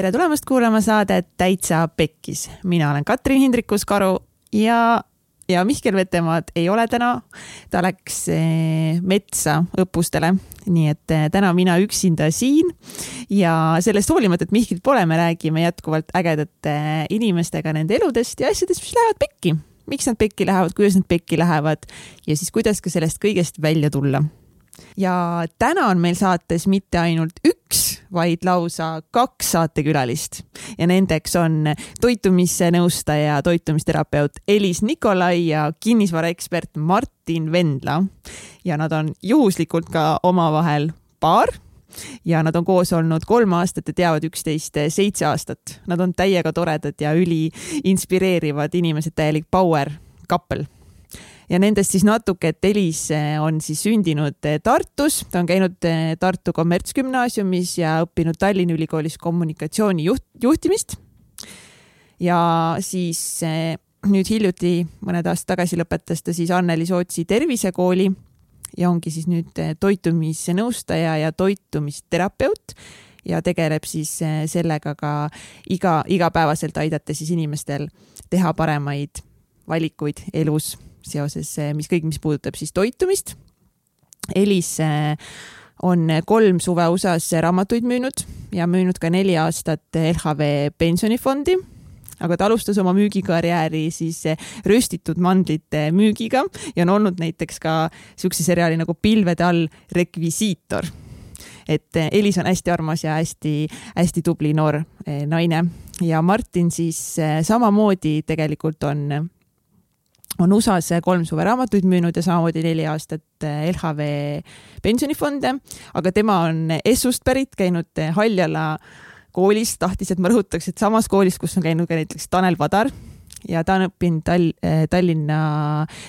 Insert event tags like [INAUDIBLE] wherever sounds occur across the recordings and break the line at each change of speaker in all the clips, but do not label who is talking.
tere tulemast kuulama saadet Täitsa Pekkis. mina olen Katrin Hindrikus-Karu ja, ja Mihkel Vetemaad ei ole täna. ta läks eh, metsa õppustele, nii et eh, täna mina üksinda siin ja sellest hoolimata, et Mihklit pole, me räägime jätkuvalt ägedate inimestega nende eludest ja asjadest, mis lähevad pekki. miks nad pekki lähevad, kuidas nad pekki lähevad ja siis kuidas ka sellest kõigest välja tulla ja täna on meil saates mitte ainult üks, vaid lausa kaks saatekülalist ja nendeks on toitumisnõustaja, toitumisterapeut Elis Nikolai ja kinnisvaraekspert Martin Vendla. ja nad on juhuslikult ka omavahel paar ja nad on koos olnud kolm aastat ja teavad üksteist seitse aastat. Nad on täiega toredad ja üliinspireerivad inimesed, täielik power couple ja nendest siis natuke, et Elis eh, on siis sündinud eh, Tartus, ta on käinud eh, Tartu Kommertsgümnaasiumis ja õppinud Tallinna Ülikoolis kommunikatsiooni juht, juhtimist. ja siis nüüd hiljuti, mõned aastad tagasi lõpetas ta siis Anneli Sootsi tervisekooli ja ongi siis nüüd toitumisnõustaja ja toitumisterapeut ja tegeleb siis sellega ka iga, igapäevaselt aidata siis inimestel teha paremaid valikuid elus seoses, eh, mis kõik, mis puudutab siis toitumist. Elis eh, on kolm suve USA-s raamatuid müünud ja müünud ka neli aastat LHV pensionifondi aga ta alustas oma müügikarjääri siis eh, röstitud mandlite müügiga ja on olnud näiteks ka siukse seriaali nagu Pilvede all rekvisiitor. et Elis on hästi armas ja hästi-hästi tubli noor naine ja Martin siis samamoodi tegelikult on on USA-s kolm suve raamatuid müünud ja samamoodi neli aastat eh, LHV pensionifonde, aga tema on Essust pärit, käinud eh, Haljala koolis, tahtis, et ma rõhutaks, et samas koolis, kus on käinud ka näiteks Tanel Padar ja ta on õppinud Tall-, eh, Tallinna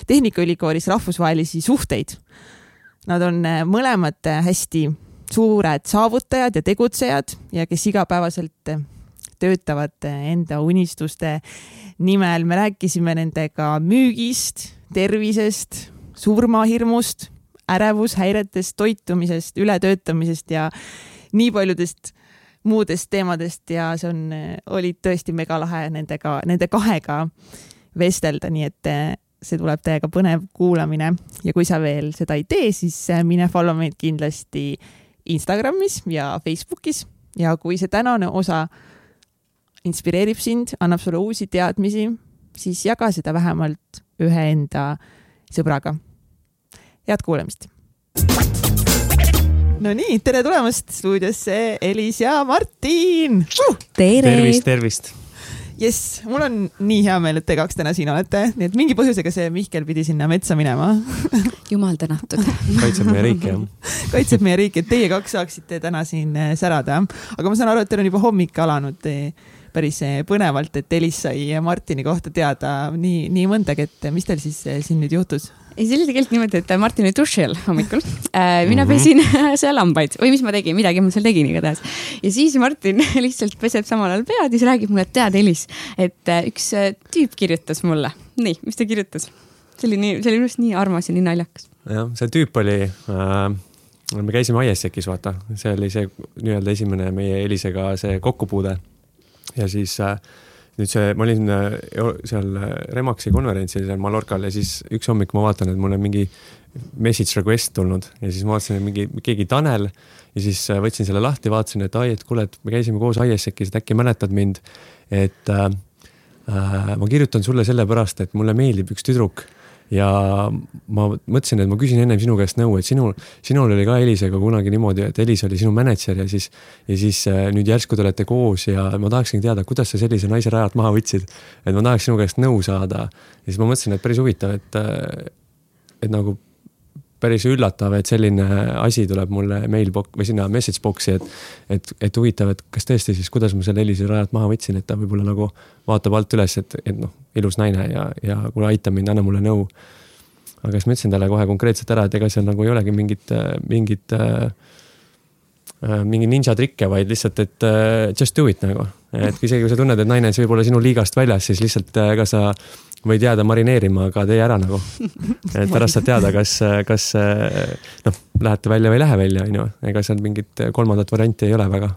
Tehnikaülikoolis rahvusvahelisi suhteid. Nad on mõlemad hästi suured saavutajad ja tegutsejad ja kes igapäevaselt töötavad enda unistuste nimel. me rääkisime nendega müügist, tervisest, surmahirmust, ärevushäiretest, toitumisest, ületöötamisest ja nii paljudest muudest teemadest ja see on, oli tõesti megalahe nendega, nende kahega vestelda, nii et see tuleb täiega põnev kuulamine ja kui sa veel seda ei tee, siis mine follow meid kindlasti Instagramis ja Facebookis ja kui see tänane osa inspireerib sind, annab sulle uusi teadmisi, siis jaga seda vähemalt ühe enda sõbraga. head kuulamist. Nonii, tere tulemast stuudiosse, Elis ja Martin uh!.
tervist, tervist
jess, mul on nii hea meel, et te kaks täna siin olete, nii et mingi põhjusega see Mihkel pidi sinna metsa minema [LAUGHS]
jumal tänatud
kaitseb meie riiki, jah.
kaitseb meie riiki, et teie kaks saaksite täna siin eh, särada. aga ma saan aru, et teil on juba hommik alanud päris eh, põnevalt, et Elis sai Martini kohta teada nii, nii mõndagi, et mis teil siis eh, siin nüüd juhtus?
ei, see oli tegelikult niimoodi, et Martin oli duši all hommikul [LAUGHS] äh,. mina pesin [LAUGHS] seal lambaid või mis ma tegin, midagi ma seal tegin igatahes. ja siis Martin [LAUGHS] lihtsalt peseb samal ajal pead ja siis räägib mulle, et tead, Elis, et üks tüüp kirjutas mulle. nii, mis ta kirjutas? see oli nii, see oli minu arust nii armas ja nii naljakas.
jah, see tüüp oli äh, me käisime ISEC-is, vaata, see oli see nii-öelda esimene meie Elisega see kokkupuude ja siis äh, nüüd see, ma olin äh, seal äh, Remaxi konverentsil seal Mallorcal ja siis üks hommik ma vaatan, et mul on mingi message request tulnud ja siis ma vaatasin, et mingi keegi Tanel ja siis võtsin selle lahti, vaatasin, et ai, et kuule, et me käisime koos ISEC-is, et äkki mäletad mind. et äh, ma kirjutan sulle sellepärast, et mulle meeldib üks tüdruk ja ma mõtlesin, et ma küsin ennem sinu käest nõu, et sinul, sinul oli ka Elisega kunagi niimoodi, et Elis oli sinu mänedžer ja siis, ja siis äh, nüüd järsku te olete koos ja ma tahaksingi teada, kuidas sa sellise naise rajalt maha võtsid. et ma tahaks sinu käest nõu saada. ja siis ma mõtlesin, et päris huvitav, et, äh, et nagu päris üllatav, et selline asi tuleb mulle mailbox või sinna message box'i, et, et, et huvitav, et kas tõesti siis, kuidas ma selle Elise rajalt maha võtsin, et ta võib-olla nagu vaatab alt üles, et, et noh, ilus naine ja, ja kuule, aita mind, anna mulle nõu. aga siis ma ütlesin talle kohe konkreetselt ära, et ega seal nagu ei olegi mingit, mingit äh, äh mingi ninja trikke, vaid lihtsalt, et uh, just do it nagu. Et isegi kui sa tunned, et naine on võib-olla sinu liigast väljas, siis lihtsalt uh, ega sa võid jääda marineerima, aga tee ära nagu. et pärast saad teada, kas, kas noh, lähete välja või ei lähe välja, on ju, ega seal mingit kolmandat varianti ei ole väga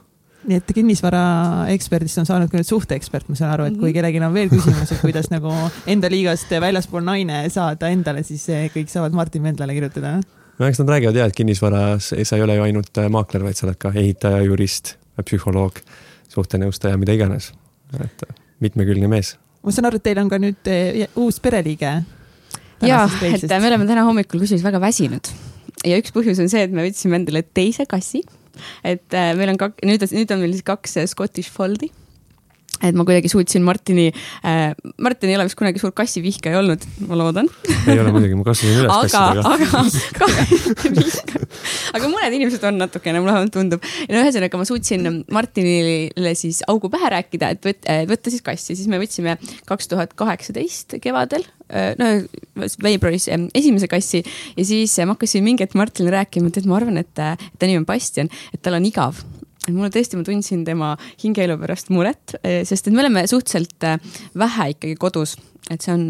nii et kinnisvaraeksperdist on saanud ka nüüd suhteekspert, ma saan aru, et kui
Mhm.
kellelgi on veel küsimusi, kuidas nagu enda liigast väljaspool naine saada endale, siis kõik saavad Martin Vendlale kirjutada.
no eks nad räägivad ja, et kinnisvaras sa ei ole ju ainult äh, maakler, vaid sa oled ka ehitaja, jurist, psühholoog, suhtenõustaja, mida iganes. et mitmekülgne mees.
ma saan aru, et teil on ka nüüd eh, uus pereliige.
ja, et me oleme täna hommikul kusjuures väga väsinud ja üks põhjus on see, et me võtsime endale teise kassi. et äh, meil on kak-, nüüd, nüüd on meil siis kaks Scottish Foldi et ma kuidagi suutsin Martini äh,, Martin ei ole vist kunagi suur kassivihkaja olnud, ma loodan.
ei ole muidugi, ma kasvasin üles
kassidega. aga, aga, aga mõned inimesed on natukene, mulle vähemalt tundub. no ühesõnaga, ma suutsin Martinile siis augu pähe rääkida, et võtta, võtta siis kassi, siis me võtsime kaks tuhat kaheksateist kevadel no veebruaris esimese kassi ja siis ma hakkasin mingi hetk Martinile rääkima, et ma arvan, et ta nimi on Bastian, et tal on igav et mulle tõesti, ma tundsin tema hingeelu pärast muret, sest et me oleme suhteliselt vähe ikkagi kodus, et see on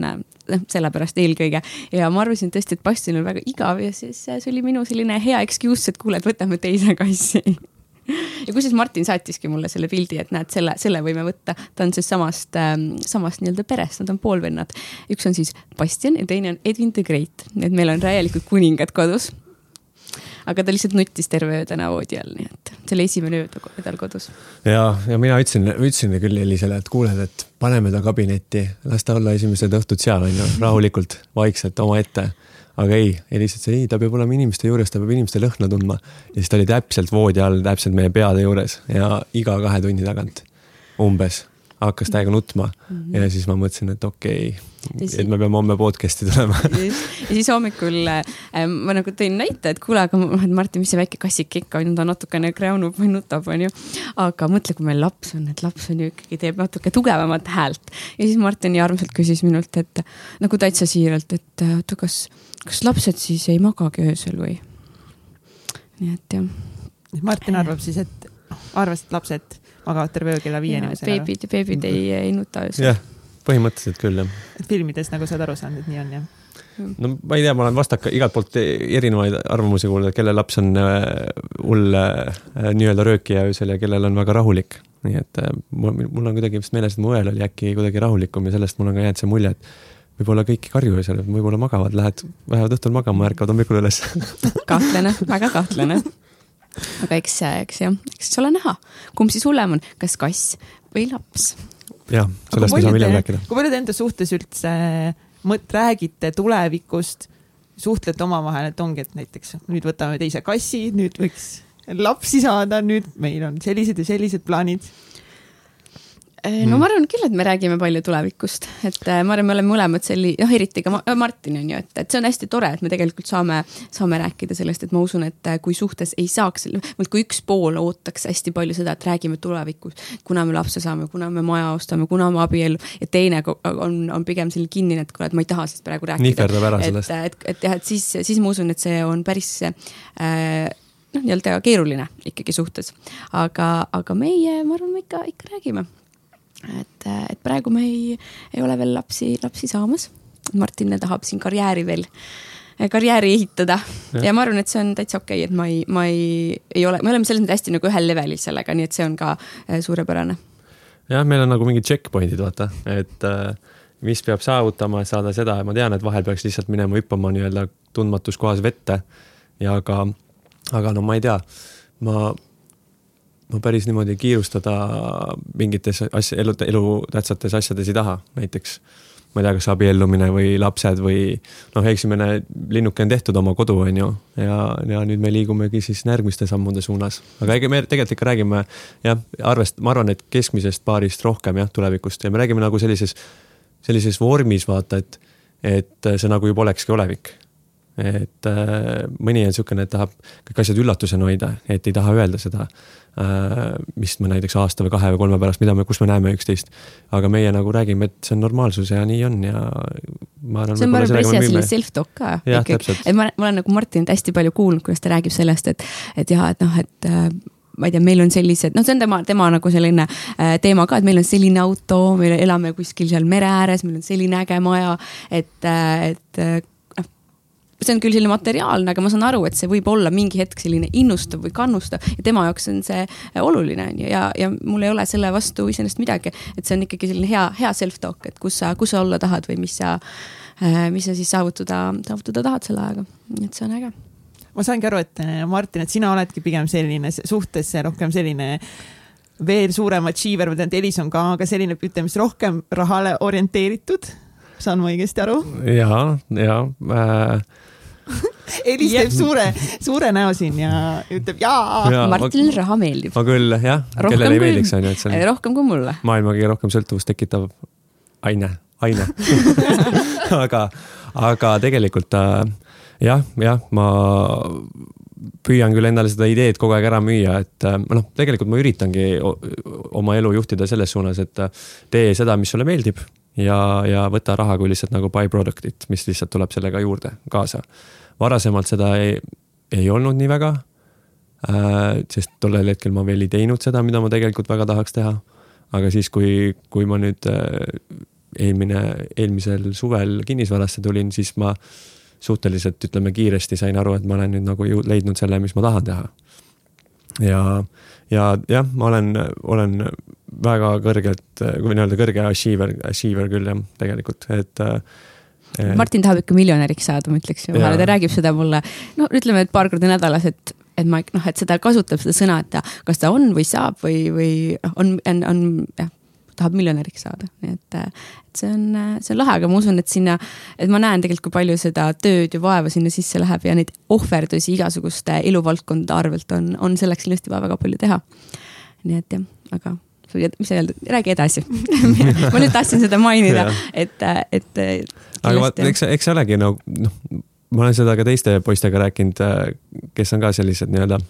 noh, sellepärast eelkõige. Ja ma arvasin tõesti, et Bastionil on väga igav ja siis see oli minu selline hea excuse, et kuule, et võtame teise kassi. [LAUGHS] Ja kusjuures Martin saatiski mulle selle pildi, et näed, selle, selle võime võtta, ta on siis samast samast nii-öelda perest, nad on poolvennad. üks on siis Bastian ja teine on Edwin the Great, nii et meil on täielikult kuningad kodus aga ta lihtsalt nuttis terve öö täna voodi all, nii et see oli esimene öö tal kodus.
ja, ja mina ütlesin, ütlesin küll Elisele, et kuule, et paneme ta kabinetti, las ta olla esimesed õhtud seal onju, rahulikult, vaikselt omaette. aga ei, Elis ütles ei, ta peab olema inimeste juures, ta peab inimeste lõhna tundma. ja siis ta oli täpselt voodi all, täpselt meie peade juures ja iga kahe tunni tagant umbes hakkas täiega nutma mm -hmm. ja siis ma mõtlesin, et okei okay,, et me peame homme podcast'i tulema [LAUGHS]
ja siis hommikul äh, ma nagu tõin näite, et kuule, aga noh, Martin, mis see väike kassike ikka on, ta natukene kräunub või nutab, onju. aga mõtle, kui meil laps on, et laps on ju ikkagi teeb natuke tugevamat häält. ja siis Martin nii armsalt küsis minult, et nagu täitsa siiralt, et oota, kas, kas lapsed siis ei magagi öösel või? nii et jah.
Martin arvab siis, et arvas, et lapsed magavad terve öö kella viieni.
beebid, beebid ei, ei nuta öösel.
jah, põhimõtteliselt küll jah.
filmides nagu sa oled aru saanud, et nii on jah?
no ma ei tea, ma olen vastaka igalt poolt erinevaid arvamusi kuulnud, et kelle laps on hull äh, nii-öelda röökija öösel ja kellel on väga rahulik. nii et äh, mul, mul on kuidagi vist meeles, et mu õel oli äkki kuidagi rahulikum ja sellest mul on ka jäänud see mulje, et võib-olla kõik ei karju öösel, võib-olla magavad, lähed, lähevad õhtul magama, ärkavad hommikul üles
kahtlane, väga kahtlane [LAUGHS] aga eks, eks jah, eks ole näha, kumb siis hullem on, kas kass või laps.
jah, sellest me saame hiljem rääkida.
kui palju te enda suhtes üldse mõt-, räägite tulevikust, suhtlete omavahel, et ongi, et näiteks nüüd võtame teise kassi, nüüd võiks lapsi saada, nüüd meil on sellised ja sellised plaanid
no ma arvan küll, et me räägime palju tulevikust, et äh, ma arvan, me oleme mõlemad selli-, noh, eriti ka Martin on ju, et, et see on hästi tore, et me tegelikult saame, saame rääkida sellest, et ma usun, et äh, kui suhtes ei saaks, kui üks pool ootaks hästi palju seda, et räägime tulevikus, kuna me lapse saame, kuna me maja ostame, kuna me abiellu ja teine on, on pigem selline kinnine, et kuule, et ma ei taha sellest praegu rääkida.
nihverdab ära
sellest. et, et, et jah, et siis, siis ma usun, et see on päris äh, noh, nii-öelda keeruline ikkagi suhtes. aga, aga meie, ma arvan, me ikka, ikka räägime et, et praegu me ei, ei ole veel lapsi, lapsi saamas. Martin tahab siin karjääri veel, karjääri ehitada ja. ja ma arvan, et see on täitsa okei okay,, et ma ei, ma ei, ei ole, me oleme selles mõttes hästi nagu ühel levelil sellega, nii et see on ka äh, suurepärane.
jah, meil on nagu mingid checkpoint'id, vaata, et äh, mis peab saavutama, et saada seda ma tean, et vahel peaks lihtsalt minema hüppama nii-öelda tundmatus kohas vette. ja aga, aga no ma ei tea, ma ma päris niimoodi kiirustada mingites asja, elu, elutähtsates asjades ei taha, näiteks ma ei tea, kas abiellumine või lapsed või noh, esimene linnuke on tehtud, oma kodu on ju, ja, ja nüüd me liigumegi siis järgmiste sammude suunas. aga ega me tegelikult ikka räägime jah, arvest-, ma arvan, et keskmisest paarist rohkem jah, tulevikust. Ja me räägime nagu sellises, sellises vormis vaata, et, et see nagu juba olekski olevik et äh, mõni on niisugune, et tahab kõik asjad üllatusena hoida, et ei taha öelda seda äh,, mis me näiteks aasta või kahe või kolme pärast, mida me, kus me näeme üksteist. aga meie nagu räägime, et see on normaalsus ja nii on ja ma arvan.
see on päris hea selline self-talk ka. et ma, ma olen nagu Martinit hästi palju kuulnud, kuidas ta räägib sellest, et, et jah, et noh, et äh, ma ei tea, meil on sellised, noh, see on tema, tema nagu selline teema ka, et meil on selline auto, me elame kuskil seal mere ääres, meil on selline äge maja, et et see on küll selline materiaalne, aga ma saan aru, et see võib olla mingi hetk selline innustav või kannustav ja tema jaoks on see oluline on ju ja, ja mul ei ole selle vastu iseenesest midagi. et see on ikkagi selline hea, hea self-talk, et kus sa, kus sa olla tahad või mis sa, mis sa siis saavutada, saavutada tahad selle ajaga, et see on äge
ma saangi aru, et Martin, et sina oledki pigem selline suhtes rohkem selline veel suurem achiever, ma tean, et Elis on ka, aga selline, ütleme siis rohkem rahale orienteeritud. saan ma õigesti aru?
ja, ja äh... [LAUGHS]
Elis teeb suure, suure näo siin ja ütleb jaa
ja,. Martinile ma, raha meeldib.
ma küll jah, kellele ei meeldiks on ju, et see
on. [LAUGHS] rohkem kui mulle.
maailma kõige rohkem sõltuvust tekitav aine, aine [LAUGHS] aga, aga tegelikult äh, jah, jah, ma püüan küll endale seda ideed kogu aeg ära müüa, et äh, noh, tegelikult ma üritangi oma elu juhtida selles suunas, et äh, tee seda, mis sulle meeldib ja, ja võta raha kui lihtsalt nagu by-product'it, mis lihtsalt tuleb sellega juurde kaasa. Varasemalt seda ei, ei olnud nii väga äh,. sest tollel hetkel ma veel ei teinud seda, mida ma tegelikult väga tahaks teha. aga siis, kui, kui ma nüüd äh, eelmine, eelmisel suvel kinnisvarasse tulin, siis ma suhteliselt, ütleme kiiresti sain aru, et ma olen nüüd nagu leidnud selle, mis ma tahan teha. ja, ja jah, ma olen, olen väga kõrgelt, või nii-öelda kõrge achiever, achiever küll jah, tegelikult, et äh,
Martin tahab ikka miljonäriks saada, ma ütleks ju vahele, ta räägib seda mulle, no ütleme, et paar korda nädalas, et et ma noh, et seda kasutab seda sõna, et ta, kas ta on või saab või, või noh, on, on, on jah, tahab miljonäriks saada, nii et, et see on, see on lahe, aga ma usun, et sinna, et ma näen tegelikult, kui palju seda tööd ja vaeva sinna sisse läheb ja neid ohverdusi igasuguste eluvaldkondade arvelt on, on selleks kindlasti vaja väga palju teha. nii et jah, aga mis sa öelda, räägi edasi [LAUGHS] ma nüüd tahtsin seda mainida, et, et.
Aga vaat, eks, eks see olegi no, noh, ma olen seda ka teiste poistega rääkinud, kes on ka sellised nii-öelda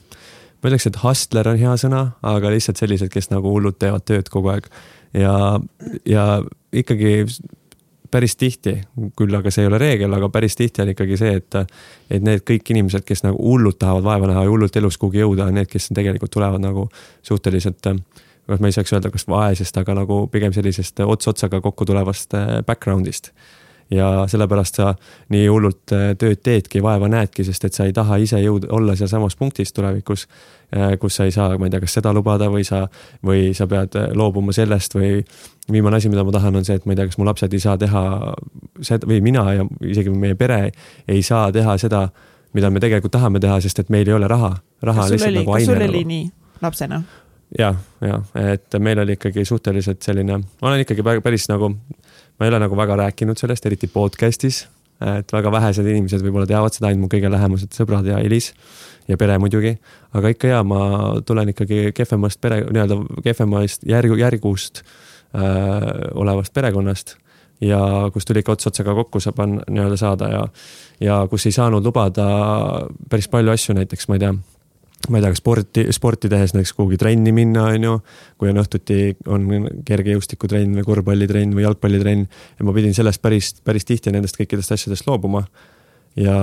ma ütleks, et hustler on hea sõna, aga lihtsalt sellised, kes nagu hullult teevad tööd kogu aeg. Ja, ja ikkagi päris tihti, küll aga see ei ole reegel, aga päris tihti on ikkagi see, et, et need kõik inimesed, kes nagu hullult tahavad vaeva näha ja hullult elus kuhugi jõuda, on need, kes tegelikult tulevad nagu suhteliselt, kas ma ei saaks öelda, kas vaesest, aga nagu pigem sellisest ots otsaga kokku tulevast eh, background'ist ja sellepärast sa nii hullult äh, tööd teedki, vaeva näedki, sest et sa ei taha ise jõuda, olla sealsamas punktis tulevikus, äh, kus sa ei saa, ma ei tea, kas seda lubada või sa, või sa pead äh, loobuma sellest või viimane asi, mida ma tahan, on see, et ma ei tea, kas mu lapsed ei saa teha seda või mina ja isegi meie pere ei saa teha seda, mida me tegelikult tahame teha, sest et meil ei ole raha. raha
on lihtsalt oli, nagu aine. kas sul oli nagu. nii lapsena?
jah, ja et meil oli ikkagi suhteliselt selline, ma olen ikkagi päris nagu ma ei ole nagu väga rääkinud sellest, eriti podcast'is. et väga vähesed inimesed võib-olla teavad seda, ainult mu kõige lähemased sõbrad ja Elis ja pere muidugi. aga ikka ja ma tulen ikkagi kehvemast pere, nii-öelda kehvemast järgu, järgust äh, olevast perekonnast ja kus tuli ikka ots otsaga kokku saab nii-öelda saada ja, ja kus ei saanud lubada päris palju asju, näiteks ma ei tea ma ei tea, kas sporti, sporti tehes näiteks kuhugi trenni minna, on ju. kui on õhtuti, on kergejõustikutrenn või korvpallitrenn või jalgpallitrenn ja ma pidin sellest päris, päris tihti nendest kõikidest asjadest loobuma. ja,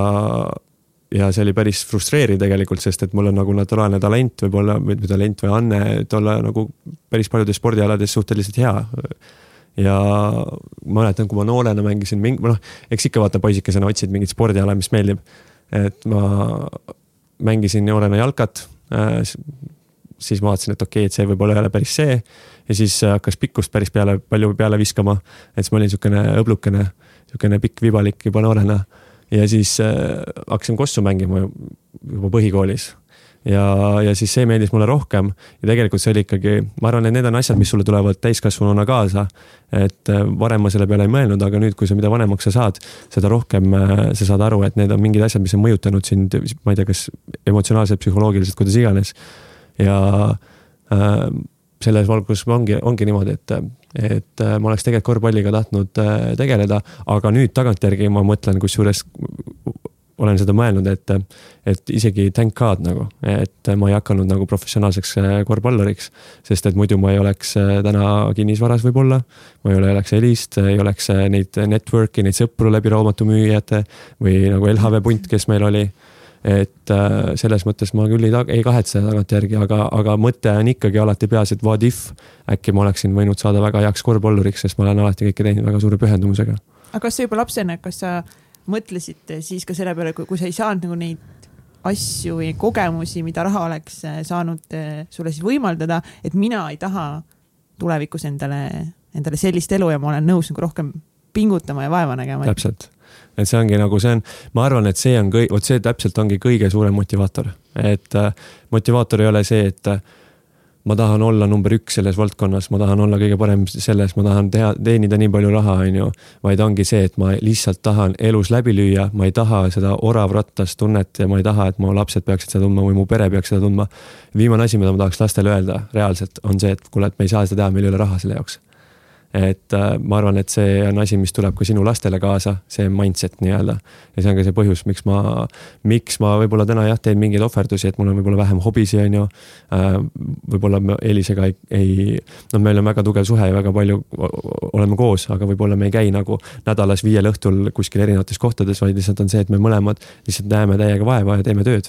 ja see oli päris frustreeriv tegelikult, sest et mul on nagu naturaalne talent võib-olla, või talent või anne, et olla nagu päris paljudes spordialades suhteliselt hea ja ma mäletan, kui ma noorena mängisin mingi, noh, eks ikka vaata poisikesena otsid mingit spordiala, mis meeldib. et ma mängisin noorena jalkat äh,. siis vaatasin, et okei okay,, et see võib-olla ei ole päris see. ja siis äh, hakkas pikkust päris peale, palju peale viskama. et siis ma olin niisugune õblukene, niisugune pikk vibalik juba noorena. ja siis äh, hakkasin kossu mängima juba põhikoolis ja, ja siis see meeldis mulle rohkem ja tegelikult see oli ikkagi, ma arvan, et need on asjad, mis sulle tulevad täiskasvanuna kaasa. et äh, varem ma selle peale ei mõelnud, aga nüüd, kui sa, mida vanemaks sa saad, seda rohkem äh, sa saad aru, et need on mingid asjad, mis on mõjutanud sind, ma ei tea, kas emotsionaalselt, psühholoogiliselt, kuidas iganes. ja äh, selles valguses ongi, ongi niimoodi, et, et äh, ma oleks tegelikult korvpalliga tahtnud tegeleda, aga nüüd tagantjärgi ma mõtlen, kusjuures olen seda mõelnud, et, et isegi thank god nagu, et ma ei hakanud nagu professionaalseks äh, korvpalluriks. sest et muidu ma ei oleks äh, täna kinnisvaras võib-olla, ma ei ole, oleks Elist, ei oleks äh, neid network'i, neid sõpru läbi raamatumüüjate või nagu LHV punt, kes meil oli et selles mõttes ma küll ei, ei kahetse tagantjärgi, aga, aga mõte on ikkagi alati peas, et what if äkki ma oleksin võinud saada väga heaks korvpalluriks, sest ma olen alati kõike teinud väga suure pühendumusega.
aga kas sa juba lapsena, kas sa mõtlesite siis ka selle peale, kui sa ei saanud nagu neid asju või kogemusi, mida raha oleks äh, saanud äh, sulle siis võimaldada, et mina ei taha tulevikus endale, endale sellist elu ja ma olen nõus nagu rohkem pingutama ja vaeva nägema.
täpselt, et see ongi nagu see on, ma arvan, et see on kõik, vot see täpselt ongi kõige suurem motivaator, et äh, motivaator ei ole see, et äh, ma tahan olla number üks selles valdkonnas, ma tahan olla kõige parem selles, ma tahan teha, teenida nii palju raha, on ju. vaid ongi see, et ma lihtsalt tahan elus läbi lüüa, ma ei taha seda oravrattas tunnet ja ma ei taha, et mu lapsed peaksid seda tundma või mu pere peaks seda tundma. viimane asi, mida ma tahaks lastele öelda reaalselt, on see, et kuule, et me ei saa seda teha, meil ei ole raha selle jaoks et äh, ma arvan, et see on asi, mis tuleb ka sinu lastele kaasa, see mindset nii-öelda. ja see on ka see põhjus, miks ma, miks ma võib-olla täna jah, teen mingeid ohverdusi, et mul on võib-olla vähem hobisi, on ju. Äh, võib-olla me Elisega ei, ei, noh, meil on väga tugev suhe ja väga palju oleme koos, aga võib-olla me ei käi nagu nädalas viiel õhtul kuskil erinevates kohtades, vaid lihtsalt on see, et me mõlemad lihtsalt näeme täiega vaeva ja teeme tööd.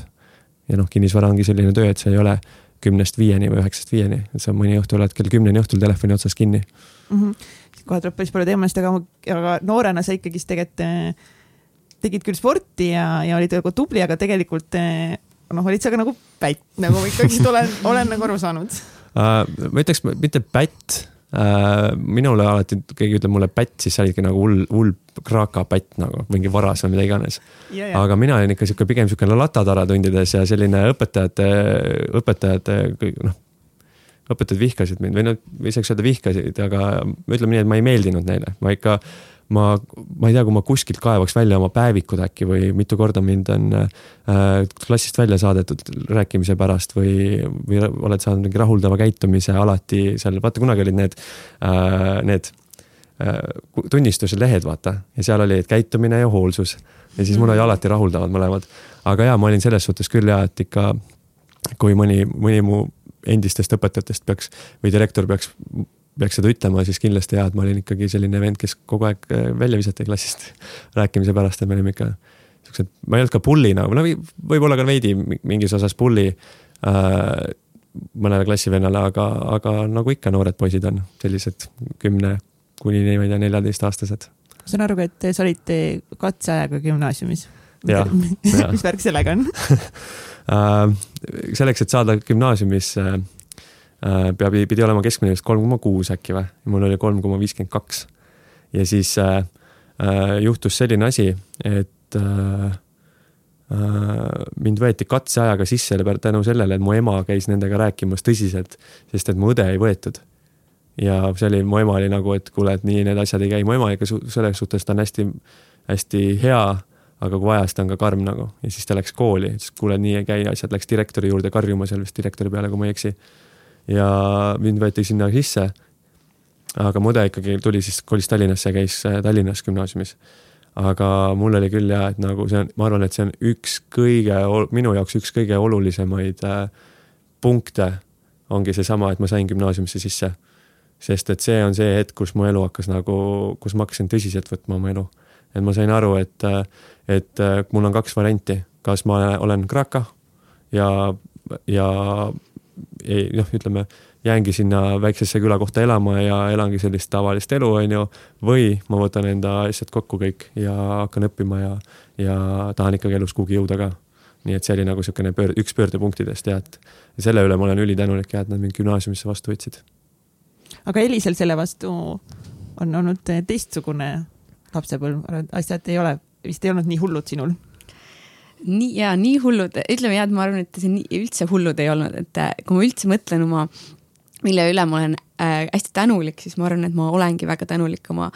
ja noh, kinnisvara ongi selline töö, et see ei ole kümnest viieni või üheksast viieni, et sa mõni õhtu oled kell kümneni õhtul telefoni otsas kinni
mm. -hmm. kohe tuleb päris palju teemasid, aga, aga noorena sa ikkagist tegelikult eh, tegid küll sporti ja, ja olid nagu tubli, aga tegelikult eh, noh, olid sa ka nagu pätt, nagu ma ikkagist olen, olen nagu aru saanud
uh,. ma ütleks mitte pätt uh,. minule alati keegi ütleb mulle pätt, siis sa olidki nagu hull, hull kraakapätt nagu mingi varas või mida iganes. aga mina olin ikka sihuke pigem siukene latatara tundides ja selline õpetajate, õpetajate noh õpetajad vihkasid mind või noh, ei saaks öelda vihkasid, aga ütleme nii, et ma ei meeldinud neile, ma ikka ma, ma ei tea, kui ma kuskilt kaevaks välja oma päevikud äkki või mitu korda mind on äh, klassist välja saadetud rääkimise pärast või, või oled saanud mingi rahuldava käitumise alati seal, vaata kunagi olid need äh,, need äh, tunnistuse lehed, vaata, ja seal oli käitumine ja hoolsus. ja siis mul oli alati rahuldavad mõlemad. aga jaa, ma olin selles suhtes küll jaa, et ikka kui mõni, mõni mu endistest õpetajatest peaks või direktor peaks, peaks seda ütlema, siis kindlasti jaa, et ma olin ikkagi selline vend, kes kogu aeg äh, välja visati klassist [LAUGHS] rääkimise pärast, et me olime ikka siuksed, ma ei olnud ka bully nagu, no võib-olla ka veidi mingis osas bully äh, mõnele klassivennale, aga, aga nagu ikka noored poisid on sellised kümne kuni ma ei tea, neljateistaastased.
ma saan aru, et sa olid katseajaga gümnaasiumis. [LAUGHS] mis värk sellega on [LAUGHS]
selleks, et saada gümnaasiumisse äh, peab, pidi olema keskmine vist kolm koma kuus äkki või, mul oli kolm koma viiskümmend kaks. ja siis äh, äh, juhtus selline asi, et äh, äh, mind võeti katseajaga sisse tänu sellele, et mu ema käis nendega rääkimas tõsiselt, sest et mu õde ei võetud. ja see oli, mu ema oli nagu, et kuule, et nii need asjad ei käi, mu ema ikka selles suhtes ta on hästi, hästi hea aga kui vaja, siis ta on ka karm nagu ja siis ta läks kooli, ütles, kuule, nii ei käi asjad, läks direktori juurde karjuma seal vist direktori peale, kui ma ei eksi. ja mind võeti sinna sisse. aga mu õde ikkagi tuli siis, kolis Tallinnasse ja käis äh, Tallinnas gümnaasiumis. aga mul oli küll ja, et nagu see on, ma arvan, et see on üks kõige, minu jaoks üks kõige olulisemaid äh, punkte ongi seesama, et ma sain gümnaasiumisse sisse. sest et see on see hetk, kus mu elu hakkas nagu, kus ma hakkasin tõsiselt võtma oma elu et ma sain aru, et, et mul on kaks varianti, kas ma olen kraka ja, ja ei noh, ütleme jäängi sinna väiksesse külakohta elama ja elangi sellist tavalist elu, on ju. või ma võtan enda asjad kokku kõik ja hakkan õppima ja, ja tahan ikkagi elus kuhugi jõuda ka. nii et see oli nagu niisugune pöör-, üks pöördepunktidest ja et selle üle ma olen ülitänulik ja et nad mind gümnaasiumisse vastu võtsid.
aga Elisel selle vastu on olnud teistsugune lapsepõlv, asjad ei ole, vist ei olnud nii hullud sinul?
nii ja nii hullud, ütleme jah, et ma arvan, et see nii üldse hullud ei olnud, et äh, kui ma üldse mõtlen oma, mille üle ma olen äh, hästi tänulik, siis ma arvan, et ma olengi väga tänulik oma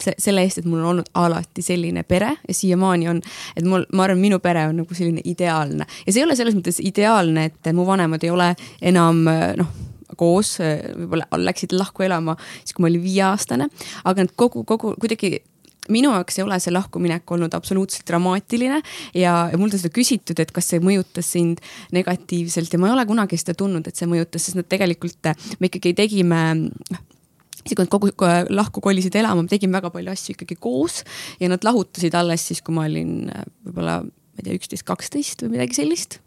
see, selle eest, et mul on olnud alati selline pere ja siiamaani on, et mul, ma arvan, minu pere on nagu selline ideaalne ja see ei ole selles mõttes ideaalne, et mu vanemad ei ole enam noh koos, võib-olla läksid lahku elama siis, kui ma olin viieaastane, aga nad kogu, kogu kuidagi minu jaoks ei ole see lahkuminek olnud absoluutselt dramaatiline ja, ja mul on seda küsitud, et kas see mõjutas sind negatiivselt ja ma ei ole kunagi seda tundnud, et see mõjutas, sest nad tegelikult, me ikkagi tegime noh, isegi kui nad kogu lahku kolisid elama, me tegime väga palju asju ikkagi koos ja nad lahutasid alles siis, kui ma olin võib-olla, ma ei tea, üksteist, kaksteist või midagi sellist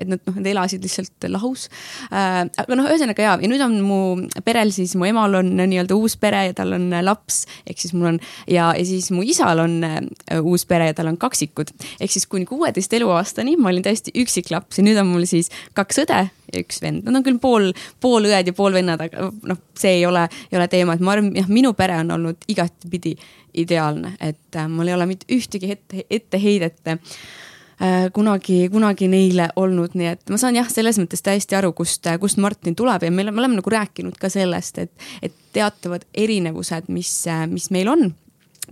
et nad noh, nad elasid lihtsalt lahus äh,. aga noh, ühesõnaga ja, ja nüüd on mu perel siis, mu emal on nii-öelda uus pere ja tal on laps, ehk siis mul on ja, ja siis mu isal on äh, uus pere ja tal on kaksikud. ehk siis kuni kuueteist eluaastani ma olin täiesti üksik laps ja nüüd on mul siis kaks õde ja üks vend, nad on küll pool, poolõed ja poolvennad, aga noh, see ei ole, ei ole teema, et ma arvan, jah, minu pere on olnud igatpidi ideaalne, et äh, mul ei ole mitte ühtegi ette, etteheidet äh, kunagi, kunagi neile olnud, nii et ma saan jah, selles mõttes täiesti aru, kust, kust Martin tuleb ja me oleme, me oleme nagu rääkinud ka sellest, et, et teatavad erinevused, mis, mis meil on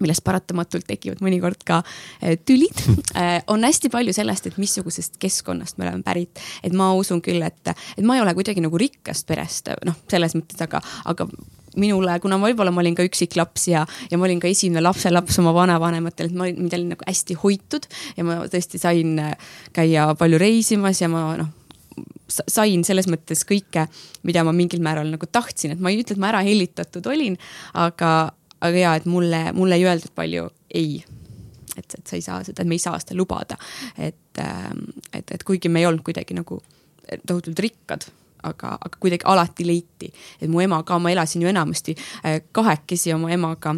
millest paratamatult tekivad mõnikord ka äh, tülid, [LAUGHS] äh, on hästi palju sellest, et missugusest keskkonnast me oleme pärit. et ma usun küll, et, et ma ei ole kuidagi nagu rikkast perest, noh, selles mõttes, aga, aga minule, kuna ma võib-olla ma olin ka üksik laps ja, ja ma olin ka esimene lapselaps oma vanavanematel, et ma olin, mind oli nagu hästi hoitud ja ma tõesti sain äh, käia palju reisimas ja ma noh, sain selles mõttes kõike, mida ma mingil määral nagu tahtsin, et ma ei ütle, et ma ära hellitatud olin, aga, aga ja, et mulle, mulle ei öeldud palju ei. et, et sa ei saa seda, me ei saa seda lubada. et, ähm, et, et kuigi me ei olnud kuidagi nagu tohutult rikkad, aga, aga kuidagi alati leiti, et mu ema ka, ma elasin ju enamasti äh, kahekesi oma emaga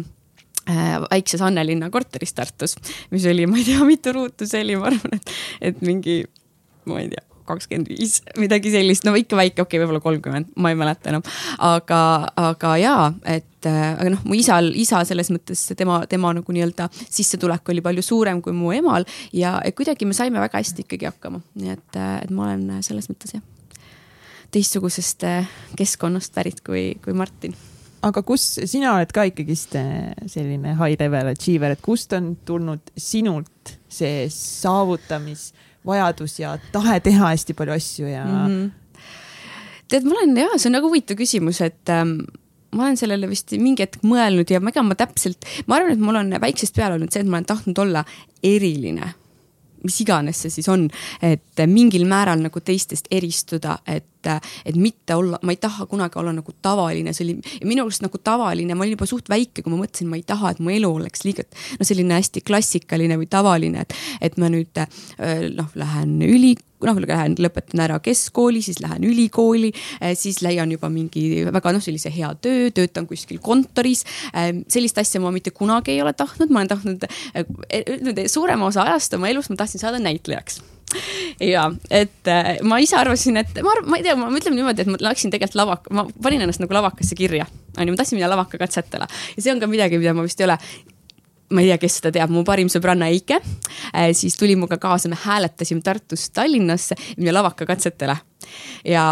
äh, väikses Annelinna korteris Tartus, mis oli, ma ei tea, mitu ruutu see oli, ma arvan, et, et mingi, ma ei tea kakskümmend viis, midagi sellist, no ikka väike, okei okay,, võib-olla kolmkümmend, ma ei mäleta enam. aga, aga jaa, et äh, aga noh, mu isal, isa selles mõttes tema, tema nagu nii-öelda sissetulek oli palju suurem kui mu emal ja kuidagi me saime väga hästi ikkagi hakkama, nii et, et ma olen selles mõttes jah, teistsugusest äh, keskkonnast pärit kui, kui Martin
aga kus, sina oled ka ikkagist selline high level achiever, et kust on tulnud sinult see saavutamis vajadus ja tahe teha hästi palju asju ja mm. -hmm.
tead, ma olen ja see on nagu huvitav küsimus, et ähm, ma olen sellele vist mingi hetk mõelnud ja ega ma täpselt, ma arvan, et mul on väiksest peale olnud see, et ma olen tahtnud olla eriline mis iganes see siis on, et mingil määral nagu teistest eristuda, et, et mitte olla, ma ei taha kunagi olla nagu tavaline, see oli minu arust nagu tavaline, ma olin juba suht väike, kui ma mõtlesin, ma ei taha, et mu elu oleks liiga no selline hästi klassikaline või tavaline, et, et ma nüüd noh, lähen üli noh, lähen lõpetan ära keskkooli, siis lähen ülikooli, eh, siis leian juba mingi väga noh, sellise hea töö, töötan kuskil kontoris. Eh, sellist asja ma mitte kunagi ei ole tahtnud, ma olen tahtnud eh, suurema osa ajast oma elus ma tahtsin saada näitlejaks. Ja et ma ise arvasin, et ma ma ei tea, ma ütleme niimoodi, et ma läksin tegelikult lavak-, ma panin ennast nagu lavakasse kirja, onju, ma tahtsin minna lavakakatsetele ja see on ka midagi, mida ma vist ei ole ma ei tea, kes seda teab, mu parim sõbranna Eike. Äh, siis tuli minuga kaasa, me hääletasime Tartust Tallinnasse minna lavakakatsetele. ja,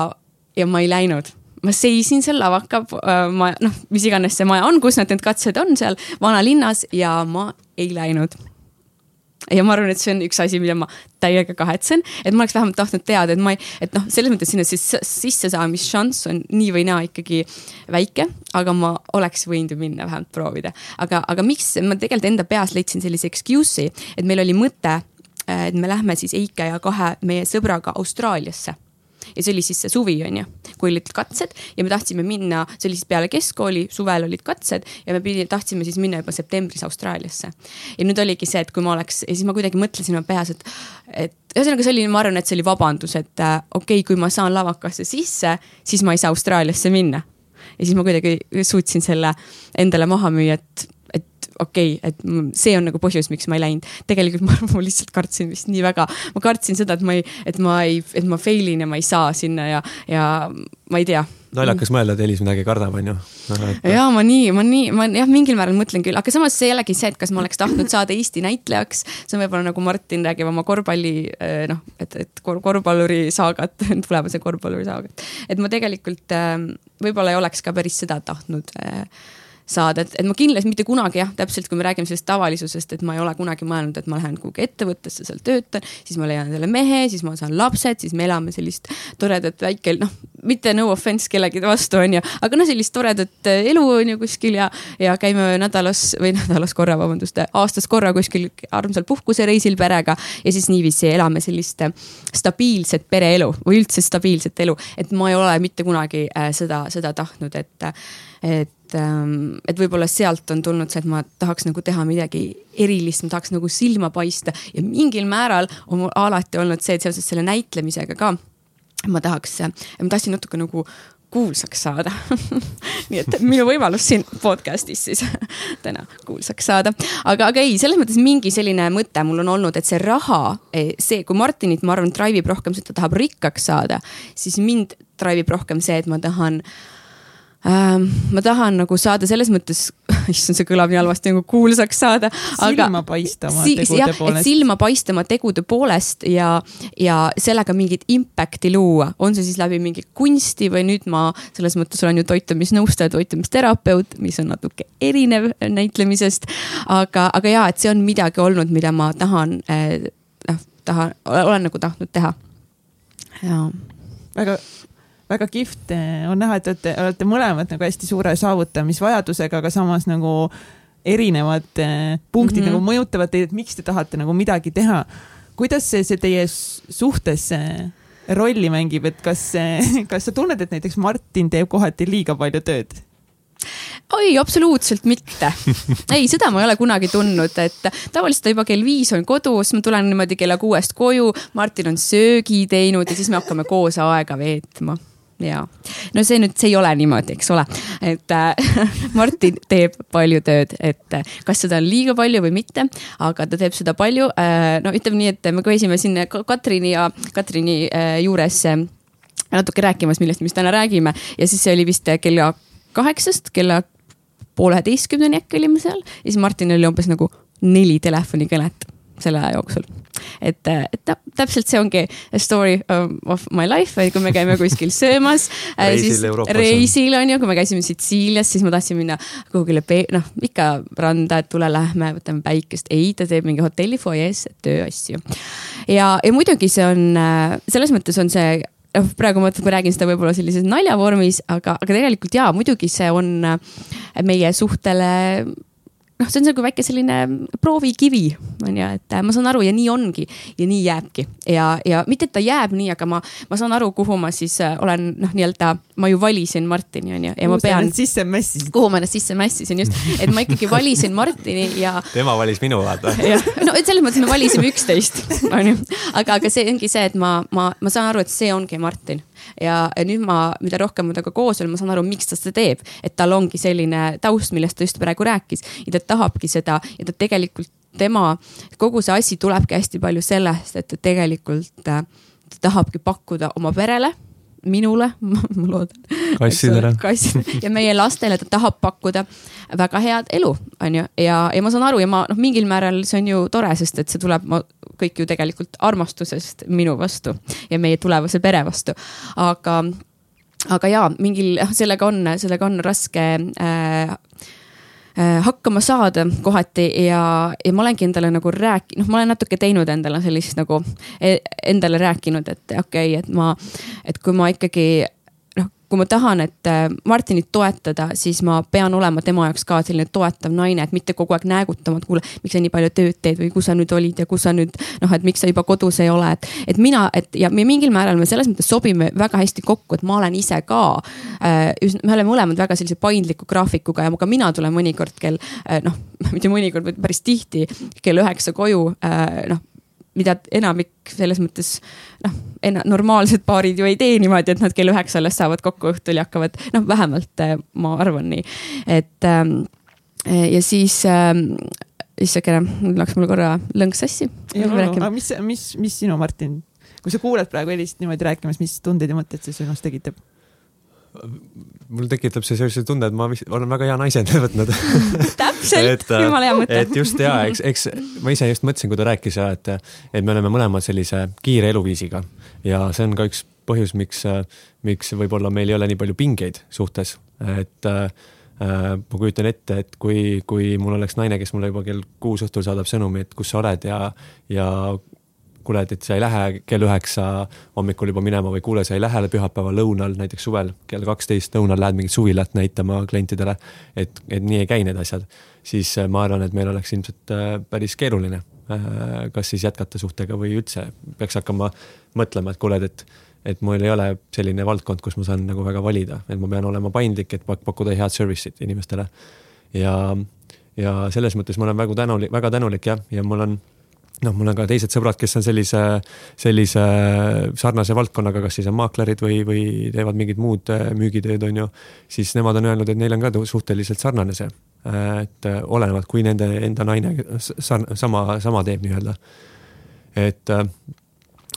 ja ma ei läinud. Ma seisin seal lavaka äh, ma noh, mis iganes see maja on, kus nad need katsed on seal vanalinnas ja ma ei läinud ja ma arvan, et see on üks asi, mida ma täiega kahetsen, et ma oleks vähemalt tahtnud teada, et ma ei, et noh, selles mõttes sinna siis sissesaaamisšanss on nii või naa ikkagi väike, aga ma oleks võinud ju minna vähemalt proovida. aga, aga miks ma tegelikult enda peas leidsin sellise excuse'i, et meil oli mõte, et me lähme siis Eike ja kahe meie sõbraga Austraaliasse ja see oli siis see suvi, on ju, kui olid katsed ja me tahtsime minna, see oli siis peale keskkooli, suvel olid katsed ja me pidi, tahtsime siis minna juba septembris Austraaliasse. ja nüüd oligi see, et kui ma oleks ja siis ma kuidagi mõtlesin oma peas, et, et ühesõnaga, see oli, ma arvan, et see oli vabandus, et äh, okei okay,, kui ma saan lavakasse sisse, siis ma ei saa Austraaliasse minna. ja siis ma kuidagi suutsin selle endale maha müüa, et okei okay,, et see on nagu põhjus, miks ma ei läinud. tegelikult ma, [LAUGHS] ma lihtsalt kartsin vist nii väga, ma kartsin seda, et ma ei, et ma ei, et ma fail in ja ma ei saa sinna ja, ja ma ei tea
naljakas mõelda, et Elis midagi kardab, onju.
ja ma nii, ma nii, ma jah, mingil määral mõtlen küll, aga samas see jällegi see, et kas ma oleks tahtnud saada Eesti näitlejaks. see on võib-olla nagu Martin räägib oma korvpalli eh, noh, et, et kor korvpalluri saagat, [LAUGHS] tulevase korvpalluri saagat. et ma tegelikult eh, võib-olla ei oleks ka päris seda tahtnud äh, saada, et, et ma kindlasti mitte kunagi jah, täpselt kui me räägime sellest tavalisusest, et ma ei ole kunagi mõelnud, et ma lähen kuhugi ettevõttesse, seal töötan, siis ma leian endale mehe, siis ma saan lapsed, siis me elame sellist toredat väike noh, mitte no offense kellegi vastu on ju, aga noh, sellist toredat äh, elu on ju kuskil ja, ja käime nädalas või [LAUGHS] nädalas korra, vabandust, aastas korra kuskil armsal puhkusereisil perega ja siis niiviisi elame sellist äh, stabiilset pereelu või üldse stabiilset elu, et ma ei ole mitte kunagi äh, seda, seda tahtnud, et, et ähm, et võib-olla sealt on tulnud see, et ma tahaks nagu teha midagi erilist, ma tahaks nagu silma paista ja mingil määral on mul alati olnud see, et seoses selle näitlemisega ka ma tahaks, ma tahtsin natuke nagu kuulsaks saada [LAUGHS] nii et minu võimalus siin podcast'is siis [LAUGHS] täna kuulsaks saada. aga, aga ei, selles mõttes mingi selline mõte mul on olnud, et see raha, eh, see, kui Martinit, ma arvan, drive ib rohkem see, et ta tahab rikkaks saada, siis mind drive ib rohkem see, et ma tahan äh, ähm,. ma tahan nagu saada selles mõttes, [LAUGHS] issand, see kõlab nii halvasti nagu kuulsaks saada.
silma paistama si tegude jah, poolest.
silma paistama tegude poolest ja, ja sellega mingit impact'i luua, on see siis läbi mingi kunsti või nüüd ma selles mõttes olen ju toitumisnõustaja, toitumisterapeut, mis on natuke erinev näitlemisest. aga, aga ja, et see on midagi olnud, mida ma tahan eh,, noh, tahan, olen nagu tahtnud teha.
jaa. väga väga kihvt eh, on näha, et olete, olete mõlemad nagu hästi suure saavutamisvajadusega, aga samas nagu erinevad eh, punktid mm -hmm. nagu mõjutavad teid, et miks te tahate nagu midagi teha. kuidas see, see teie suhtes rolli mängib, et kas, [LAUGHS] kas sa tunned, et näiteks Martin teeb kohati liiga palju tööd?
ei, absoluutselt mitte. [LAUGHS] ei, seda ma ei ole kunagi tundnud, et tavaliselt ta juba kell viis on kodus, ma tulen niimoodi kella kuuest koju, Martin on söögi teinud ja siis me hakkame koos aega veetma ja no see nüüd, see ei ole niimoodi, eks ole, et äh, [LAUGHS] Martin teeb palju tööd, et äh, kas seda on liiga palju või mitte, aga ta teeb seda palju äh,. no ütleme nii, et me käisime siin Katrini ja Katrini äh, juures äh, natuke rääkimas, millest me siis täna räägime ja siis see oli vist kella kaheksast kella pooleteistkümneni äkki olime seal ja siis Martin oli umbes nagu neli telefonikõnet selle aja jooksul. Et, et täpselt see ongi a story of my life, et kui me käime kuskil söömas
äh, reisil Euroopas.
reisil on ju, kui me käisime Sitsiilias, siis ma tahtsin minna kuhugile, noh ikka randa, et tule lähme, võtame päikest. ei, ta teeb mingi hotelli fuajees tööasju. ja, ja muidugi see on, äh, selles mõttes on see noh, praegu ma räägin seda võib-olla sellises naljavormis, aga, aga tegelikult jaa, muidugi see on äh, meie suhtele noh, see on nagu väike selline proovikivi, on ju, et äh, ma saan aru ja nii ongi ja nii jääbki ja, ja mitte, et ta jääb nii, aga ma, ma saan aru, kuhu ma siis äh, olen noh, nii-öelda ma ju valisin Martini on ju ja ma pean.
sisse mässisid.
kuhu ma ennast sisse mässisin just, et ma ikkagi [LAUGHS] valisin Martini ja. [LAUGHS]
tema valis minu vaata.
no et selles mõttes me valisime üksteist, on ju, aga, aga see ongi see, et ma, ma, ma saan aru, et see ongi Martin ja, ja nüüd ma, mida rohkem ma temaga koos olen, ma saan aru, miks ta seda teeb. et tal ongi selline taust, millest ta just praegu rääkis ja ta tahabki seda ja ta tegelikult, tema, kogu see asi tulebki hästi palju sellest, et ta tegelikult äh, ta tahabki pakkuda oma perele minule, [LAUGHS] ma loodan.
kassidele.
kassid [LAUGHS] ja meie lastele ta tahab pakkuda väga head elu, on ju, ja, ja ma saan aru ja ma noh, mingil määral see on ju tore, sest et see tuleb ma, kõik ju tegelikult armastusest minu vastu ja meie tulevase pere vastu. aga, aga jaa, mingil, sellega on, sellega on raske Äh, hakkama saada kohati ja, ja ma olengi endale nagu rääkinud, noh, ma olen natuke teinud endale sellist nagu e-, endale rääkinud, et okei okay,, et ma, et kui ma ikkagi kui ma tahan, et äh, Martinit toetada, siis ma pean olema tema jaoks ka selline toetav naine, et mitte kogu aeg näägutama, et kuule, miks sa nii palju tööd teed või kus sa nüüd olid ja kus sa nüüd noh, et miks sa juba kodus ei ole, et, et mina, et ja mingil määral me selles mõttes sobime väga hästi kokku, et ma olen ise ka äh,. me oleme mõlemad väga sellise paindliku graafikuga ja ka mina tulen mõnikord kell äh, noh, [LAUGHS] mitte mõnikord, vaid päris tihti kell üheksa koju äh, noh mida enamik selles mõttes noh, normaalsed paarid ju ei tee niimoodi, et nad kell üheksa alles saavad kokku õhtul ja hakkavad, noh, vähemalt äh, ma arvan nii, et ähm, ja siis ähm, issakene, nüüd läks mul korra lõng sassi.
aga mis, mis, mis sinu, Martin, kui sa kuuled praegu Elist niimoodi rääkimas, mis tundeid ja mõtteid see sinus tekitab?
Mul tekitab see sellise tunde, et ma olen väga hea naise endale võtnud. [LAUGHS]
Täpselt, jumala hea mõte.
et just ja, eks, eks ma ise just mõtlesin, kui ta rääkis ja et, et me oleme mõlemad sellise kiire eluviisiga. Ja see on ka üks põhjus, miks, miks võib-olla meil ei ole nii palju pingeid suhtes, et äh, ma kujutan ette, et kui, kui mul oleks naine, kes mulle juba kell kuus õhtul saadab sõnumi, et kus sa oled ja, ja kuule, et, sa ei lähe kell üheksa hommikul juba minema või kuule, sa ei lähe pühapäeva lõunal, näiteks suvel kell kaksteist lõunal lähed mingit suvilat näitama klientidele. et, et nii ei käi need asjad, siis äh, ma arvan, et meil oleks ilmselt äh, päris keeruline. Äh, kas siis jätkata suhtega või üldse peaks hakkama mõtlema, et kuule, et, et mul ei ole selline valdkond, kus ma saan nagu väga valida, et ma pean olema paindlik, et pakkuda head service'it inimestele. ja, ja selles mõttes ma olen väga tänulik, väga tänulik jah, ja mul on noh, mul on ka teised sõbrad, kes on sellise, sellise sarnase valdkonnaga, kas siis on maaklerid või, või teevad mingit muud äh, müügitööd, on ju. siis nemad on öelnud, et neil on ka suhteliselt sarnane see, äh, et äh, olenevalt, kui nende enda naine sama, sama teeb nii-öelda. et,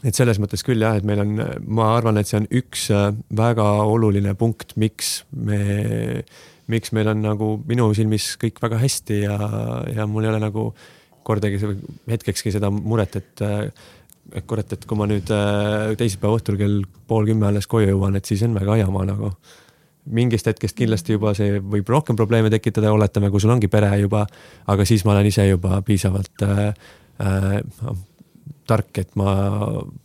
et selles mõttes küll jah, et meil on, ma arvan, et see on üks väga oluline punkt, miks me, miks meil on nagu minu silmis kõik väga hästi ja, ja mul ei ole nagu kordagi hetkekski seda muret, et et kurat, et kui ma nüüd äh, teisipäeva õhtul kell pool kümme alles koju jõuan, et siis on väga ajamaa nagu. mingist hetkest kindlasti juba see võib rohkem probleeme tekitada, oletame, kui sul ongi pere juba, aga siis ma olen ise juba piisavalt äh, äh, tark, et ma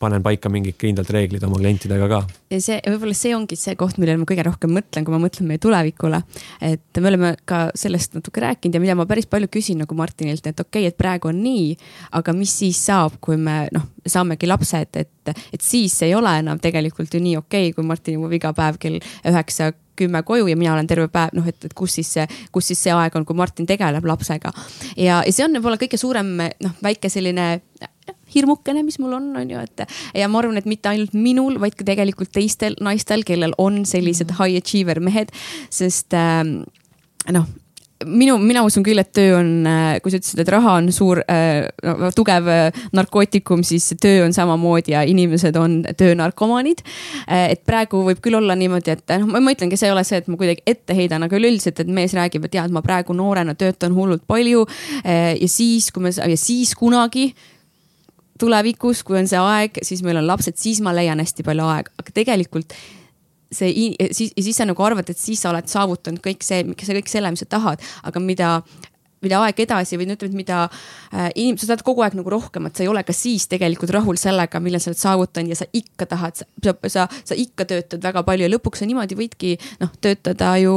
panen paika mingid kindlad reeglid oma klientidega ka.
ja see, võib-olla see ongi see koht, millele ma kõige rohkem mõtlen, kui ma mõtlen meie tulevikule. et me oleme ka sellest natuke rääkinud ja mida ma päris palju küsin nagu Martinilt, et okei okay,, et praegu on nii, aga mis siis saab, kui me noh, saamegi lapsed, et, et siis ei ole enam tegelikult ju nii okei okay,, kui Martin jõuab iga päev kell üheksa kümme koju ja mina olen terve päev, noh, et, et kus siis see, kus siis see aeg on, kui Martin tegeleb lapsega. ja, ja see on võib-olla kõige suurem, noh, väike selline hirmukene, mis mul on, on ju, et ja ma arvan, et mitte ainult minul, vaid ka tegelikult teistel naistel, kellel on sellised mm. high achiever mehed, sest äh, noh minu, mina usun küll, et töö on, äh, kui sa ütlesid, et raha on suur äh, no, tugev äh, narkootikum, siis töö on samamoodi ja inimesed on töönarkomaanid. et praegu võib küll olla niimoodi, et noh, ma ütlengi, see ei ole see, et ma kuidagi ette heidan, aga üleüldiselt, et mees räägib, et ja, et ma praegu noorena töötan hullult palju. ja siis, kui me ja siis kunagi tulevikus, kui on see aeg, siis meil on lapsed, siis ma leian hästi palju aega, aga tegelikult see siis, siis sa nagu arvad, et siis sa oled saavutanud kõik see, kõik selle, mis sa tahad, aga mida mida aeg edasi või ütleme, et mida äh, inimesed, sa tahad kogu aeg nagu rohkemat, sa ei ole ka siis tegelikult rahul sellega, mille sa oled saavutanud ja sa ikka tahad, sa, sa, sa ikka töötad väga palju ja lõpuks sa niimoodi võidki noh, töötada ju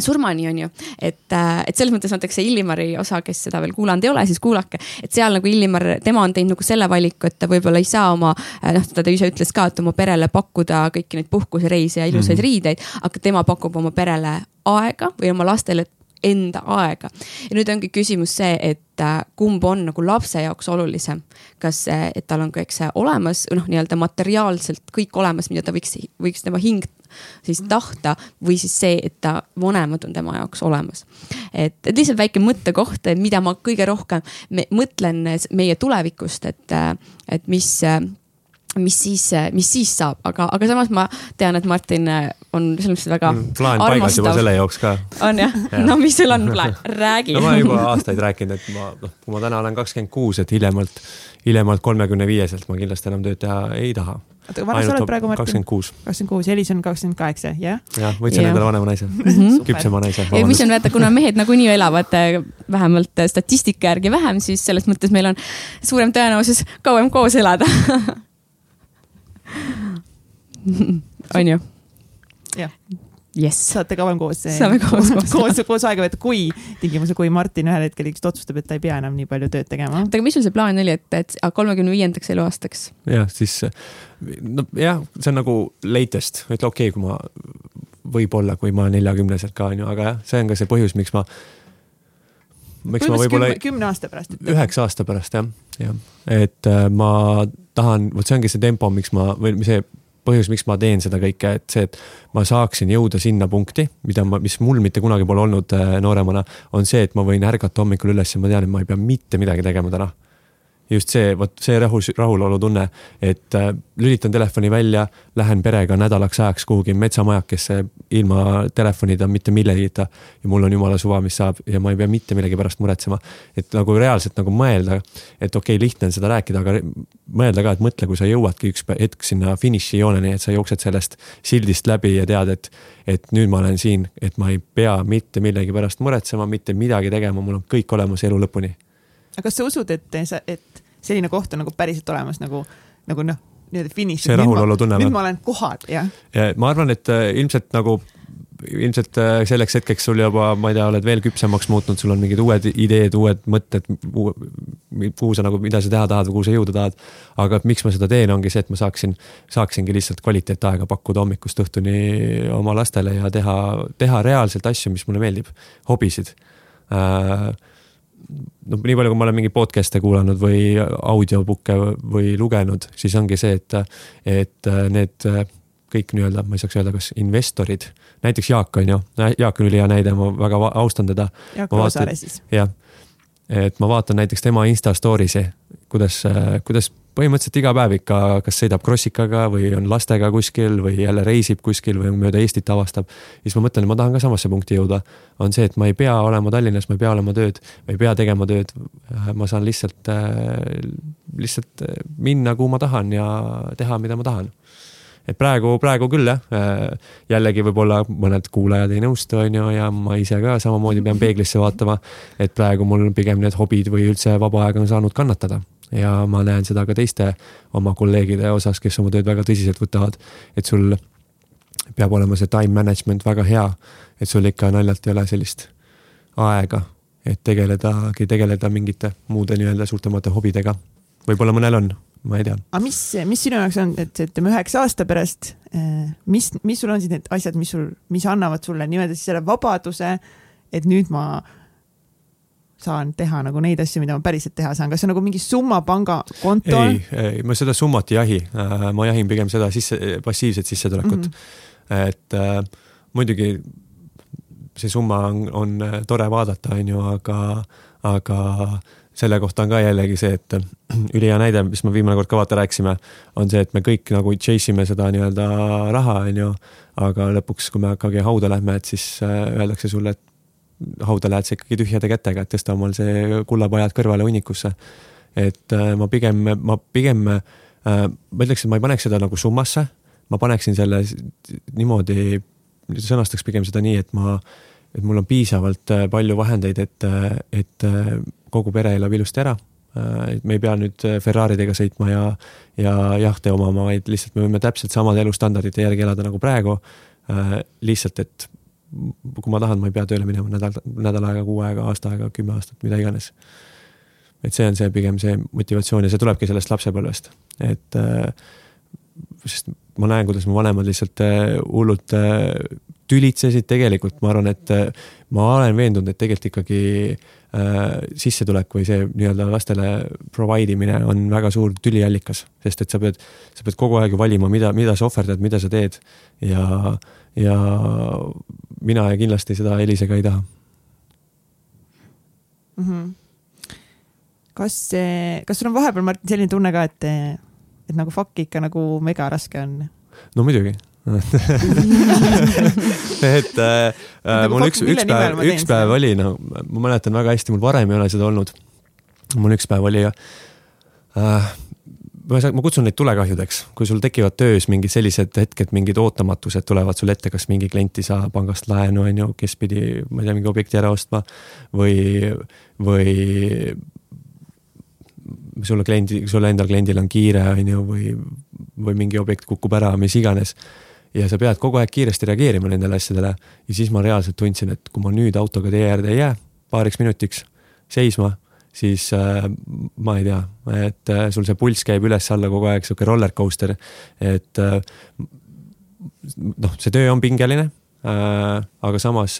surmani, on ju. et, äh, et selles mõttes see Illimari osa, kes seda veel kuulanud ei ole, siis kuulake. et seal nagu Illimar, tema on teinud nagu selle valiku, et ta võib-olla ei saa oma, äh, noh, ta ise ütles ka, et oma perele pakkuda kõiki neid puhkusereise ja ilusaid mm -hmm. riideid, aga tema pakub oma perele aega või oma lastele enda aega. ja nüüd ongi küsimus see, et kumb on nagu lapse jaoks olulisem. kas, et tal on kõik see olemas, noh, nii-öelda materiaalselt kõik olemas, mida ta võiks, võiks tema hing siis tahta või siis see, et ta vanemad on tema jaoks olemas. et, et lihtsalt väike mõttekoht, mida ma kõige rohkem me, mõtlen meie tulevikust, et, et mis mis siis, mis siis saab, aga, aga samas ma tean, et Martin on selles mõttes väga mm,.
plaan paigas juba selle jaoks ka.
on jah ja.? no mis sul on plaan, [LAUGHS] räägi
no ma juba aastaid rääkinud, et ma, noh, kui ma täna olen kakskümmend kuus, et hiljemalt, hiljemalt kolmekümne viieselt ma kindlasti enam tööd teha ei taha
oota, kui vana sa oled praegu, Martin?
kakskümmend kuus.
kakskümmend kuus, Elis on kakskümmend kaheksa, jah?
jah, võtsin endale vanema naise mm, -hmm. küpsema naise.
ja mis on vaata, kuna mehed nagunii elavad eh, vähemalt eh, statistika järgi vähem, siis selles mõttes meil on suurem tõenäosus kauem koos elada [LAUGHS] on ju?
jah
yes..
saate kauem koos.
saame koos koos,
koos, koos aega veeta, kui tingimusel, kui Martin ühel hetkel lihtsalt otsustab, et ta ei pea enam nii palju tööd tegema.
oota, aga mis sul see plaan oli, et, et kolmekümne viiendaks eluaastaks?
jah, siis nojah, see on nagu latest, et okei okay,, kui ma, võib-olla, kui ma neljakümneselt ka on ju, aga jah, see on ka see põhjus, miks ma
miks ma võib-olla. kümne aasta pärast.
üheksa aasta pärast jah, jah, et äh, ma tahan, vot see ongi see tempo, miks ma või see põhjus, miks ma teen seda kõike, et see, et ma saaksin jõuda sinna punkti, mida ma, mis mul mitte kunagi pole olnud äh, nooremana, on see, et ma võin ärgata hommikul üles ja ma tean, et ma ei pea mitte midagi tegema täna just see, vot see rahul, rahulolutunne, et äh, lülitan telefoni välja, lähen perega nädalaks ajaks kuhugi metsamajakesse ilma telefonita, mitte millegita. ja mul on jumala suva, mis saab ja ma ei pea mitte millegi pärast muretsema. et nagu reaalselt nagu mõelda, et okei okay,, lihtne on seda rääkida, aga mõelda ka, et mõtle, kui sa jõuadki üks hetk sinna finišijooneni, et sa jooksed sellest sildist läbi ja tead, et, et nüüd ma olen siin, et ma ei pea mitte millegi pärast muretsema, mitte midagi tegema, mul on kõik olemas elu lõpuni
aga kas sa usud, et sa, et selline koht on nagu päriselt olemas nagu, nagu noh, nii-öelda finiš.
see rahulolu tunne.
nüüd ma olen kohal, jah.
ja ma arvan, et äh, ilmselt nagu ilmselt äh, selleks hetkeks sul juba, ma ei tea, oled veel küpsemaks muutnud, sul on mingid uued ideed, uued mõtted, kuhu sa nagu, mida sa teha tahad või kuhu sa jõuda tahad. aga miks ma seda teen, ongi see, et ma saaksin, saaksingi lihtsalt kvaliteetaega pakkuda hommikust õhtuni oma lastele ja teha, teha reaalselt asju, mis mulle meeldib, hobisid äh, noh, nii palju, kui ma olen mingeid podcast'e kuulanud või audiobook'e või lugenud, siis ongi see, et, et need kõik nii-öelda, ma ei saaks öelda, kas investorid, näiteks Jaak on ju, Jaak on ülihea näide, ma väga austan teda.
Jaak Roosaare siis.
jah, et ma vaatan näiteks tema Insta story'si, kuidas, kuidas põhimõtteliselt iga päev ikka kas sõidab krossikaga või on lastega kuskil või jälle reisib kuskil või mööda Eestit avastab. siis ma mõtlen, et ma tahan ka samasse punkti jõuda. on see, et ma ei pea olema Tallinnas, ma ei pea olema tööd, ma ei pea tegema tööd. ma saan lihtsalt, lihtsalt minna, kuhu ma tahan ja teha, mida ma tahan et praegu, praegu küll jah, äh, jällegi võib-olla mõned kuulajad ei nõustu, on ju, ja ma ise ka samamoodi pean peeglisse vaatama. et praegu mul pigem need hobid või üldse vaba aeg on saanud kannatada ja ma näen seda ka teiste oma kolleegide osas, kes oma tööd väga tõsiselt võtavad. et sul peab olema see time management väga hea, et sul ikka naljalt ei ole sellist aega, et tegeledagi, tegeleda mingite muude nii-öelda suurtemate hobidega. võib-olla mõnel on ma ei tea.
aga mis, mis sinu jaoks on, et ütleme üheksa aasta pärast, eh, mis, mis sul on siis need asjad, mis sul, mis annavad sulle nii-öelda siis selle vabaduse, et nüüd ma saan teha nagu neid asju, mida ma päriselt teha saan, kas see on nagu mingi summa pangakontol?
ei, ei, ma seda summat ei jahi, äh, ma jahin pigem seda sisse, passiivset sissetulekut mm. -hmm. et äh, muidugi see summa on, on tore vaadata, on ju, aga, aga selle kohta on ka jällegi see, et ülihea näide, mis me viimane kord ka vaata rääkisime, on see, et me kõik nagu chase ime seda nii-öelda raha, on ju. aga lõpuks, kui me ikkagi hauda lähme, et siis äh, öeldakse sulle, et hauda lähed sa ikkagi tühjade kätega, et tõsta omal see kullapajad kõrvale hunnikusse. et äh, ma pigem, ma pigem, äh, ma ütleks, et ma ei paneks seda nagu summasse, ma paneksin selle niimoodi, sõnastaks pigem seda nii, et ma et mul on piisavalt palju vahendeid, et, et kogu pere elab ilusti ära. et me ei pea nüüd Ferraridega sõitma ja, ja jahte omama, vaid lihtsalt me võime täpselt samade elustandardite järgi elada nagu praegu. lihtsalt, et kui ma tahan, ma ei pea tööle minema nädal, nädal aega, kuu aega, aasta aega, kümme aastat, mida iganes. et see on see pigem see motivatsioon ja see tulebki sellest lapsepõlvest, et sest ma näen, kuidas mu vanemad lihtsalt hullult tülitsesid tegelikult, ma arvan, et ma olen veendunud, et tegelikult ikkagi Äh, sissetulek või see nii-öelda lastele provide imine on väga suur tüliallikas, sest et sa pead, sa pead kogu aeg ju valima, mida, mida sa ohverdad, mida sa teed. ja, ja mina kindlasti seda Elisega ei taha
mm. -hmm. kas, kas sul on vahepeal, Martin, selline tunne ka, et, et nagu fuck ikka nagu mega raske on?
no muidugi [LAUGHS] et äh, äh mul üks, üks päev, üks päev oli, no ma mäletan väga hästi, mul varem ei ole seda olnud. mul üks päev oli äh, ühesõnaga, ma kutsun neid tulekahjudeks, kui sul tekivad töös mingid sellised hetked, mingid ootamatused tulevad sul ette, kas mingi klient ei saa pangast laenu, on ju, kes pidi, ma ei tea, mingi objekti ära ostma või, või sulle kliendi, sulle endal kliendil on kiire, on ju, või, või mingi objekt kukub ära, mis iganes ja sa pead kogu aeg kiiresti reageerima nendele asjadele. ja siis ma reaalselt tundsin, et kui ma nüüd autoga tee äärde ei jää paariks minutiks seisma, siis äh, ma ei tea, et äh, sul see pulss käib üles-alla kogu aeg, sihuke roller coaster. et äh, noh, see töö on pingeline aga samas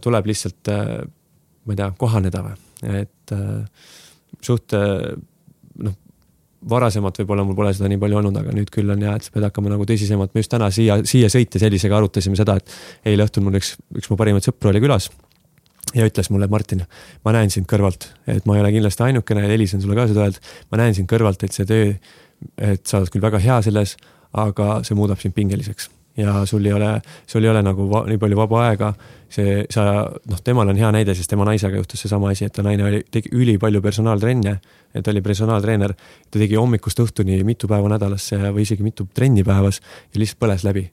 tuleb lihtsalt ma ei tea, kohaneda või, et suht äh, varasemalt võib-olla mul pole seda nii palju olnud, aga nüüd küll on ja, et sa pead hakkama nagu tõsisemalt, me just täna siia, siia sõites Elisega arutasime seda, et eile õhtul mul üks, üks mu parimaid sõpru oli külas. Ja ütles mulle, Martin, ma näen sind kõrvalt, et ma ei ole kindlasti ainukene, Elis on sulle ka seda öelnud. ma näen sind kõrvalt, et see töö, et sa oled küll väga hea selles, aga see muudab sind pingeliseks ja sul ei ole, sul ei ole nagu va, nii palju vaba aega. see, sa noh, temal on hea näide, sest tema naisega juhtus seesama asi, et ta naine oli, tegi ülipalju personaaltrenne, et oli personaaltreener. ta tegi hommikust õhtuni mitu päeva nädalas või isegi mitu trenni päevas ja lihtsalt põles läbi.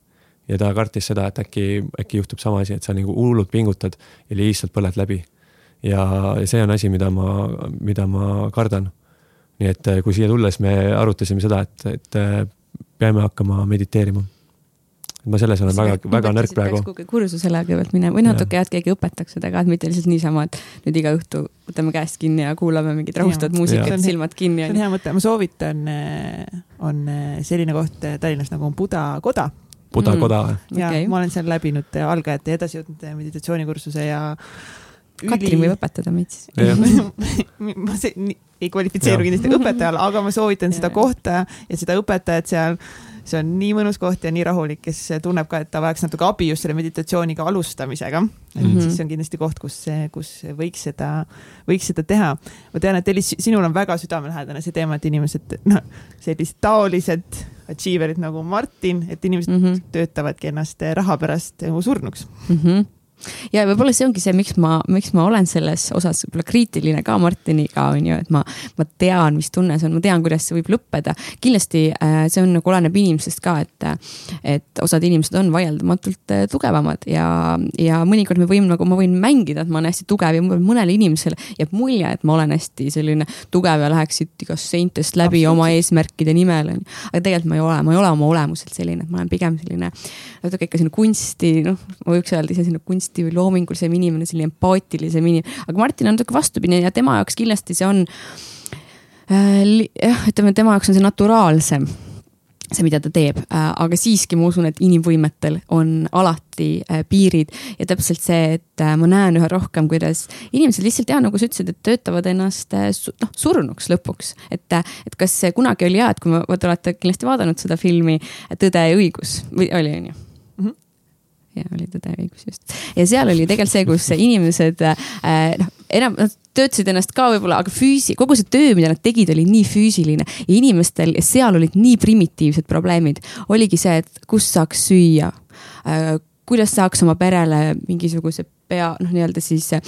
Ja ta kartis seda, et äkki, äkki juhtub sama asi, et sa nagu hullult pingutad ja lihtsalt põled läbi. ja see on asi, mida ma, mida ma kardan. nii et kui siia tulles me arutasime seda, et, et peame hakkama mediteerima ma selles olen väga, väga nõrk praegu.
kursusele kõigepealt minema või natuke jah, et keegi õpetaks seda ka, et mitte lihtsalt niisama, et nüüd iga õhtu võtame käest kinni ja kuulame mingit rahustavat muusikat, silmad kinni.
see on hea mõte, ma soovitan, eh, on eh, selline koht eh, Tallinnas nagu on Buda koda
Buda mm. koda või?
ja okay. ma olen seal läbinud algajate ja edasijõudnud meditsioonikursuse ja
Katrin võib õpetada meid siis [LAUGHS]
ma see, ei kvalifitseeru kindlasti õpetajale, aga ma soovitan seda kohta ja seda õpetajat seal. See on nii mõnus koht ja nii rahulik, kes tunneb ka, et ta vajaks natuke abi just selle meditatsiooniga alustamisega. et mm -hmm. siis see on kindlasti koht, kus, kus võiks seda, võiks seda teha. ma tean, et Elis, sinul on väga südamelähedane see teema, et inimesed, noh, sellised taolised achiever'id nagu Martin, et inimesed mm -hmm. töötavadki ennast raha pärast nagu surnuks
mm. -hmm ja võib-olla see ongi see, miks ma, miks ma olen selles osas võib-olla kriitiline ka Martiniga on ju, et ma, ma tean, mis tunne see on, ma tean, kuidas see võib lõppeda. kindlasti äh, see on nagu oleneb inimesest ka, et, et osad inimesed on vaieldamatult äh, tugevamad ja, ja mõnikord me võime nagu, ma võin mängida, et ma olen hästi tugev ja mõnele inimesele jääb mulje, et ma olen hästi selline tugev ja läheks siit igast seintest läbi oma eesmärkide nimel on ju. aga tegelikult ma ei ole, ma ei ole oma olemuselt selline, et ma olen pigem selline natuke ikka selline kunsti, noh, ma võiks öelda ise selline kunsti hästi loomingulisem inimene, selline empaatilisem inimene, aga Martin on natuke vastupidi ja tema jaoks kindlasti see on äh,. jah, ütleme tema jaoks on see naturaalsem see, mida ta teeb, äh, aga siiski ma usun, et inimvõimetel on alati äh, piirid ja täpselt see, et ma näen üha rohkem, kuidas inimesed lihtsalt jah, nagu sa ütlesid, et töötavad ennast noh, surnuks lõpuks. et, et kas kunagi oli hea, et kui ma, te olete kindlasti vaadanud seda filmi Tõde ja õigus või oli, on ju? Ja oli Tõde ja õigus just. ja seal oli tegelikult see, kus inimesed äh, noh, enam nad töötasid ennast ka võib-olla, aga füüsi-, kogu see töö, mida nad tegid, oli nii füüsiline inimestel seal olid nii primitiivsed probleemid. oligi see, et kust saaks süüa äh,, kuidas saaks oma perele mingisuguse pea, noh, nii-öelda siis äh,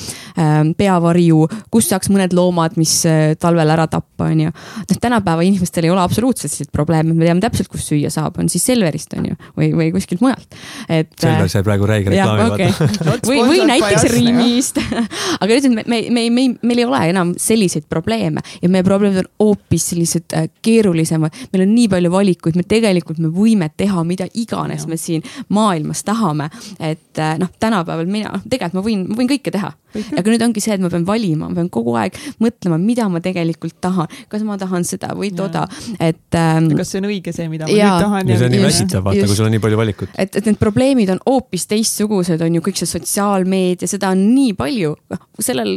peavarju, kust saaks mõned loomad, mis äh, talvel ära tappa, on ju. noh, tänapäeva inimestel ei ole absoluutselt selliseid probleeme, me teame täpselt, kust süüa saab, on siis Selverist, on ju, või, või kuskilt mujalt. et.
Selver sai praegu räige reklaami
okay. või, või näiteks Rimist [LAUGHS] aga nüüd me, me, me, me, meil ei ole enam selliseid probleeme ja meie probleemid on hoopis sellised äh, keerulisemad. meil on nii palju valikuid, me tegelikult me võime teha mida iganes ja. me siin maailmas tahame. et äh, noh, tänapäeval mina, tegelikult et ma võin, ma võin kõike teha. aga nüüd ongi see, et ma pean valima, ma pean kogu aeg mõtlema, mida ma tegelikult tahan, kas ma tahan seda või toda, et ähm,.
kas see on õige see, mida ma ja, nüüd tahan?
ja see on nii väsitav, vaata, kui sul on nii palju valikut.
et, et need probleemid on hoopis teistsugused, on ju kõik see sotsiaalmeedia, seda on nii palju. noh, sellel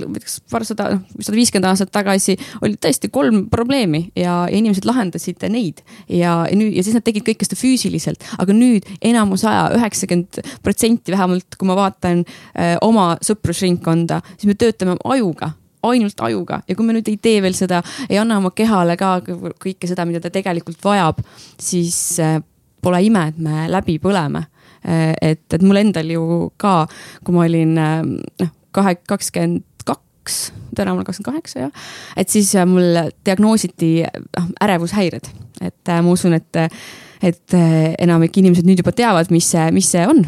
paarsada, noh, sada viiskümmend aastat tagasi oli tõesti kolm probleemi ja, ja inimesed lahendasid neid ja, ja nüüd ja siis nad tegid kõike seda füüsiliselt, aga nüüd enamus aja, üheksakümmend protsenti vähemalt, kui ma vaatan äh, oma sõprusringkonda, siis me töötame ajuga ainult ajuga. Ja kui me nüüd ei tee veel seda, ei anna oma kehale ka kõike seda, mida ta tegelikult vajab, siis äh, pole ime, et me läbi põleme. Äh, et, et mul endal ju ka, kui ma olin äh, noh, kahe, kakskümmend kaks, täna olen kakskümmend kaheksa jah, et siis mul diagnoositi noh, ärevushäired, et ma usun, et, et enamik inimesed nüüd juba teavad, mis see, mis see on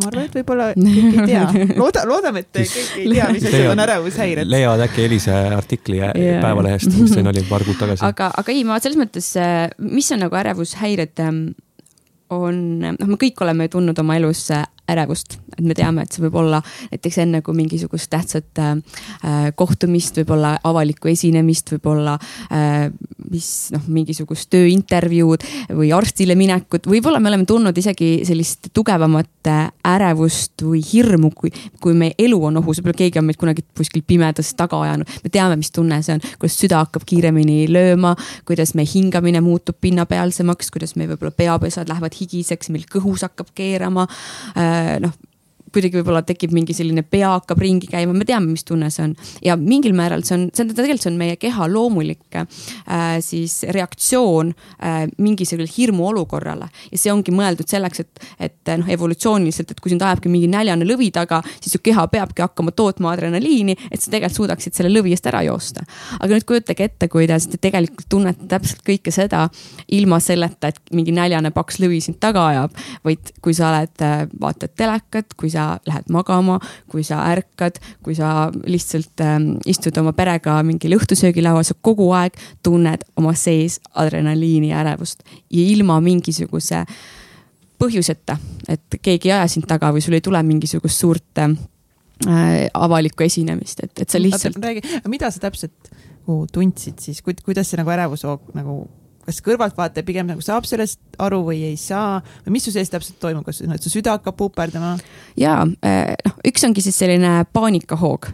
ma arvan, et võib-olla kõik ei tea. [LAUGHS] looda, loodame, et kõik ei tea, mis asjad on ärevushäired.
leiavad äkki Elise artikli yeah. Päevalehest, mis siin oli paar kuud tagasi.
aga, aga ei, ma selles mõttes, äh, mis on nagu ärevushäired, ähm, on, noh, me kõik oleme tundnud oma elus äh, ärevust, et me teame, et see võib olla näiteks enne kui mingisugust tähtsat äh, kohtumist, võib-olla avalikku esinemist, võib-olla äh, mis noh, mingisugust tööintervjuud või arstile minekut, võib-olla me oleme tundnud isegi sellist tugevamat äh, ärevust või hirmu, kui, kui meie elu on ohus, võib-olla keegi on meid kunagi kuskil pimedas taga ajanud. me teame, mis tunne see on, kuidas süda hakkab kiiremini lööma, kuidas meie hingamine muutub pinnapealsemaks, kuidas meil võib-olla peopesad lähevad higiseks, meil kõhus hakkab keerama äh, Äh, noh kuidagi võib-olla tekib mingi selline pea hakkab ringi käima, me teame, mis tunne see on. ja mingil määral see on, see on tegelikult, see on meie keha loomulik äh, siis reaktsioon äh, mingisugusele hirmuolukorrale. ja see ongi mõeldud selleks, et, et noh, evolutsiooniliselt, et kui sind ajabki mingi näljane lõvi taga, siis su keha peabki hakkama tootma adrenaliini, et sa tegelikult suudaksid selle lõvi eest ära joosta. aga nüüd kujutage ette, kuidas te tegelikult tunnete täpselt kõike seda ilma selleta, et mingi näljane paks lõvi sind taga ajab, vaid kui sa oled, äh, vaatad telekat, kui sa sa lähed magama, kui sa ärkad, kui sa lihtsalt ähm, istud oma perega mingil õhtusöögilaual, sa kogu aeg tunned oma sees adrenaliini ja ärevust ja ilma mingisuguse põhjuseta, et keegi ei aja sind taga või sul ei tule mingisugust suurt äh, avalikku esinemist, et, et sa lihtsalt.
räägi, mida sa täpselt nagu tundsid siis, kuidas see nagu ärevushoog nagu kas kõrvaltvaataja pigem nagu saab sellest aru või ei saa või mis su sees täpselt toimub, kas no, su süda hakkab puperdama?
ja noh, üks ongi siis selline paanikahoog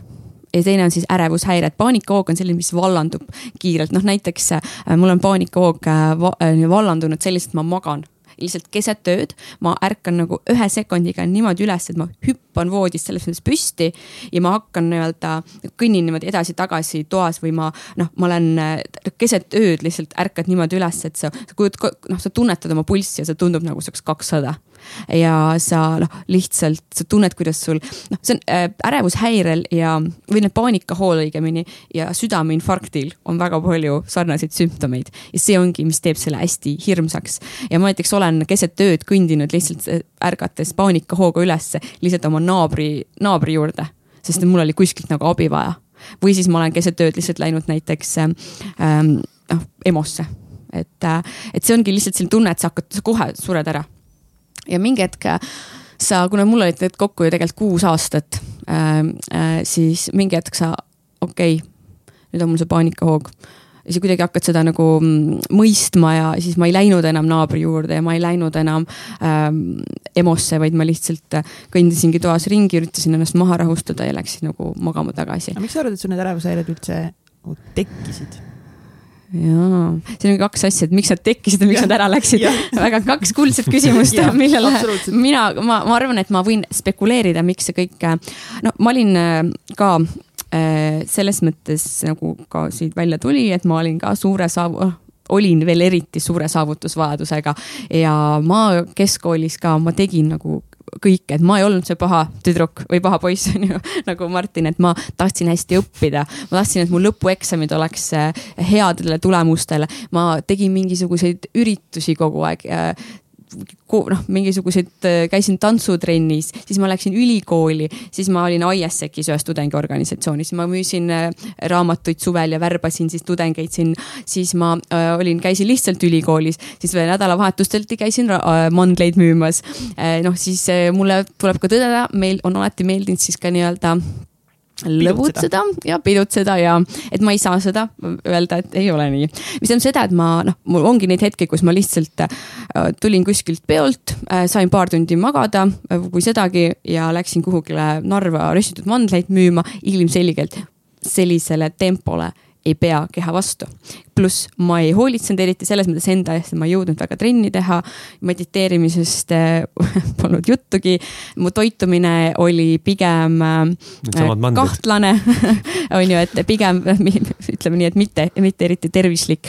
ja teine on siis ärevushäired. paanikahoog on selline, mis vallandub kiirelt, noh näiteks äh, mul on paanikahoog äh, vallandunud selliselt, ma magan lihtsalt keset ööd, ma ärkan nagu ühe sekundiga niimoodi üles, et ma hüppan voodist selles mõttes püsti ja ma hakkan nii-öelda, kõnnin niimoodi edasi-tagasi toas või ma noh, ma olen äh, keset ööd lihtsalt ärkad niimoodi üles, et sa, sa kujutad, noh, sa tunnetad oma pulssi ja see tundub nagu see oleks kakssada ja sa noh, lihtsalt sa tunned, kuidas sul noh, see on äh, ärevushäirel ja, või need paanikahool õigemini ja südameinfarktil on väga palju sarnaseid sümptomeid ja see ongi, mis teeb selle hästi hirmsaks. ja ma näiteks olen keset ööd kõndinud lihtsalt äh, ärgates paanikahooga ülesse lihtsalt oma naabri, naabri juurde, sest mul oli kuskilt nagu abi vaja. või siis ma olen keset ööd lihtsalt läinud näiteks ähm, noh, EMO-sse et, äh, et see ongi lihtsalt selline tunne, et sa hakkad, sa kohe sured ära ja mingi hetk sa, kuna mul olid need kokku ju tegelikult kuus aastat äh,, äh, siis mingi hetk sa, okei okay,, nüüd on mul see paanikahoog ja sa kuidagi hakkad seda nagu mm, mõistma ja siis ma ei läinud enam naabri juurde ja ma ei läinud enam ähm, EMO-sse, vaid ma lihtsalt kõndisingi toas ringi, üritasin ennast maha rahustada ja läksin nagu magama tagasi.
aga miks sa arvad, et sul need ärevushäired üldse tekkisid?
Jaa, siin on kaks asja, et miks nad tekkisid ja miks ja. nad ära läksid. [LAUGHS] väga kaks kuldset küsimust millele mina, ma, ma arvan, et ma võin spekuleerida, miks see kõik, no ma olin äh, ka äh, selles mõttes nagu ka siit välja tuli, et ma olin ka suure saavu-, olin veel eriti suure saavutusvajadusega ja ma keskkoolis ka, ma tegin nagu kõike, et ma ei olnud see paha tüdruk või paha poiss, [LAUGHS] on ju, nagu Martin, et ma tahtsin hästi õppida. ma tahtsin, et mu lõpueksamid oleks äh, headele tulemustele, ma tegin mingisuguseid üritusi kogu aeg noh, mingisuguseid, äh, käisin tantsutrennis, siis ma läksin ülikooli, siis ma olin ISEC-is ühes tudengiorganisatsioonis, ma müüsin äh, raamatuid suvel ja värbasin siis tudengeid siin. siis ma äh, olin, käisin lihtsalt ülikoolis, siis veel nädalavahetustelt käisin äh, mandleid müümas äh,. noh, siis äh, mulle tuleb ka tõdeda, meil on alati meeldinud siis ka nii-öelda lõbutseda ja pidutseda ja et ma ei saa seda öelda, et ei ole nii. mis tähendab seda, et ma noh, mul ongi neid hetki, kus ma lihtsalt äh, tulin kuskilt peolt äh,, sain paar tundi magada äh, kui sedagi ja läksin kuhugile Narva röstitud mandleid müüma ilmselgelt sellisele tempole ei pea keha vastu. pluss ma ei hoolitsenud eriti selles mõttes enda eest, et ma ei jõudnud väga trenni teha. mediteerimisest äh, [LAUGHS] polnud juttugi. mu toitumine oli pigem äh, kahtlane [LAUGHS] on ju, et pigem [LAUGHS] ütleme nii, et mitte, mitte eriti tervislik.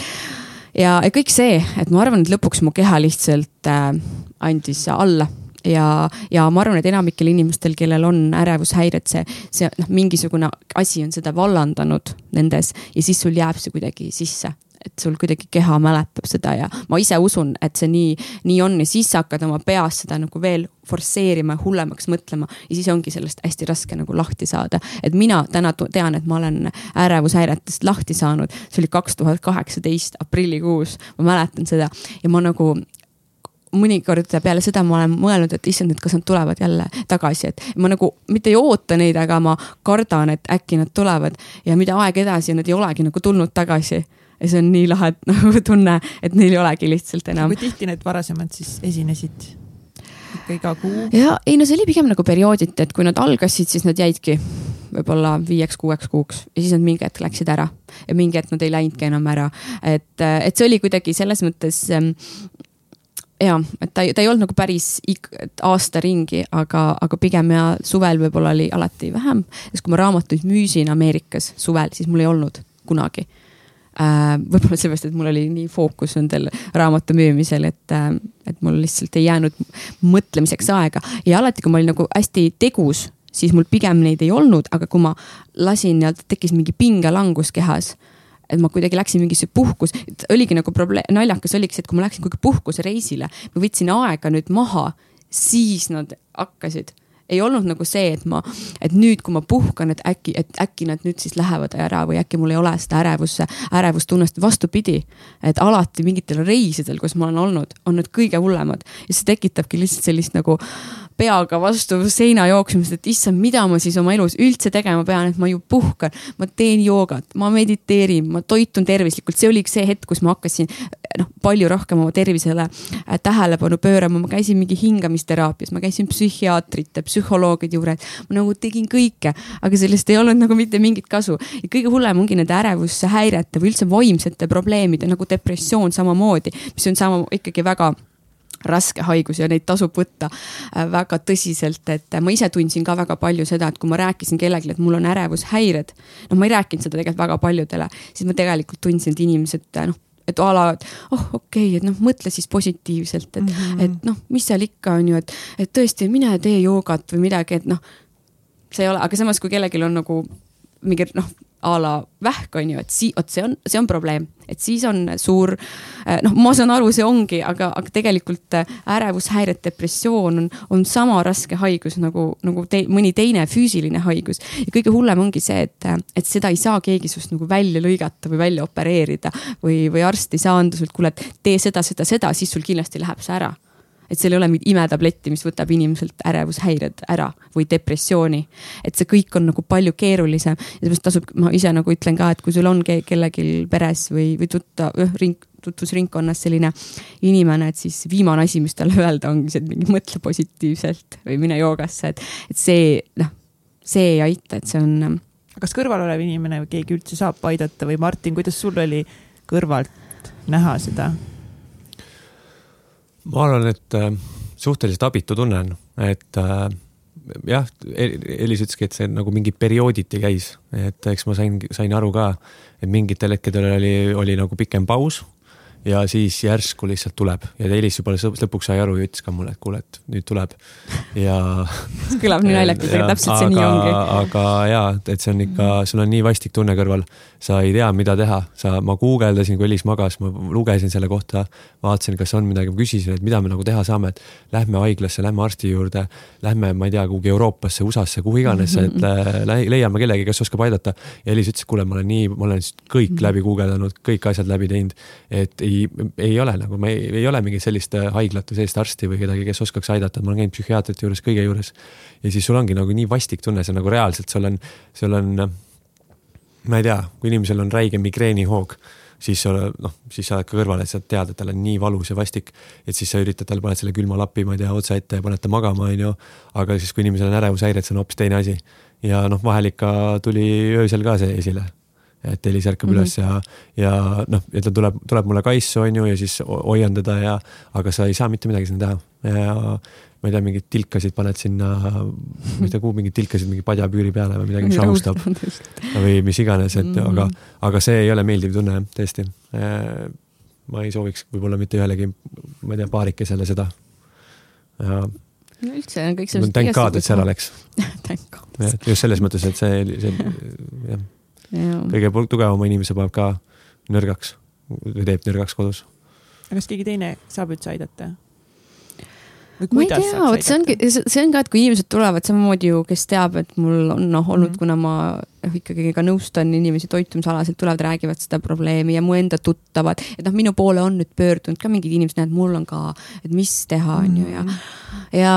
ja, kõik see, et ma arvan, et lõpuks mu keha lihtsalt äh, andis alla ja, ja ma arvan, et enamikel inimestel, kellel on ärevushäired, see, see noh, mingisugune asi on seda vallandanud nendes ja siis sul jääb see kuidagi sisse. Et sul kuidagi keha mäletab seda ja ma ise usun, et see nii, nii on ja siis sa hakkad oma peas seda nagu veel forsseerima, hullemaks mõtlema ja siis ongi sellest hästi raske nagu lahti saada. et mina täna tean, et ma olen ärevushäiretest lahti saanud, see oli kaks tuhat kaheksateist aprillikuus, ma mäletan seda. Ja ma nagu mõnikord peale seda ma olen mõelnud, et issand, et kas nad tulevad jälle tagasi, et ma nagu mitte ei oota neid, aga ma kardan, et äkki nad tulevad ja mida aeg edasi, nad ei olegi nagu tulnud tagasi. ja see on nii lahe [LAUGHS] nagu tunne, et neil ei olegi lihtsalt enam.
kui tihti need varasemad siis esinesid? ikka iga kuu?
ja ei no see oli pigem nagu periooditi, et kui nad algasid, siis nad jäidki võib-olla viieks-kuueks kuuks ja siis nad mingi hetk läksid ära ja mingi hetk nad ei läinudki enam ära. et, et see oli kuidagi selles mõttes ja, et ta, ta ei olnud nagu päris aasta ringi, aga, aga pigem ja suvel võib-olla oli alati vähem. sest kui ma raamatuid müüsin Ameerikas suvel, siis mul ei olnud kunagi äh,. võib-olla seepärast, et mul oli nii fookus nendel raamatu müümisel, et äh,, et mul lihtsalt ei jäänud mõtlemiseks aega ja alati, kui ma olin nagu hästi tegus, siis mul pigem neid ei olnud, aga kui ma lasin nii-öelda, tekkis mingi pingelangus kehas et ma kuidagi läksin mingisse puhkus, oligi nagu probleem, naljakas oligi see, et kui ma läksin kuhugi puhkusereisile, ma võtsin aega nüüd maha, siis nad hakkasid ei olnud nagu see, et ma, et nüüd, kui ma puhkan, et äkki, et äkki nad nüüd siis lähevad ära või äkki mul ei ole seda ärevusse, ärevustunnet, vastupidi. et alati mingitel reisidel, kus ma olen olnud, on need kõige hullemad ja see tekitabki lihtsalt sellist nagu peaga vastu seina jooksmist, et issand, mida ma siis oma elus üldse tegema pean, et ma ju puhkan, ma teen joogat, ma mediteerin, ma toitun tervislikult, see oligi see hetk, kus ma hakkasin noh, palju rohkem oma tervisele äh, tähelepanu pöörama, ma käisin mingi hingamisteraapias, ma käisin psühhiaatrite, psühholoogide juures, ma nagu tegin kõike, aga sellest ei olnud nagu mitte mingit kasu. ja kõige hullem ongi nende ärevushäirete või üldse vaimsete probleemide nagu depressioon samamoodi, mis on sama ikkagi väga raske haigus ja neid tasub võtta äh, väga tõsiselt, et ma ise tundsin ka väga palju seda, et kui ma rääkisin kellelegi, et mul on ärevushäired. noh, ma ei rääkinud seda tegelikult väga paljudele, siis ma tegelikult tundsin, et inimesed noh et a la, et oh okei okay,, et noh, mõtle siis positiivselt, et mm, -hmm. et noh, mis seal ikka on ju, et, et tõesti, mine tee joogat või midagi, et noh. see ei ole, aga samas, kui kellelgi on nagu mingi noh, a la vähk on ju, et sii-, vot see on, see on probleem, et siis on suur. Eh, noh, ma saan aru, see ongi, aga, aga tegelikult eh, ärevushäired, depressioon on, on sama raske haigus nagu, nagu te, mõni teine füüsiline haigus. ja kõige hullem ongi see, et, et seda ei saa keegi sinust nagu välja lõigata või välja opereerida või, või arst ei saa anda sult, kuule, et tee seda, seda, seda, siis sul kindlasti läheb see ära et seal ei ole mingit imetabletti, mis võtab inimeselt ärevushäired ära või depressiooni. et see kõik on nagu palju keerulisem ja seepärast tasub, ma ise nagu ütlen ka, et kui sul on kellelgi peres või, või tutta, ring, tutvusringkonnas selline inimene, et siis viimane asi, mis talle öelda ongi see, et mingi mõtle positiivselt või mine joogasse, et, et see noh, see ei aita, et see on.
kas kõrval olev inimene või keegi üldse saab aidata või Martin, kuidas sul oli kõrvalt näha seda?
Ma arvan, et äh, suhteliselt abitu tunne on, et äh, jah, Elis ütleski, et see nagu mingi periooditi käis, et eks ma sain, sain aru ka, et mingitel hetkedel oli, oli nagu pikem paus ja siis järsku lihtsalt tuleb ja Elis juba lõpuks sai aru ja ütles ka mulle, et kuule, et nüüd tuleb ja. [LAUGHS]
see kõlab nii naljakalt, aga [LAUGHS] täpselt see nii ongi.
aga ja, et see on ikka, sul on nii vastik tunne kõrval, sa ei tea, mida teha, sa, ma guugeldasin, kui Elis magas, ma lugesin selle kohta, vaatasin, kas on midagi, ma küsisin, et mida me nagu teha saame, et lähme haiglasse, lähme arsti juurde, lähme, ma ei tea, kuhugi Euroopasse, USA-sse, kuhu iganes, et äh, leiame kellegi, kes oskab aidata. ja Elis ütles, et kuule, ma olen nii, ma olen kõik mhm. läbi guugeldanud, kõik asjad läbi teinud, et ei, ei ole nagu, ma ei, ei ole mingit sellist haiglat või sellist arsti või kedagi, kes oskaks aidata, ma olen käinud psühhiaatrite juures, kõige juures. ja siis sul ongi nagu nii vastik tunne, see nagu reaalselt, sul on, sul on, ma ei tea, kui inimesel on räige migreenihoog siis sa noh, siis sa oled ka kõrval, et sa tead, et tal on nii valus ja vastik. et siis sa üritad talle, paned selle külma lapi, ma ei tea, otsa ette ja paned ta magama, onju. aga siis, kui inimesel on ärevushäired, see on hoopis teine asi. ja noh, vahel ikka tuli öösel ka see esile et Elis ärkab mm -hmm. üles ja, ja noh, ja ta tuleb, tuleb mulle kaisu, on ju, ja siis hoian teda ja, aga sa ei saa mitte midagi sinna teha. ja ma ei tea, mingeid tilkasid paned sinna, ma ei tea, kuhu mingeid tilkasid mingi padjapüüri peale või midagi, mis rahustab. [LAUGHS] või mis iganes, et mm -hmm. aga, aga see ei ole meeldiv tunne jah, tõesti. ma ei sooviks võib-olla mitte ühelegi, ma ei tea, paarikesele seda.
no üldse on kõik sellised.
tänk ka, et see ära läks. [LAUGHS] just selles mõttes, et see, see jah kõige tugevama inimese paneb ka nõrgaks või teeb nõrgaks kodus.
aga kas keegi teine saab üldse aidata?
ma ei tea, vot see ongi, see on ka, et kui inimesed tulevad samamoodi ju, kes teab, et mul on noh olnud mm, -hmm. kuna ma noh, ikkagi ka nõustan inimesi toitumisalaselt, tulevad, räägivad seda probleemi ja mu enda tuttavad, et noh, minu poole on nüüd pöördunud ka mingid inimesed, näed, mul on ka, et mis teha, on ju, ja, mhm. ja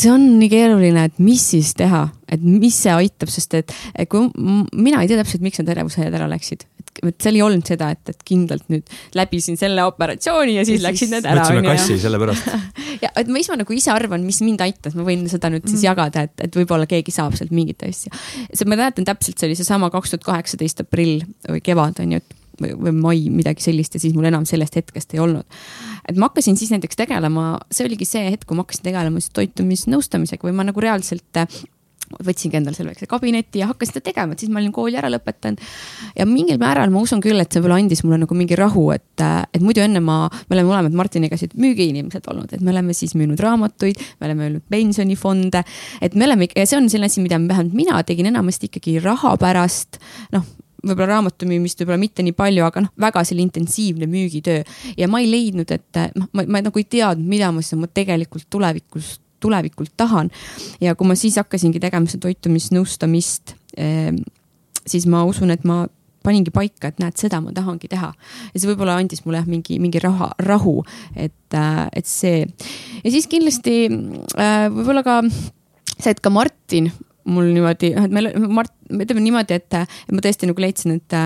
see on nii keeruline, et mis siis teha, et mis see aitab, sest et kui mina ei tea täpselt, miks need ärevushäired ära läksid. et seal ei olnud seda, et, et kindlalt nüüd läbisin selle operatsiooni ja siis ja läksid need ära.
võtsime kassi sellepärast [LAUGHS]
ja et ma ise nagu ise arvan, mis mind aitas, ma võin seda nüüd siis mm. jagada, et, et võib-olla keegi saab sealt mingit asja. see, ma mäletan täpselt, see oli seesama kaks tuhat kaheksateist aprill või kevad on ju, et või, või mai, midagi sellist ja siis mul enam sellest hetkest ei olnud. Et ma hakkasin siis näiteks tegelema, see oligi see hetk, kui ma hakkasin tegelema siis toitumisnõustamisega või ma nagu reaalselt äh, võtsingi endale selle väikse kabineti ja hakkasin seda tegema, et siis ma olin kooli ära lõpetanud. ja mingil määral ma usun küll, et see võib-olla andis mulle nagu mingi rahu, et, äh, et muidu enne ma, me oleme mõlemad Martiniga siit müügiinimesed olnud, et me oleme siis müünud raamatuid, me oleme müünud pensionifonde. et me oleme, see on selline asi, mida vähemalt mina tegin enamasti ikkagi raha pärast. noh, võib-olla raamatu müümist võib-olla mitte nii palju, aga noh, väga selline intensiivne müügitöö. ja ma ei leidnud, et noh, ma, ma nagu ei teadnud, mida ma siis oma tegelikult tulevikus tulevikult tahan. ja kui ma siis hakkasingi tegema seda toitumisnõustamist, siis ma usun, et ma paningi paika, et näed, seda ma tahangi teha. ja see võib-olla andis mulle jah, mingi, mingi raha, rahu, et, äh, et see. ja siis kindlasti võib-olla ka see, et ka Martin mul niimoodi, et meil, Mart, ütleme niimoodi, et, ma tõesti nagu leidsin, et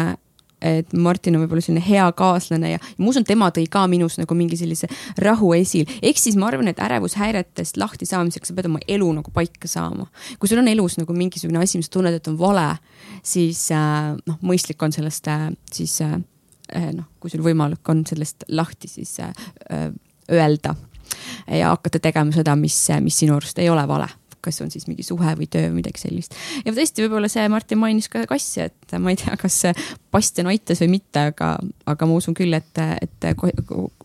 et Martin on võib-olla selline hea kaaslane ja, ja ma usun, tema tõi ka minus nagu mingi sellise rahu esil. ehk siis ma arvan, et ärevushäiretest lahti saamiseks sa pead oma elu nagu paika saama. kui sul on elus nagu mingisugune asi, mis sa tunned, et on vale, siis äh, noh, mõistlik on sellest äh, siis äh, äh noh, kui sul võimalik on sellest lahti siis äh, äh öelda ja hakata tegema seda, mis, mis sinu arust ei ole vale kas on siis mingi suhe või töö või midagi sellist. ja tõesti, võib-olla see Martin mainis ka kassi, et ma ei tea, kas Bastian aitas või mitte, aga, aga ma usun küll, et, et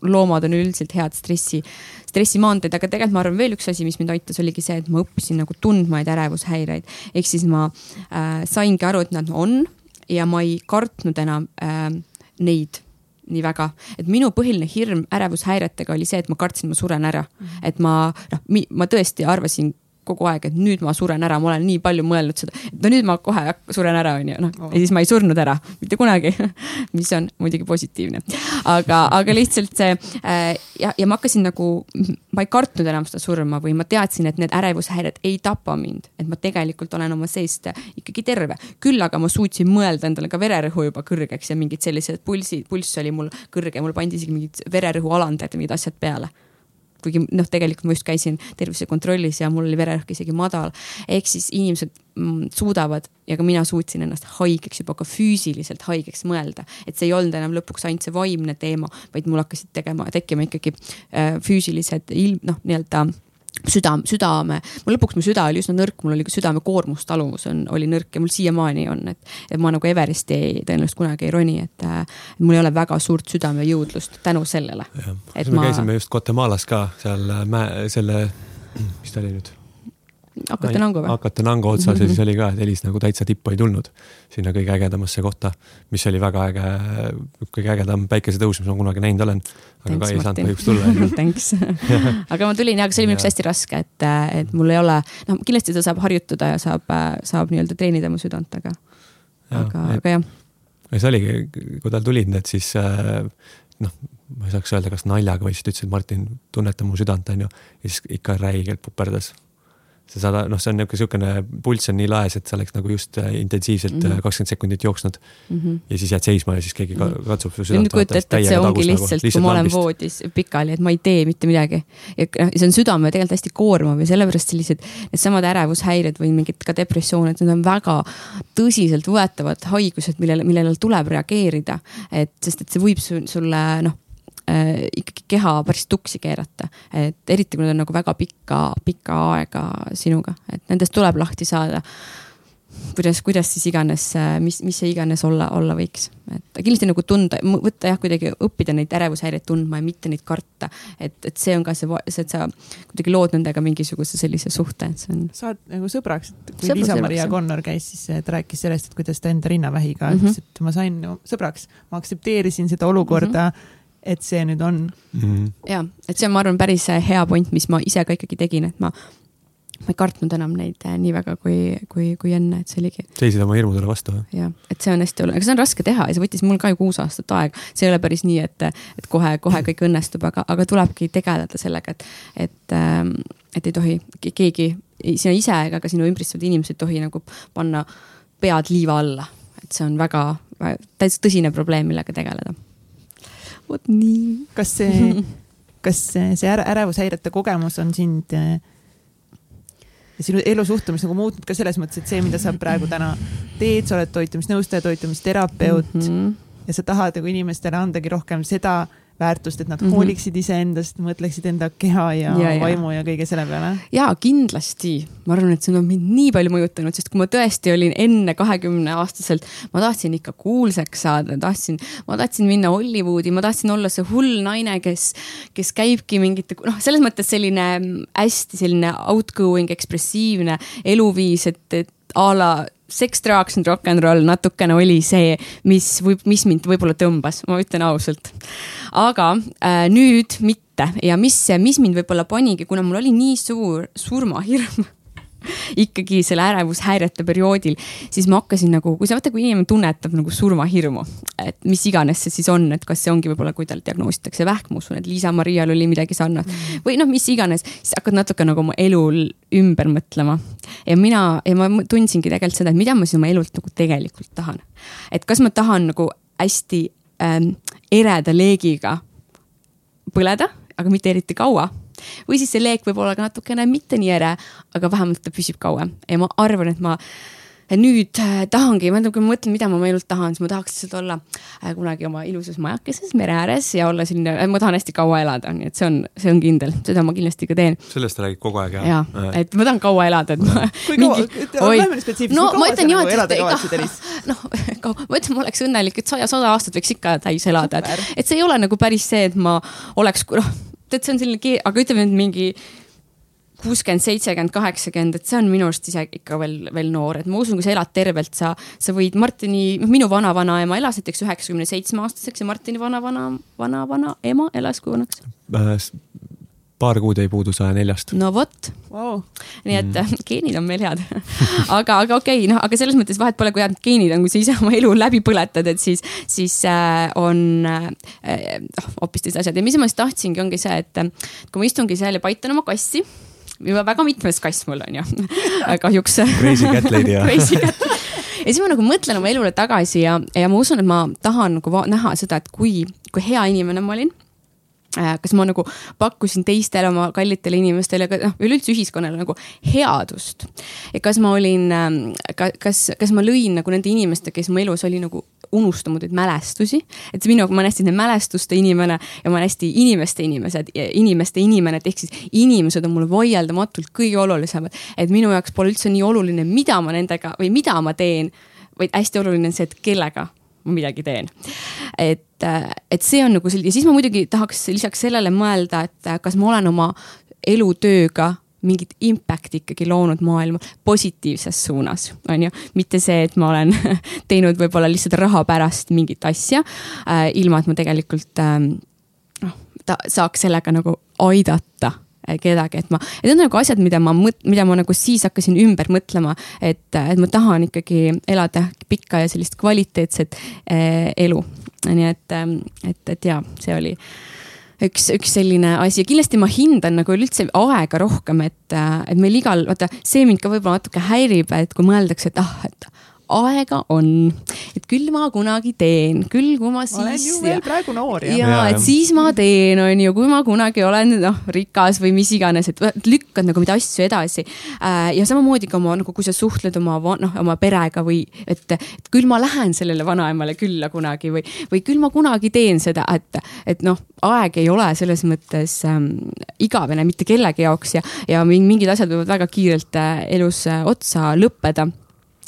loomad on üldiselt head stressi, stressimaandeid, aga tegelikult ma arvan, veel üks asi, mis mind aitas, oligi see, et ma õppisin nagu tundma neid ärevushäireid. ehk siis ma äh, saingi aru, et nad on ja ma ei kartnud enam äh, neid nii väga, et minu põhiline hirm ärevushäiretega oli see, et ma kartsin, ma suren ära mm. -hmm. et ma noh, ma tõesti arvasin kogu aeg, et nüüd ma suren ära, ma olen nii palju mõelnud seda, et no nüüd ma kohe suren ära, onju, noh oh. ja siis ma ei surnud ära mitte kunagi [LAUGHS] mis on muidugi positiivne. aga, aga lihtsalt see äh, ja, ja ma hakkasin nagu, ma ei kartnud enam seda surma või ma teadsin, et need ärevushäired ei tapa mind, et ma tegelikult olen oma seest ikkagi terve. küll aga ma suutsin mõelda endale ka vererõhu juba kõrgeks ja mingid sellised pulsi, pulss oli mul kõrge, mul pandi isegi mingid vererõhu alandajad ja mingid asjad peale kuigi noh, tegelikult ma just käisin tervisekontrollis ja mul oli vererõhk isegi madal. ehk siis inimesed mm, suudavad ja ka mina suutsin ennast haigeks juba ka füüsiliselt haigeks mõelda, et see ei olnud enam lõpuks ainult see vaimne teema, vaid mul hakkasid tegema, tekkima ikkagi äh, füüsilised ilm, noh, nii-öelda süda, südame, mul lõpuks mu süda oli üsna nõrk, mul oli ka südame koormustaluvus on, oli nõrk ja mul siiamaani on, et, et ma nagu Everesti ei, tõenäoliselt kunagi ei roni, et äh, mul ei ole väga suurt südamejõudlust tänu sellele.
me ma... käisime just Guatemalas ka seal äh, mäe, selle, mis ta oli nüüd
Akatenango või?
Akatenango otsas ja siis oli ka, et Elis nagu täitsa tippu ei tulnud sinna kõige ägedamasse kohta, mis oli väga äge, kõige ägedam päikesetõus, mis ma kunagi näinud olen. aga Thanks, ka ei saanud kahjuks tulla [LAUGHS]
Thanks [LAUGHS] aga ma tulin ja, aga see oli minu jaoks hästi raske, et, et mul ei ole, noh, kindlasti ta saab harjutada ja saab, saab nii-öelda treenida mu südant, aga, aga, aga jah.
ja see oligi, kui tal tulid need, siis noh, ma ei saaks öelda, kas naljaga või siis ta ütles, et Martin, tunneta mu südant, onju. ja siis ikka räigelt puperdas sa saad, noh, see on niisugune niisugune pulss on nii laes, et sa oleks nagu just äh, intensiivselt mhm. äh, kakskümmend mm -hmm. sekundit jooksnud mm. -hmm. ja siis jääd seisma ja siis keegi mm -hmm. katsub su südant.
kujuta ette, et see ongi lihtsalt, nagu, lihtsalt, kui ma olen lambist. voodis pikali, et ma ei tee mitte midagi. ja noh, see on südame tegelikult hästi koormav ja sellepärast sellised needsamad ärevushäired või mingid ka depressioonid, need on väga tõsiseltvõetavad haigused, millele, millele tuleb reageerida. et sest, et see võib sulle noh ikkagi keha päris tuksi keerata. et eriti, kui nad on nagu väga pikka, pikka aega sinuga, et nendest tuleb lahti saada. kuidas, kuidas siis iganes, äh, mis, mis see iganes olla, olla võiks, et kindlasti nagu tunda, võtta jah, kuidagi õppida neid ärevushäireid tundma ja mitte neid karta. et, et see on ka see, see, et sa kuidagi lood nendega mingisuguse sellise suhte, et see on.
saad nagu sõbraks, et kui Liisa-Maria Connor käis, siis ta rääkis sellest, et kuidas ta enda rinnavähiga mm, -hmm. ütles, et ma sain sõbraks, ma aktsepteerisin seda olukorda mm. -hmm et see nüüd on mm.
-hmm. ja, et see on, ma arvan, päris hea point, mis ma ise ka ikkagi tegin, et ma, ma ei kartnud enam neid äh, nii väga kui, kui, kui enne, et see oligi.
seisid oma hirmudele vastu,
jah? jah, et see on hästi oluline, aga see on raske teha ja see võttis mul ka ju kuus aastat aega. see ei ole päris nii, et, et kohe-kohe kõik õnnestub, aga, aga tulebki tegeleda sellega, et, et, ähm, et ei tohi keegi, sina ise ega ka sinu ümbritsevad inimesed ei tohi nagu panna pead liiva alla. et see on väga, väga täitsa tõsine probleem, millega tegeleda
vot nii. kas see, [LAUGHS] kas see ärevushäirete kogemus on sind ja sinu elusuhtumist nagu muutnud ka selles mõttes, et see, mida sa praegu täna teed, sa oled toitumisnõustaja, toitumisterapeut mm -hmm. ja sa tahad nagu inimestele andagi rohkem seda väärtust, et nad mm -hmm. hooliksid iseendast, mõtleksid enda keha ja, ja vaimu ja kõige selle peale?
ja kindlasti, ma arvan, et see on mind nii palju mõjutanud, sest kui ma tõesti olin enne kahekümne aastaselt, ma tahtsin ikka kuulsaks saada, tahtsin, ma tahtsin minna Hollywoodi, ma tahtsin olla see hull naine, kes, kes käibki mingite, noh, selles mõttes selline hästi selline outgoing, ekspressiivne eluviis, et, et a la Sex, Drugs and Rock n Roll natukene oli see, mis võib, mis mind võib-olla tõmbas, ma ütlen ausalt. aga äh, nüüd mitte ja mis, mis mind võib-olla panigi, kuna mul oli nii suur surmahirm [LAUGHS] ikkagi selle ärevushäirete perioodil, siis ma hakkasin nagu, kui sa vaata, kui inimene tunnetab nagu surmahirmu, et mis iganes see siis on, et kas see ongi võib-olla, kui tal diagnoositakse vähk, ma usun, et Liisa-Marial oli midagi sarnast mm. või noh, mis iganes, siis hakkad natuke nagu oma elu ümber mõtlema. ja mina, ja ma tundsingi tegelikult seda, et mida ma siis oma elult nagu tegelikult tahan. et kas ma tahan nagu hästi ähm, ereda leegiga põleda, aga mitte eriti kaua või siis see leek võib olla ka natukene mitte nii ere, aga vähemalt ta püsib kauem ja ma arvan, et ma nüüd äh, tahangi, ma kui ma mõtlen, mida ma oma elult tahan, siis ma tahaks lihtsalt olla äh, kunagi oma ilusas majakeses mere ääres ja olla selline, ma tahan hästi kaua elada, nii et see on, see on kindel, seda ma kindlasti ka teen.
sellest räägid kogu aeg
jah? jaa, et ma tahan kaua elada, et ma.
spetsiifiliselt,
no,
kui kaua sa nagu kavatsid, Elis?
noh, ma ütlen, ma oleks õnnelik, et saja, sada aastat võiks ikka täis elada, et, et see ei ole nagu päris see, et ma oleks, noh et see on selline, aga ütleme, et mingi kuuskümmend, seitsekümmend, kaheksakümmend, et see on minu arust isegi ikka veel, veel noor, et ma usun, kui sa elad tervelt, sa, sa võid Martini, noh, minu vana-vanaema elas näiteks üheksakümne seitsme aastaseks ja Martini vana-vana, vana-vanaema elas kui vanaks?
Äh, paar kuud ei puudu saja neljast.
no vot.
Wow..
nii et mm. [LAUGHS] geenid on meil head. [LAUGHS] Aga, aga okei okay,, noh, aga selles mõttes vahet pole, kui head geenid on, kui sa ise oma elu läbi põletad, et siis, siis äh, on äh, noh äh, hoopis teised asjad. Ja mis ma siis tahtsingi, ongi see, et kui ma istungi seal ja paitan oma kassi juba väga mitmes kass mul on ju. [LAUGHS] Kahjuks.
Crazy cat lady jah.
Crazy cat. Ja siis ma nagu mõtlen oma elule tagasi ja, ja ma usun, et ma tahan nagu näha seda, et kui, kui hea inimene ma olin Äh, kas ma nagu pakkusin teistele oma kallitele inimestele, noh, üleüldse ühiskonnale nagu headust. ja kas ma olin, ähm, kas, kas ma lõin nagu nende inimestega, kes mu elus oli nagu unustanud neid mälestusi. et minu, ma olen hästi mälestuste inimene ja ma olen hästi inimeste inimesed, inimeste inimene, et ehk siis inimesed on mulle vaieldamatult kõige olulisemad. et minu jaoks pole üldse nii oluline, mida ma nendega või mida ma teen, vaid hästi oluline on see, et kellega ma midagi teen. et, et see on nagu selline siis ma muidugi tahaks lisaks sellele mõelda, et kas ma olen oma elutööga mingit impact'i ikkagi loonud maailma positiivses suunas, on ju. mitte see, et ma olen [LAUGHS] teinud võib-olla lihtsalt raha pärast mingit asja äh,, ilma et ma tegelikult äh, noh äh,, saaks sellega nagu aidata Äh, kedagi, et ma, et need on nagu asjad, mida ma mõt-, mida ma nagu siis hakkasin ümber mõtlema, et, et ma tahan ikkagi elada pikka ja sellist kvaliteetset äh, elu. nii et, ähm, et, et ja see oli üks, üks selline asi ja kindlasti ma hindan nagu üldse aega rohkem, et, äh, et meil igal, vaata see mind ka võib-olla natuke häirib, et kui mõeldakse, et ah, et aega on, et küll ma kunagi teen, küll kui ma siis.
olen ju veel ja, praegu noor
ja. ja, et siis ma teen, on ju, kui ma kunagi olen noh, rikas või mis iganes, et lükkad nagu neid asju edasi. Äh, ja samamoodi ka oma nagu, kui sa suhtled oma noh, oma perega või et, et küll ma lähen sellele vanaemale külla kunagi või, või küll ma kunagi teen seda, et, et noh, aeg ei ole selles mõttes ähm, igavene mitte kellegi jaoks ja, ja mingid asjad võivad väga kiirelt äh, elus äh, otsa lõppeda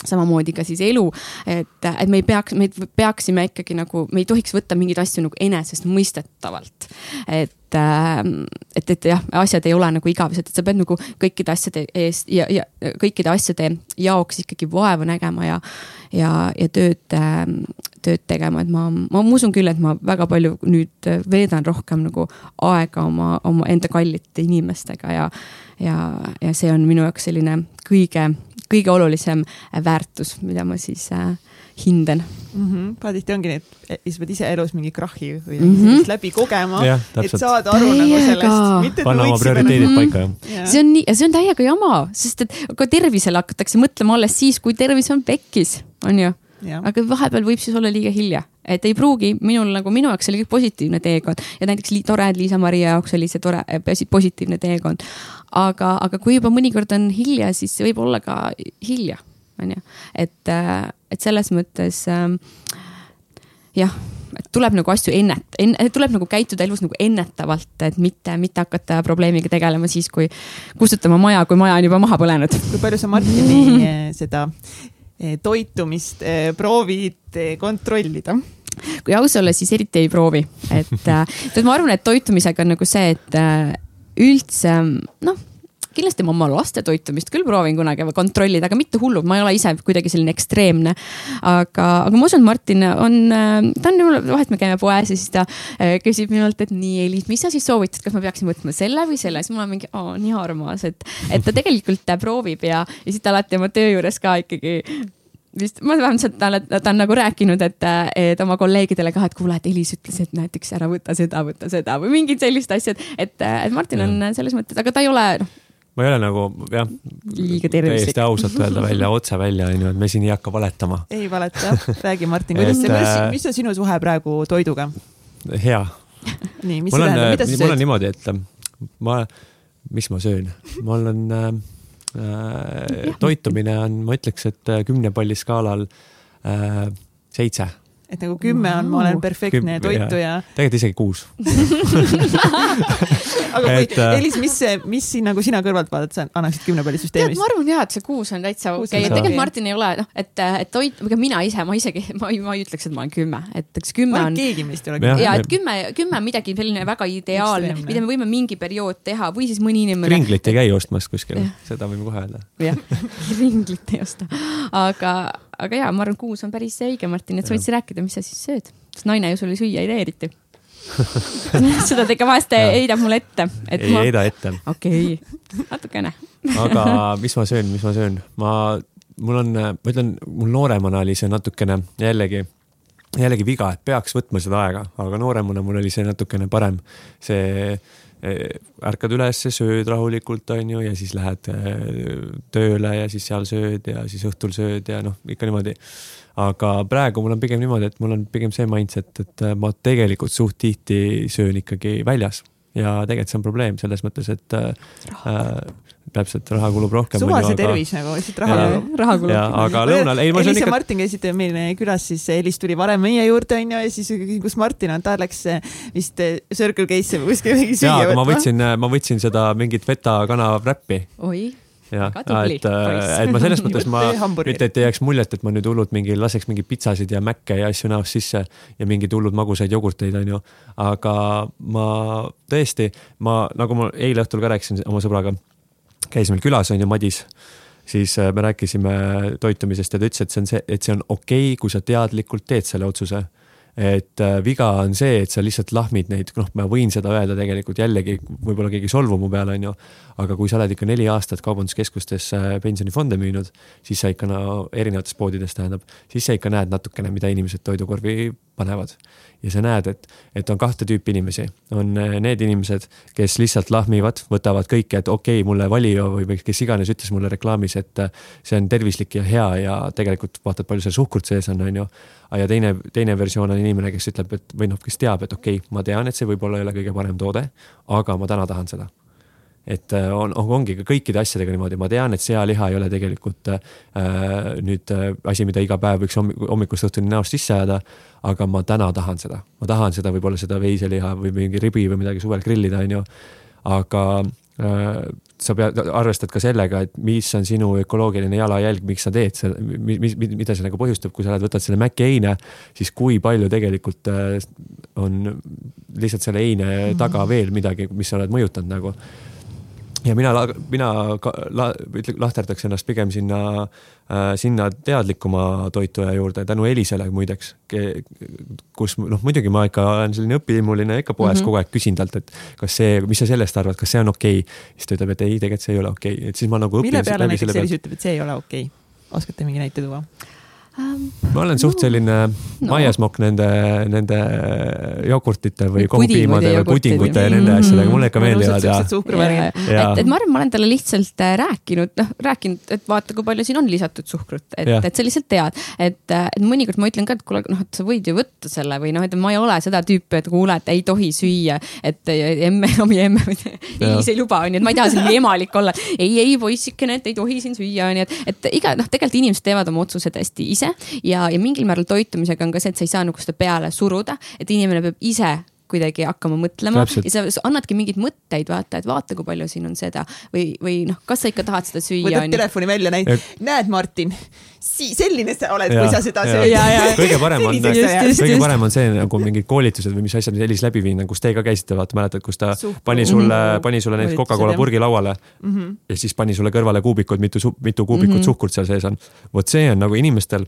samamoodi ka siis elu, et, et me ei peaks, me peaksime ikkagi nagu, me ei tohiks võtta mingeid asju nagu enesestmõistetavalt. et, ähm, et, et jah, asjad ei ole nagu igavesed, et sa pead nagu kõikide asjade eest ja, ja kõikide asjade jaoks ikkagi vaeva nägema ja, ja, ja tööd, ähm, tööd tegema, et ma, ma usun küll, et ma väga palju nüüd veedan rohkem nagu aega oma, oma enda kallite inimestega ja, ja, ja see on minu jaoks selline kõige kõige olulisem äh, väärtus, mida ma siis äh, hindan
mm. -hmm. pahatihti ongi nii, et sa pead ise elus mingi krahhi või mm -hmm. läbi kogema, et saada aru täiega. nagu sellest.
panna oma prioriteedid nagu... paika,
jah. see on nii, see on täiega jama, sest et ka tervisele hakatakse mõtlema alles siis, kui tervis on pekkis, on ju aga vahepeal võib siis olla liiga hilja, et ei pruugi minul nagu minu jaoks oli kõik positiivne teekond ja näiteks li, tore, et Liisa-Maria jaoks oli see tore, positiivne teekond. Aga, aga kui juba mõnikord on hilja, siis võib olla ka hilja, on ju, et, äh, et selles mõttes äh, jah et tuleb nagu asju ennet- en,, tuleb nagu käituda elus nagu ennetavalt, et mitte, mitte hakata probleemiga tegelema siis, kui kustutama maja, kui maja on juba maha põlenud.
kui palju sa Martini [LAUGHS] seda Eh, toitumist eh, proovid eh, kontrollida?
kui aus olla, siis eriti ei proovi, et, et ma arvan, et toitumisega on nagu see, et üldse noh kindlasti ma oma laste toitumist küll proovin kunagi kontrollida, aga mitte hullult, ma ei ole ise kuidagi selline ekstreemne. aga, aga ma usun, Martin on, ta on jumala, vahet me käime poes ja siis ta äh, küsib minult, et nii, Elis, mis sa siis soovitad, kas ma peaksin võtma selle või selle, siis mul on mingi, nii armas, et, et ta tegelikult proovib ja, ja siis ta alati oma töö juures ka ikkagi vist, ma vähemalt talle, ta on nagu rääkinud, et, et oma kolleegidele ka, et kuule, et Elis ütles, et näiteks ära võta seda, võta seda või mingid sellised asjad, et, et Martin ja. on selles mõttes, aga ta ei ole noh
ma ei ole nagu jah, täiesti ausalt öelda välja, otse välja, onju, et me siin ei hakka valetama.
ei valeta, räägi Martin, kuidas see, mis, äh, mis on sinu suhe praegu toiduga?
hea.
nii, mis see tähendab, mida sa sööd?
mul on niimoodi, et ma, mis ma söön, on äh, äh, toitumine on, ma ütleks, et äh, kümne palli skaalal äh, seitse
et nagu kümme on, ma olen perfektne Küm, toitu ja, ja....
tegelikult isegi kuus [LAUGHS]
aga kui et, äh... Elis, mis see, mis siin nagu sina kõrvalt vaatad, sa annaksid kümnepallisüsteemist?
ma arvan ja, et see kuus on täitsa okei okay., tegelikult Martin ei ole noh, et, et toit, ega mina ise, ma isegi, ma ei, ma ei ütleks, et ma olen kümme, et eks kümme on.
keegi meist ei ole
kümme. ja et kümme, kümme on midagi selline väga ideaalne, mida me võime mingi periood teha või siis mõni inimene.
ringlit ei käi ostmas kuskil, seda võime kohe öelda.
jah, [LAUGHS] ringlit ei osta, aga aga ja ma arvan, kuus on päris õige, Martin, et sa võid siis rääkida, mis sa siis sööd, sest naine ju sulle süüa ei tee eriti [LAUGHS] [LAUGHS] seda ta ikka vahest heidab mulle ette.
ei ma... heida ette.
okei okay., natukene
aga [LAUGHS] mis ma söön, mis ma söön, ma, mul on, ma ütlen, mul nooremana oli see natukene jällegi, jällegi viga, et peaks võtma seda aega, aga nooremana mul oli see natukene parem. see ärkad üles, sööd rahulikult, on ju, ja siis lähed eh, tööle ja siis seal sööd ja siis õhtul sööd ja noh, ikka niimoodi. aga praegu mul on pigem niimoodi, et mul on pigem see mindset, et ma tegelikult suht tihti söön ikkagi väljas ja tegelikult see on probleem selles mõttes, et äh, täpselt, raha kulub rohkem.
suva see tervis aga... nagu, lihtsalt raha
raha kulub.
aga lõunal, ei ma
Elis ja ikka... Martin käisid meil külas, siis Elis tuli varem meie juurde onju ja siis kus Martin on, ta läks vist Circle K-sse või kuskile mingi
süüa võtma. ma võtsin, ma võtsin seda mingit feta kana räppi.
oi
jah, et, et ma selles mõttes [LAUGHS] ma, mitte et ei jääks muljet, et ma nüüd hullult mingi laseks mingeid pitsasid ja mäkke ja asju näost sisse ja mingeid hullud magusaid jogurteid, onju. aga ma tõesti, ma, nagu ma eile õhtul ka rääkisin oma sõbraga käis meil külas, on ju, Madis, siis äh, me rääkisime toitumisest ja ta ütles, et see on see, et see on okei okay,, kui sa teadlikult teed selle otsuse et äh, viga on see, et sa lihtsalt lahmid neid, noh, ma võin seda öelda tegelikult jällegi, võib-olla keegi solvub mu peale, onju. aga kui sa oled ikka neli aastat kaubanduskeskustes äh, pensionifonde müünud, siis sa ikka no erinevates poodides tähendab, siis sa ikka näed natukene, mida inimesed toidukorvi panevad. Ja sa näed, et, et on kahte tüüpi inimesi, on äh, need inimesed, kes lihtsalt lahmivad, võtavad kõike, et okei okay,, mulle Valio või kes iganes ütles mulle reklaamis, et see on tervislik ja hea ja tegelikult vaatad, palju seal suhkrut sees on, onju ja teine, teine versioon on inimene, kes ütleb, et või noh, kes teab, et okei okay,, ma tean, et see võib-olla ei ole kõige parem toode, aga ma täna tahan seda et äh, on, ongi kõikide asjadega niimoodi, ma tean, et sealiha ei ole tegelikult äh, nüüd äh, asi, mida iga päev võiks hommikust õhtuni näost sisse ajada. aga ma täna tahan seda, ma tahan seda võib-olla seda veiseliha või mingi ribi või midagi suvel grillida, onju. aga äh, sa pead, arvestad ka sellega, et mis on sinu ökoloogiline jalajälg, miks sa teed seda, mis, mida see nagu põhjustab, kui sa lähed, võtad selle Maci heine, siis kui palju tegelikult äh, on lihtsalt selle heine taga veel midagi, mis sa oled mõjutanud nagu ja mina, mina la, ütle, lahterdaks ennast pigem sinna äh,, sinna teadlikuma toituja juurde tänu Elisele muideks, kus noh, muidugi ma ikka olen selline õpihimuline, ikka poes mm -hmm. kogu aeg küsin talt, et kas see, mis sa sellest arvad, kas see on okei okay?. siis ta ütleb, et ei, tegelikult see ei ole okei okay., et siis ma nagu.
mille peale näiteks Elis ütleb, et see ei ole okei okay.? oskate mingi näite tuua?
Um,. ma olen suht selline no. maiasmokk nende, nende jogurtite või kohupiimade või pudingute ja nende mm -hmm. asjadega, mulle ikka meeldivad ja.
et, et ma arvan, ma olen talle lihtsalt äh, rääkinud, noh rääkinud, et vaata, kui palju siin on lisatud suhkrut, et, et sa lihtsalt tead, et, et mõnikord ma ütlen ka, et kuule, noh, et sa võid ju võtta selle või noh, et ma ei ole seda tüüpi, et kuule, et ei tohi süüa, et emme, [LAUGHS] omi emme, ei, see ei luba, onju, et ma ei taha siin emalik olla. ei, ei poissikene, et ei tohi siin süüa, onju, et, et iga noh, tegelikult inimesed teevad oma otsused hästi ise ise ja, ja mingil määral toitumisega on ka see, et sa ei saa nagu seda peale suruda, et inimene peab ise kuidagi hakkama mõtlema
Täpselt.
ja sa annadki mingeid mõtteid, vaata, et vaata, kui palju siin on seda või, või noh, kas sa ikka tahad seda süüa.
võtad telefoni välja, näid, näed, Martin, selline sa oled, kui sa seda
sööd.
kõige parem on, kõige parem on see nagu mingid koolitused või mis asjad, mis Elis läbi viinud, kus teie ka käisite, vaata, mäletad, kus ta Suhku. pani sulle mm, -hmm. pani sulle näiteks Coca-Cola purgi lauale mm -hmm. ja siis pani sulle kõrvale kuubikud, mitu, mitu kuubikut mm -hmm. suhkurt seal sees on. vot see on nagu inimestel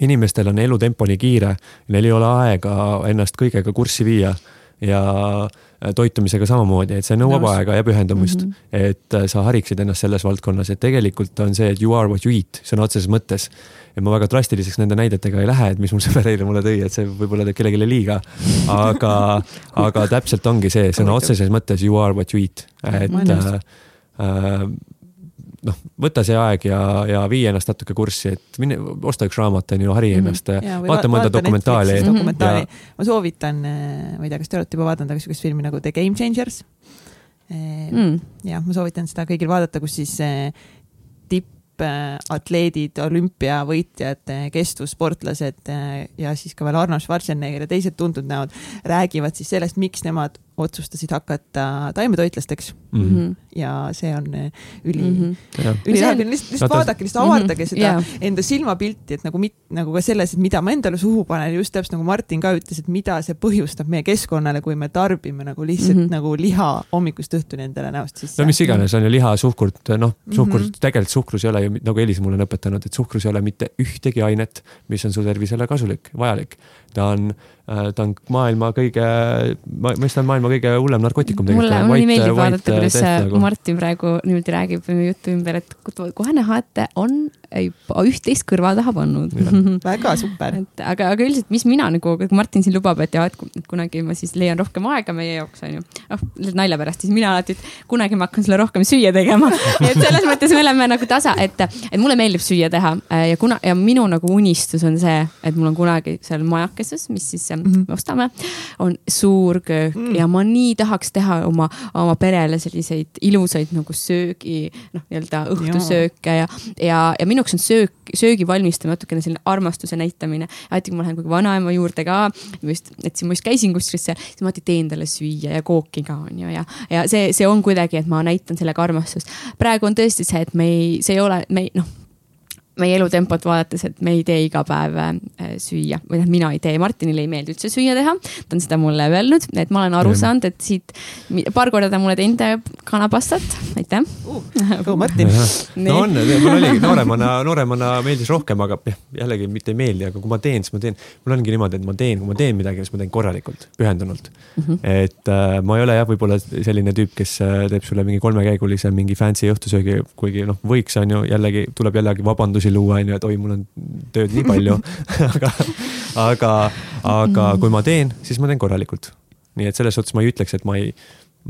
inimestel on elutempo nii kiire, neil ei ole aega ennast kõigega kurssi viia ja äh, toitumisega samamoodi, et see nõuab Nõus. aega ja pühendumust mm, -hmm. et äh, sa hariksid ennast selles valdkonnas, et tegelikult on see, et you are what you eat sõna otseses mõttes. et ma väga drastiliseks nende näidetega ei lähe, et mis mul [LAUGHS] sõber eile mulle tõi, et see võib-olla teeb kellelegi liiga. aga, aga täpselt ongi see sõna otseses mõttes you are what you eat, et äh, äh, noh, võta see aeg ja, ja vii ennast natuke kurssi, et mine osta üks raamat, on ju, hari mhm. ennast mm, -hmm. vaata mõnda dokumentaali.
dokumentaali, ma soovitan, eh, ma ei tea, kas te olete juba vaadanud, aga sihukest filmi nagu The Game Changers eh, mm.. jah, ma soovitan seda kõigil vaadata, kus siis eh, tippatleedid, olümpiavõitjad, kestvussportlased ja siis ka veel Arnold Schwarzenegger ja teised tuntud näod räägivad siis sellest, miks nemad otsustasid hakata taimetoitlasteks mm. -hmm. ja see on äh, üli mm, -hmm. ülilahe, lihtsalt, lihtsalt vaadake, lihtsalt avardage mm -hmm. seda yeah. enda silmapilti, et nagu mit-, nagu ka selles, et mida ma endale suhu panen, just täpselt nagu Martin ka ütles, et mida see põhjustab meie keskkonnale, kui me tarbime nagu lihtsalt mm -hmm. nagu liha hommikust õhtuni endale näost sisse.
no mis iganes, on ju liha, suhkurt, noh, suhkur mm, -hmm. tegelikult suhkrus ei ole ju, nagu Elis mulle on õpetanud, et suhkrus ei ole mitte ühtegi ainet, mis on su tervisele kasulik, vajalik. Ta on Äh, ta on maailma kõige, ma mõistan maailma kõige hullem narkootikum
tegelikult. mulle, mulle nii meeldib vaadata, kuidas nagu. Martin praegu niimoodi räägib juttu ümber, et kohe näha, et on üht-teist kõrva taha pannud. [LAUGHS]
väga super.
et aga, aga üldiselt, mis mina nagu, kui Martin siin lubab, et ja, et kunagi ma siis leian rohkem aega meie jaoks, onju. noh, nalja pärast, siis mina alati, et kunagi ma hakkan sulle rohkem süüa tegema [LAUGHS] [LAUGHS] et selles mõttes me oleme nagu tasa, et, et mulle meeldib süüa teha ja kuna ja minu nagu unistus on see, et mul on kunagi seal majakeses, mis siis mm -hmm. me ostame, on suur köök mm. ja ma nii tahaks teha oma, oma perele selliseid ilusaid nagu söögi, noh, nii-öelda õhtusööke ja, ja, ja minu jaoks on söök, söögi valmistamine natukene selline armastuse näitamine. alati, kui ma lähen kuhugi vanaema juurde ka, just, et siin ma just käisin kuskil seal, siis ma alati teen talle süüa ja kooki ka on ju ja, ja see, see on kuidagi, et ma näitan sellega armastust. praegu on tõesti see, et me ei, see ei ole, me ei, noh meie elutempot vaadates, et me ei tee iga päev äh, süüa või noh, mina ei tee, Martinile ei meeldi üldse süüa teha. ta on seda mulle öelnud, et ma olen aru saanud, et siit paar korda ta mulle teinud äh, kanapastat, aitäh
uh,. go [LAUGHS] Martin.
no on, mul oli nooremana, nooremana meeldis rohkem, aga jällegi mitte ei meeldi, aga kui ma teen, siis ma teen. mul ongi niimoodi, et ma teen, kui ma teen midagi, siis ma teen korralikult, pühendunult mm. -hmm. et äh, ma ei ole jah, võib-olla selline tüüp, kes äh, teeb sulle mingi kolmekäigulise mingi fancy õhtusöögi, kuigi noh, võiks on ju jällegi tuleb jällegi vabandusi lahendusi luua, on ju, et oi, mul on tööd nii palju. [LAUGHS] Aga, aga, aga kui ma teen, siis ma teen korralikult. nii et selles suhtes ma ei ütleks, et ma ei,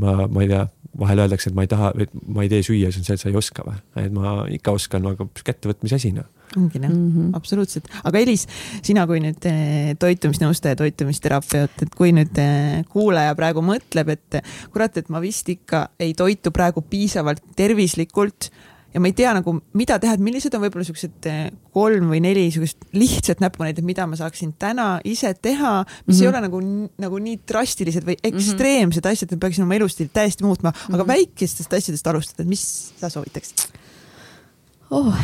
ma, ma ei tea, vahel öeldakse, et ma ei taha, et ma ei tee süüa, siis on see, et sa ei oska või, et ma ikka oskan, aga kättevõtmise asi noh
ongi jah. Mm -hmm., absoluutselt, aga Elis, sina kui nüüd eh, toitumisnõustaja, toitumisterapeut, et kui nüüd eh, kuulaja praegu mõtleb, et kurat, et ma vist ikka ei toitu praegu piisavalt tervislikult ja ma ei tea nagu, mida teha, et millised on võib-olla siuksed eh, kolm või neli siukest lihtsat näpunäidet, mida ma saaksin täna ise teha, mis mm -hmm. ei ole nagu, nagu nii drastilised või mhm. ekstreemsed mm -hmm. asjad, et ma peaksin oma elustiili täiesti muutma, aga mm -hmm. väikestest asjadest alustada, mis sa soovitaksid?
oh,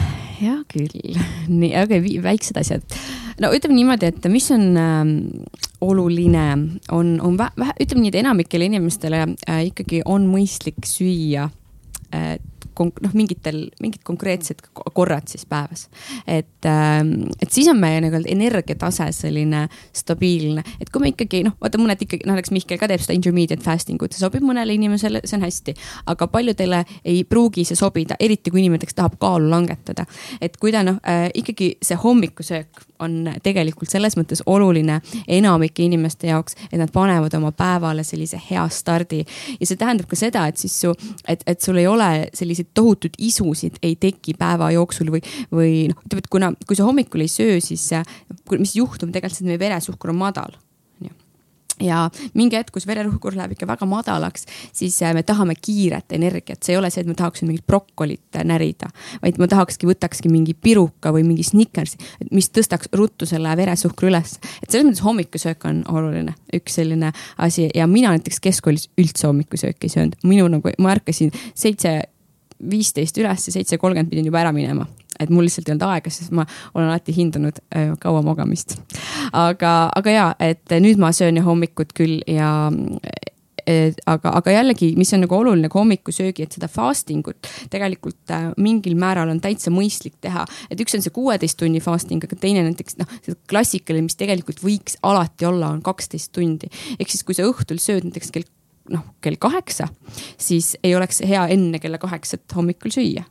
hea küll, nii, okei okay,, väiksed asjad. no ütleme niimoodi, et mis on äh, oluline, on, on vähe, ütleme nii, et enamikele inimestele äh, ikkagi on mõistlik süüa äh, noh, mingitel, mingid konkreetsed korrad siis päevas. et, ähm, et siis on meie nii-öelda energiatase selline stabiilne, et kui me ikkagi noh, vaata mõned ikkagi, noh näiteks Mihkel ka teeb seda intermediate fasting ut, see sobib mõnele inimesele, see on hästi. aga paljudele ei pruugi see sobida, eriti kui inimene tahab kaalu langetada. et kui ta noh äh, ikkagi see hommikusöök on tegelikult selles mõttes oluline enamike inimeste jaoks, et nad panevad oma päevale sellise hea stardi. ja see tähendab ka seda, et siis su, et, et sul ei ole selliseid tohutuid isusid ei teki päeva jooksul või, või noh, ütleme, et kuna, kui sa hommikul ei söö, siis mis juhtub tegelikult, et meie veresuhkur on madal ja mingi hetk, kus vererõhkur läheb ikka väga madalaks, siis äh, me tahame kiiret energiat, see ei ole see, et me tahaksime mingit brokolit äh, närida, vaid ma tahakski, võtakski mingi piruka või mingi snickersi, mis tõstaks ruttu selle veresuhkru üles. et selles mõttes hommikusöök on oluline, üks selline asi. Ja mina näiteks keskkoolis üldse hommikusööki ei söönud, minu nagu, ma ärkasin seitse viisteist üles ja seitse kolmkümmend pidin juba ära minema et mul lihtsalt ei olnud aega, sest ma olen alati hindanud äh, kaua magamist. aga, aga ja, et nüüd ma söön ju hommikut küll ja et aga, aga jällegi, mis on nagu oluline ka hommikusöögi, et seda fasting ut tegelikult äh, mingil määral on täitsa mõistlik teha. et üks on see kuueteist tunni fasting, aga teine näiteks noh, klassikaline, mis tegelikult võiks alati olla, on kaksteist tundi. ehk siis, kui sa õhtul sööd näiteks kell noh, kell kaheksa, siis ei oleks hea enne kella kaheksat hommikul süüa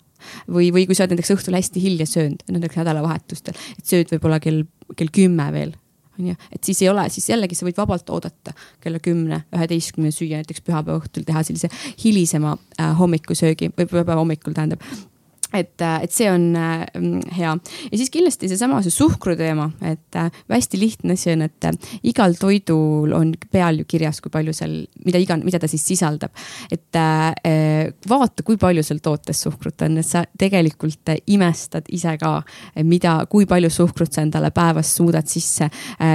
või, või kui sa oled näiteks õhtul hästi hilja söönud, näiteks nädalavahetustel, et sööd võib-olla kell, kell kümme veel on ju, et siis ei ole, siis jällegi sa võid vabalt oodata kella kümne, üheteistkümne süüa näiteks pühapäeva õhtul teha sellise hilisema äh, hommikusöögi või pühapäeva hommikul tähendab et, äh, et see on äh, hea. Ja siis kindlasti seesama see suhkru teema, et äh, hästi lihtne asi on, et igal toidul on peal ju kirjas, kui palju seal, mida iga, mida ta siis sisaldab. et vaata, kui palju seal tootes suhkrut on, et sa tegelikult imestad ise ka, mida, kui palju suhkrut sa endale päevas suudad sisse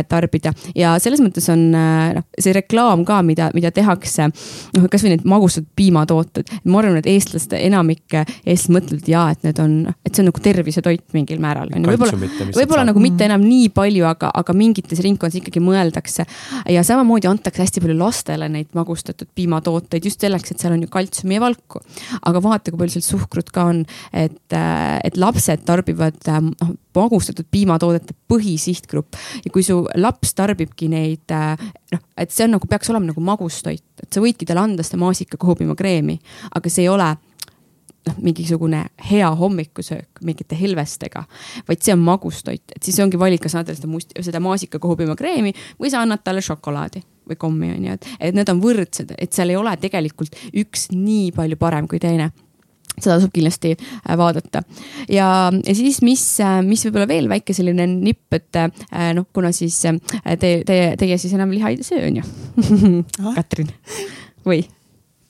tarbida. Ja selles mõttes on noh, see reklaam ka, mida, mida tehakse, noh kasvõi need magustatud piimatooted, ma arvan, et eestlaste enamik eestlased mõtlevad ja et need on, et see on nagu tervisetoit mingil määral. võib-olla, võib-olla nagu mitte enam nii palju, aga, aga mingites ringkondades ikkagi mõeldakse. ja samamoodi antakse hästi palju lastele neid magustatud piimatooteid just selleks, et seal on ju kaltsiumi ja valku. aga vaata, kui palju seal suhkrut ka on, et, et lapsed tarbivad noh magustatud piimatoodete põhisihtgrupp ja kui su laps tarbibki neid noh, et see on nagu peaks olema nagu magustoit, et sa võidki talle anda seda maasikakoobimakreemi, aga see ei ole noh, mingisugune hea hommikusöök mingite helvestega, vaid see on magustoit, et siis ongi valik, kas annad talle seda must, seda maasikakohupiimakreemi või sa annad talle šokolaadi või kommi on ju, et, et need on võrdsed, et seal ei ole tegelikult üks nii palju parem kui teine. Seda tasub kindlasti äh, vaadata. ja, ja siis, mis, äh, mis võib-olla veel väike selline nipp, et äh, noh, kuna siis te, te, teie siis enam liha ei söö, on ju. [LAUGHS] Katrin, või?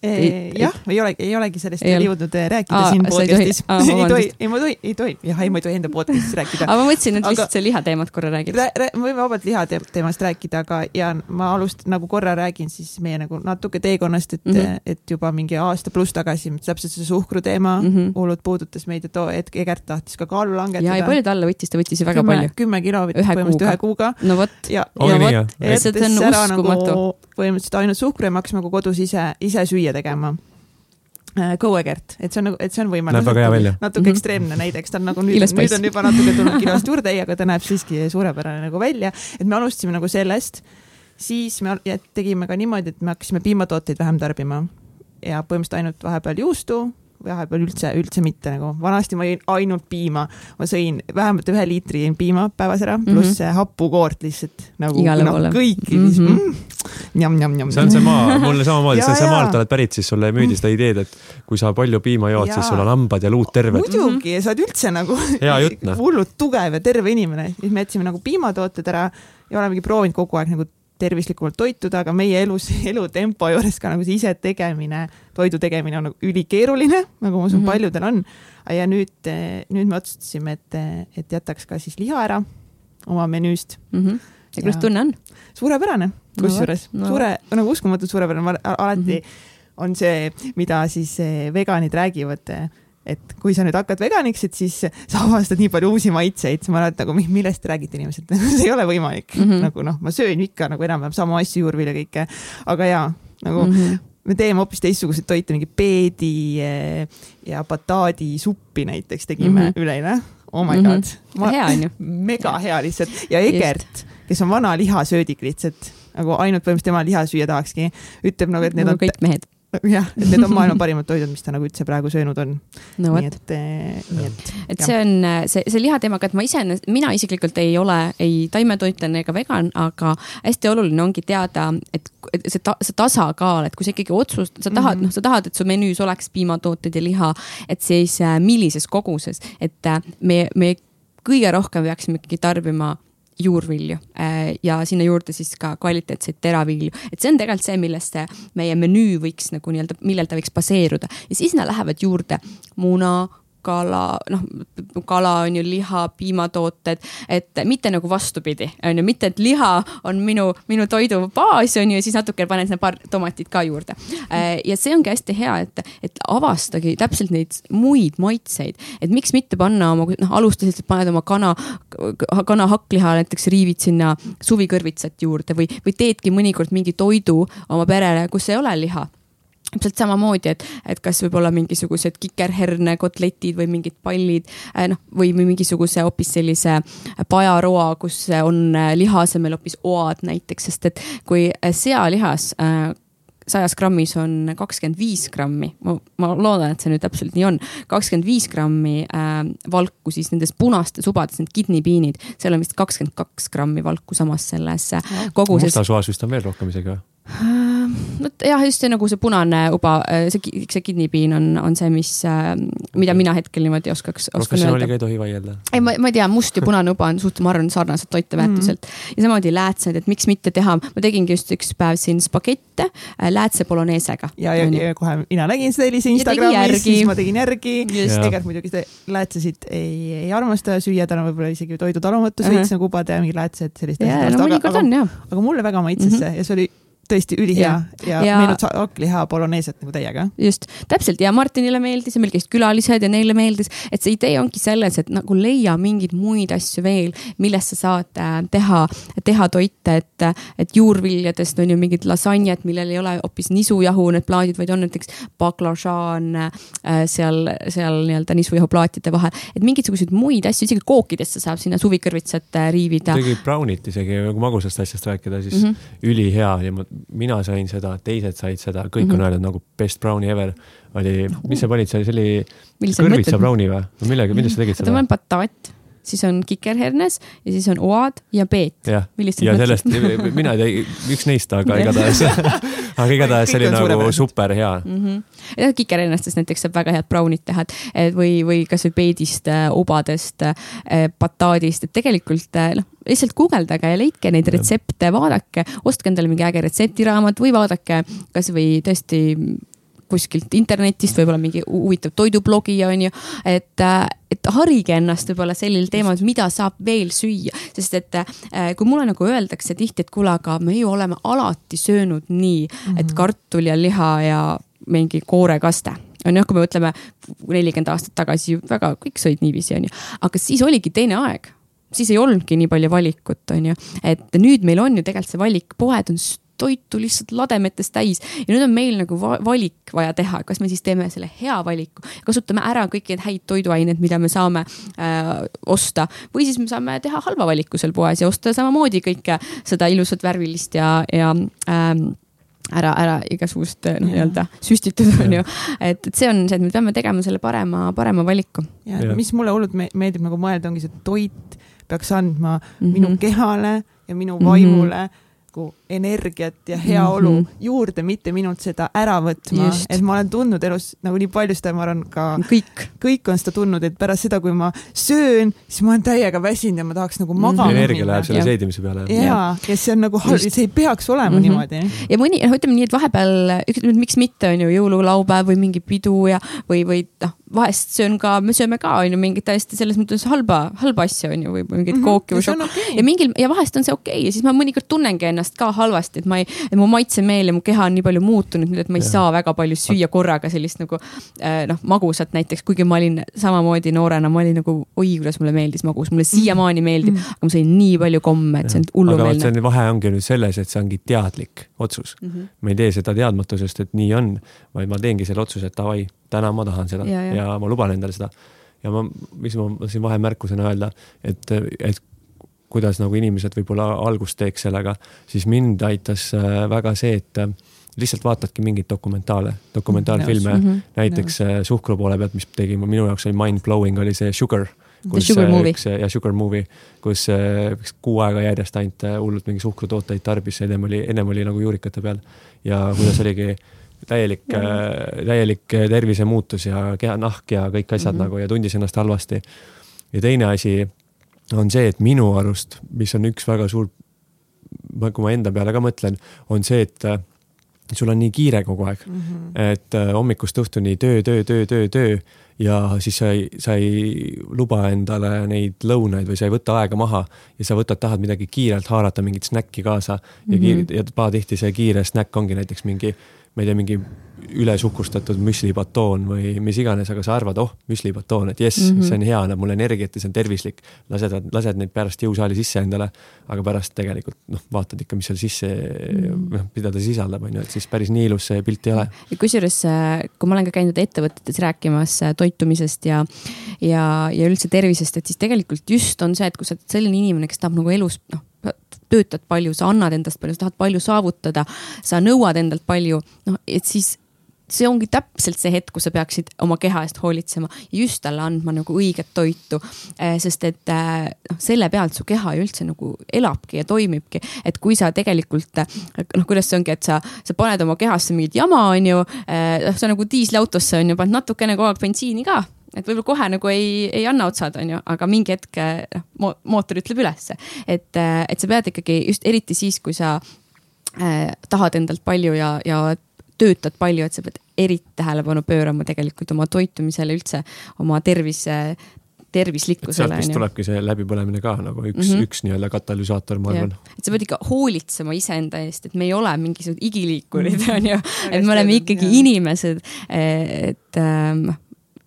Jah, ei olegi, ei olegi sellest veel jõudnud äh, rääkida Aa, siin podcast'is. ei tohi, [LAUGHS] ei ma tohi, ei tohi, jah, ei ma ei tohi enda podcast'is rääkida.
aga ma mõtlesin, et aga, lihtsalt see lihateemat korra räägid rää,.
Rää, me võime vabalt lihateemast rääkida, aga ja ma alust-, nagu korra räägin siis meie nagu natuke teekonnast, et mm, -hmm. et juba mingi aasta pluss tagasi täpselt see suhkru teema mm -hmm. hullult puudutas meid, et oo, et Egert tahtis ka kaalu langetada.
ja, ja palju ta alla võttis, ta võttis ju väga
kümme,
palju.
kümme kilo võttis põhimõtteliselt ühe kuuga.
no vot.
ja, ja vot, jättes ära nagu põhimõtteliselt ainult suhkru ja me hakkasime nagu kodus ise, ise süüa tegema Äh, Go-Egert, et see on nagu, et see on võimalik.
näeb väga hea välja.
natuke mm -hmm. ekstreemne näide, eks ta on nagu nüüd, nüüd on juba natuke tulnud kinost juurde, ei, aga ta näeb siiski suurepärane nagu välja. et me alustasime nagu sellest, siis me tegime ka niimoodi, et me hakkasime piimatooteid vähem tarbima ja põhimõtteliselt ainult vahepeal juustu vahepeal üldse, üldse mitte nagu, vanasti ma jõin ainult piima, ma sõin vähemalt ühe liitri piima päevas ära, pluss mm -hmm. hapukoort lihtsalt nagu no, kõiki mm, -hmm. Njam-njam-njam.
see on see maa, mulle samamoodi, sa [LAUGHS] maalt oled pärit, siis sulle müüdi seda ideed, et kui sa palju piima jood, siis sul on hambad ja luud terved.
muidugi ja sa oled üldse nagu [LAUGHS]
noh.
hullult tugev ja terve inimene, siis me jätsime nagu piimatooted ära ja olemegi proovinud kogu aeg nagu tervislikumalt toituda, aga meie elus, [LAUGHS] elutempo juures ka nagu see ise tegemine, toidu tegemine on nagu ülikeeruline, nagu ma usun mm, -hmm. paljudel on. ja nüüd, nüüd me otsustasime, et, et jätaks ka siis liha ära oma menüüst
mm. -hmm. ja kuidas tunne on?
suurepärane, kusjuures no, no. suure, nagu uskumatult suurepärane, alati mm -hmm. on see, mida siis eh, veganid räägivad et kui sa nüüd hakkad veganiks, et siis sa avastad nii palju uusi maitseid, ma olen nagu, millest te räägite inimesed [LAUGHS] see ei ole võimalik mm, -hmm. nagu noh, ma söön ikka nagu enam-vähem samu asju, juurvilja kõike, aga jaa, nagu mm -hmm. me teeme hoopis teistsuguseid toite, mingi peedi eh, ja bataadisuppi näiteks tegime mm -hmm. üleeile. Oh my mm -hmm. god.
hea on ju. [LAUGHS]
mega hea lihtsalt ja Egert, kes on vana lihasöödik lihtsalt nagu ainult põhimõtteliselt tema liha süüa tahakski, ütleb nagu, et need
nagu on kõik mehed
jah, et need on [LAUGHS] maailma parimad toidud, mis ta nagu üldse praegu söönud on
no,. nii et,
eh, nii et.
et see on see, see lihateemaga, et ma ise, mina isiklikult ei ole ei taimetoitlane ega vegan, aga hästi oluline ongi teada, et, see ta,, see tasakaal, et kui sa ikkagi otsust-, sa tahad mm -hmm., noh, sa tahad, et su menüüs oleks piimatooted ja liha, et siis äh, millises koguses, et me, me kõige rohkem peaksime ikkagi tarbima juurvilju. Ja sinna juurde siis ka kvaliteetseid teravilju, et see on tegelikult see, millest see meie menüü võiks nagu nii-öelda, millel ta võiks baseeruda. Ja siis sinna lähevad juurde muna kala, noh, kala on ju liha, piimatooted, et mitte nagu vastupidi, on ju, mitte et liha on minu, minu toidu baas on ju, siis natuke panen sinna paar tomatit ka juurde. Äh, ja see ongi hästi hea, et, et avastage täpselt neid muid maitseid, et miks mitte panna oma, noh, alustasid, paned oma kana, kana hakkliha näiteks riivid sinna suvikõrvitsat juurde või, või teedki mõnikord mingi toidu oma perele, kus ei ole liha täpselt samamoodi, et, et kas võib-olla mingisugused kikerherne kotletid või mingid pallid äh, noh, või mingisuguse hoopis sellise pajaroa, kus on äh, liha asemel hoopis oad näiteks, sest et kui äh, sealihas sajas grammis on kakskümmend viis grammi, ma, ma loodan, et see nüüd täpselt nii on, kakskümmend viis grammi äh, valku siis nendes punastes ubades, need kidneybean'id, seal on vist kakskümmend kaks grammi valku samas selles koguses.
mustas oas vist on veel rohkem isegi või?
No jah, just see nagu see punane uba, see, see kidneybean on, on see, mis, äh, mida mina hetkel niimoodi oskaks.
professionaaliga ei tohi vaielda.
ei, ma, ma ei tea, must ja punane uba on suht, ma arvan, sarnased toiteväärtuselt mm. -hmm. ja samamoodi läätsed, et miks mitte teha, ma tegingi just üks päev siin spagette äh, läätse boloneesega.
ja, ja, ja kohe mina nägin seda Elise Instagramis, siis ma tegin järgi. tegelikult muidugi seda läätsesid ei, ei armasta süüa, tal on võib-olla isegi toidutalumatus veits uh -huh. nagu ubade ja mingid läätsed, sellist
asjad. No, aga, aga,
aga mulle väga maitses see mm -hmm. ja see oli tõesti ülihea ja, ja, ja meenutas hakkliha boloneeset nagu täiega.
just, täpselt ja Martinile meeldis ja meil käisid külalised ja neile meeldis, et see idee ongi selles, et nagu leia mingeid muid asju veel, millest sa saad äh, teha, teha toite, et, et juurviljadest on ju mingid lasanjad, millel ei ole hoopis nisujahu need plaadid, vaid on näiteks baklažaan äh, seal, seal nii-öelda nisujahu plaatide vahel, et mingisuguseid muid asju, isegi kookidesse saab sinna suvikõrvitsat äh, riivida.
isegi brownit isegi, kui magusast asjast rääkida, siis mm -hmm. ülihea ja ma mina sain seda, teised said seda, kõik mm -hmm. on öelnud nagu best brownie ever. oli, mis sa panid seal, see oli kõrvitsa brownie või? millega, millest sa tegid seda?
ta on bataat siis on kikerhernes ja siis on oad ja peet.
ja, ja sellest, mina ei tea, üks neist, aga igatahes [LAUGHS] aga igatahes see oli nagu super hea mm.
-hmm. ja kikerhernestest näiteks saab väga head brown'it teha, et või, või kasvõi peedist, obadest, bataadist, et tegelikult noh lihtsalt guugeldage ja leidke neid retsepte, vaadake, ostke endale mingi äge retseptiraamat või vaadake kasvõi tõesti kuskilt internetist, võib-olla mingi huvitav toidublogi on ju, et, et harige ennast võib-olla sellel teemal, mida saab veel süüa, sest et äh, kui mulle nagu öeldakse tihti, et kuule, aga me ju oleme alati söönud nii mm, -hmm. et mhm. kartul ja liha ja mingi koorekasta on ju, kui me mõtleme nelikümmend aastat tagasi, väga kõik sõid niiviisi, on ju, aga siis oligi teine aeg siis ei olnudki nii palju valikut, on ju. et nüüd meil on ju tegelikult see valik, poed on toitu lihtsalt lademetes täis ja nüüd on meil nagu va valik vaja teha, kas me siis teeme selle hea valiku, kasutame ära kõiki neid häid toiduaineid, mida me saame äh, osta või siis me saame teha halva valiku seal poes ja osta samamoodi kõike seda ilusat värvilist ja, ja ähm, ära, ära igasugust noh, nii-öelda süstitud on ju. et, et see on see, et me peame tegema selle parema, parema valiku.
ja, ja. mis mulle hullult meeldib nagu mõelda, ongi see toit peaks andma mm -hmm. minu kehale ja minu vaimule mm -hmm nagu energiat ja heaolu mm -hmm. juurde, mitte minult seda ära võtma, et ma olen tundnud elus nagu nii palju seda, ma arvan ka
kõik,
kõik on seda tundnud, et pärast seda, kui ma söön, siis ma olen täiega väsinud ja ma tahaks nagu magama
minna. energia läheb selle seedimise peale.
ja, ja, ja see on nagu halb, see ei peaks olema mm -hmm. niimoodi.
ja mõni, noh, ütleme nii, et vahepeal, miks mitte, on ju jõululaupäev või mingi pidu ja, või, või noh vahest söön ka, me sööme ka on ju mingit täiesti selles mõttes halba, halba asja on ju või mingit mm -hmm, kooki või šokki okay. ja mingil ja vahest on see okei okay. ja siis ma mõnikord tunnengi ennast ka halvasti, et ma ei, et mu maitsemeel ja mu keha on nii palju muutunud nüüd, et ma ei ja. saa väga palju süüa korraga sellist nagu äh, noh, magusat näiteks, kuigi ma olin samamoodi noorena, ma olin nagu oi, kuidas mulle meeldis magus, mulle siiamaani meeldib mm, -hmm. aga ma sõin nii palju komme, et see on hullumeelne.
aga vahe ongi nüüd selles, et see ongi teadlik otsus mm. -hmm. ma ei tee seda teadmatusest, et nii on, vaid ma teengi selle otsuse, et davai täna ma tahan seda ja, ja. ja ma luban endale seda. ja ma, mis ma siin vahemärkusena öelda, et, et kuidas nagu inimesed võib-olla algust teeks sellega, siis mind aitas äh, väga see, et äh, lihtsalt vaatadki mingeid dokumentaale, dokumentaalfilme mm, -hmm. näiteks ja. Äh, suhkru poole pealt, mis tegi, minu jaoks oli mind blowing, oli see Sugar.
kus üks
ja Sugar Movie, kus üks kuu aega järjest ainult hullult mingi suhkrutooteid tarbis, ennem oli, ennem oli nagu juurikate peal ja kuidas oligi täielik, äh, täielik tervisemuutus ja kehanahk ja kõik asjad mm -hmm. nagu ja tundis ennast halvasti. ja teine asi, on see, et minu arust, mis on üks väga suur, kui ma enda peale ka mõtlen, on see, et äh, sul on nii kiire kogu aeg mm, -hmm. et äh, hommikust õhtuni töö, töö, töö, töö, töö ja siis sa ei, sa ei luba endale neid lõunaid või sa ei võta aega maha ja sa võtad, tahad midagi kiirelt haarata, mingit snäkki kaasa ja mm, -hmm. ja pahatihti see kiire snäkk ongi näiteks mingi ma ei tea, mingi ülesukustatud müslibatoon või mis iganes, aga sa arvad, oh, müslibatoon, et jess mm, -hmm. see on hea, annab mulle energiat ja see on tervislik. lased, lased neid pärast jõusaali sisse endale, aga pärast tegelikult noh, vaatad ikka, mis seal sisse mm, -hmm. noh, mida ta sisaldab, on ju, et siis päris nii ilus see pilt ei ole.
kusjuures, äh, kui ma olen ka käinud ettevõtetes rääkimas äh, toitumisest ja, ja, ja üldse tervisest, et siis tegelikult just on see, et kui sa oled selline inimene, kes tahab nagu elus noh töötad palju, sa annad endast palju, sa tahad palju saavutada, sa nõuad endalt palju, noh, et siis see ongi täpselt see hetk, kus sa peaksid oma keha eest hoolitsema just talle andma nagu õiget toitu. Eh, sest et eh, noh, selle pealt su keha ju üldse nagu elabki ja toimibki, et kui sa tegelikult noh, kuidas see ongi, et sa, sa paned oma kehasse mingit jama, on ju, eh, noh, sa nagu diisliautosse on ju, paned natukene kogu aeg bensiini ka et võib-olla kohe nagu ei, ei anna otsad, on ju, aga mingi hetk noh, mootor ütleb ülesse. et, et sa pead ikkagi just eriti siis, kui sa äh, tahad endalt palju ja, ja töötad palju, et sa pead eriti tähelepanu pöörama tegelikult oma toitumisele üldse, oma tervise, tervislikkusele.
sealt vist tulebki see läbipõlemine ka nagu üks mm, -hmm. üks nii-öelda katalüsaator, ma arvan.
et sa pead ikka hoolitsema iseenda eest, et me ei ole mingisugused igiliikurid mm, -hmm. on ju, et me oleme ikkagi ja. inimesed, et ähm,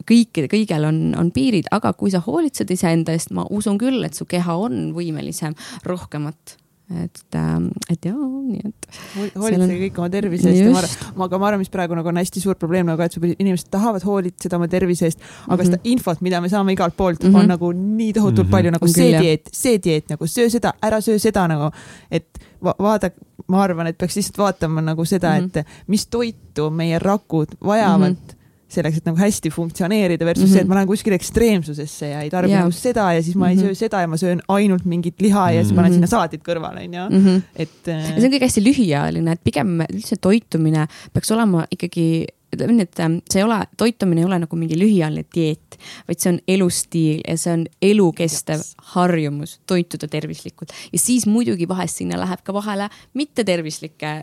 kõikide, kõigel on, on piirid, aga kui sa hoolitsed iseenda eest, ma usun küll, et su keha on võimelisem rohkemat et, ähm, et jaa, nii et.
hoolitsege on... kõik oma tervise eest ja ma arvan, aga ma arvan, mis praegu nagu on hästi suur probleem nagu, et inimesed tahavad hoolitseda oma tervise eest, aga mm -hmm. seda infot, mida me saame igalt poolt mm, -hmm. on nagu nii tohutult mm -hmm. palju nagu on see küll, dieet, see dieet nagu söö seda, ära söö seda nagu, et va vaada, ma arvan, et peaks lihtsalt vaatama nagu seda mm, -hmm. et mis toitu meie rakud vajavad mm. -hmm selleks, et nagu hästi funktsioneerida versus mm -hmm. see, et ma lähen kuskile ekstreemsusesse ja ei tarbi yeah. nagu seda ja siis ma mm -hmm. ei mhm. söö seda ja ma söön ainult mingit liha ja siis mm -hmm. panen mhm. sinna salatit kõrvale, onju.
Mhm. et äh.... see on kõik hästi lühiajaline, et pigem üldse toitumine peaks olema ikkagi ütleme nii, et ähm, see ei ole, toitumine ei ole nagu mingi lühiajaline dieet, vaid see on elustiil ja see on elukestev yes. harjumus toituda tervislikult. ja siis muidugi vahest sinna läheb ka vahele mittetervislikke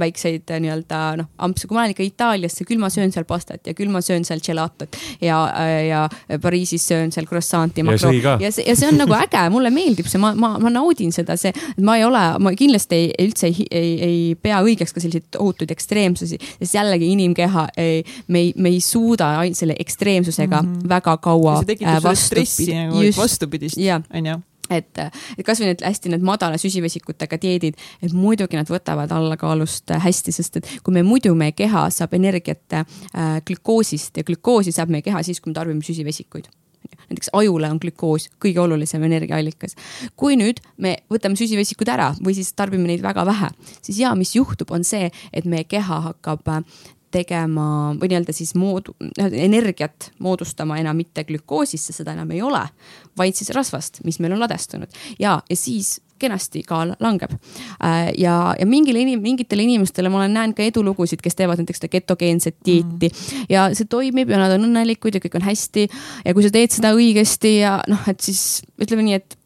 väikseid äh, nii-öelda noh, ampse, kui ma lähen ikka Itaaliasse, küll ma söön seal pastat ja küll ma söön seal gelatot ja, äh, ja Pariisis söön seal croissant'i.
ja sõi ka.
ja see, ja see on nagu äge, mulle meeldib see, ma, ma, ma naudin seda, see, ma ei ole, ma kindlasti ei, üldse ei, ei, ei pea õigeks ka selliseid ohutuid ekstreemsusi, sest jällegi inimkeha ei, me ei, me ei suuda ainult selle ekstreemsusega mm -hmm. väga kaua.
see tekitab äh, stressi nagu vastupidist, onju
et, et kasvõi need hästi need madala süsivesikutega dieedid, et muidugi nad võtavad allakaalust hästi, sest et kui me muidu meie keha saab energiat äh, glükoosist ja glükoosi saab meie keha siis, kui me tarbime süsivesikuid näiteks ajule on glükoos kõige olulisem energiaallikas. kui nüüd me võtame süsivesikud ära või siis tarbime neid väga vähe, siis ja mis juhtub, on see, et meie keha hakkab tegema või nii-öelda siis moodu-, energiat moodustama enam mitte glükoosist, sest seda enam ei ole, vaid siis rasvast, mis meil on ladestunud ja, ja siis kenasti kaal langeb. Äh, ja, ja mingile inim-, mingitele inimestele ma olen näinud ka edulugusid, kes teevad näiteks seda ketogeenset dieeti mm. ja see toimib ja nad on õnnelikud ja kõik on hästi. ja kui sa teed seda õigesti ja noh, et siis ütleme nii, et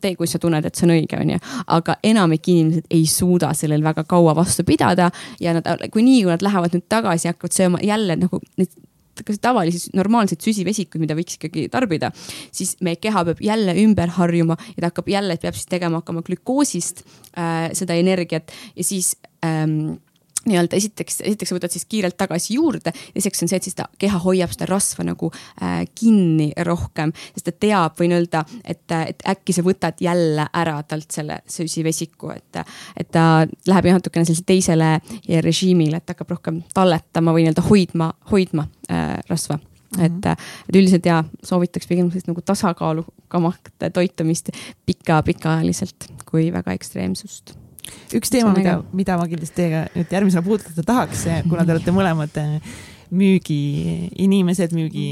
tee, kui sa tunned, et see on õige, onju. aga enamik inimesed ei suuda sellel väga kaua vastu pidada ja nad, kui nii, kui nad lähevad nüüd tagasi, hakkavad sööma jälle nagu neid tavalisi normaalseid süsivesikuid, mida võiks ikkagi tarbida, siis meie keha peab jälle ümber harjuma ja ta hakkab jälle, peab siis tegema hakkama glükoosist äh, seda energiat ja siis ähm, nii-öelda esiteks, esiteks sa võtad siis kiirelt tagasi juurde, teiseks on see, et siis ta keha hoiab seda rasva nagu äh, kinni rohkem, sest ta teab või nii-öelda, et, et äkki sa võtad jälle ära talt selle süsivesiku, et, et ta läheb natukene sellisele teisele režiimile, et hakkab rohkem talletama või nii-öelda hoidma, hoidma äh, rasva Mm -hmm. et, et üldiselt ja soovitaks pigem sellist nagu tasakaalukamat toitumist pika, pikaajaliselt kui väga ekstreemsust
üks teema, mida, mida ma kindlasti teiega nüüd järgmisena puudutada tahaks, kuna te olete mõlemad müügiinimesed, müügi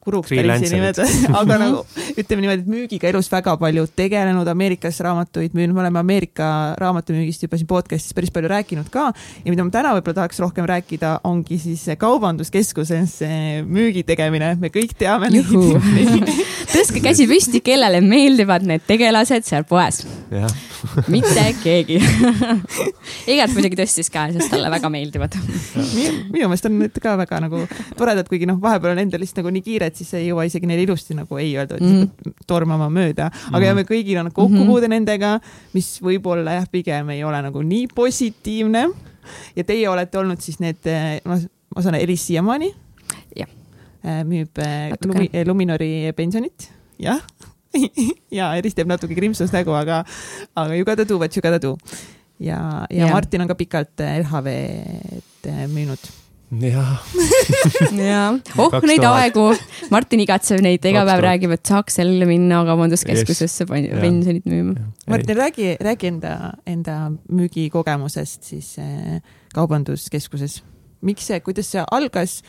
kuruks päris ei nimeta, [LAUGHS] aga nagu ütleme niimoodi, et müügiga elus väga palju tegelenud, Ameerikas raamatuid müünud, me oleme Ameerika raamatumüügist juba siin podcast'is päris palju rääkinud ka. Ja mida ma täna võib-olla tahaks rohkem rääkida, ongi siis kaubanduskeskuses müügi tegemine, me kõik teame neid [LAUGHS]
tõstke käsi püsti, kellele meeldivad need tegelased seal poes. [LAUGHS] mitte keegi. Egert muidugi tõstis käe, sest talle väga meeldivad.
Minu meelest on need ka väga nagu toredad, kuigi noh, vahepeal on endal lihtsalt nagu nii kiire, et siis ei jõua isegi neile ilusti nagu ei öelda, vaid mm -hmm. tormama mööda. aga mm -hmm. ja me kõigil on kokkupuude mm -hmm. nendega, mis võib-olla jah, pigem ei ole nagu nii positiivne. ja teie olete olnud siis need, ma, ma saan Elis siiamaani.
jah
Äh, müüb äh, Lumi, Luminori pensionit, jah [LAUGHS] ja Eris teeb natuke krimpsust nägu, aga, aga you gotta do what you gotta do. ja, ja, ja. Martin on ka pikalt LHV-d müünud
jah [LAUGHS]
jah, oh neid aegu, Martin igatseb neid, iga päev räägib, et saaks jälle minna kaubanduskeskusesse yes. pensionit müüma.
Martin, räägi, räägi enda, enda müügikogemusest siis äh, kaubanduskeskuses. miks see, kuidas see algas?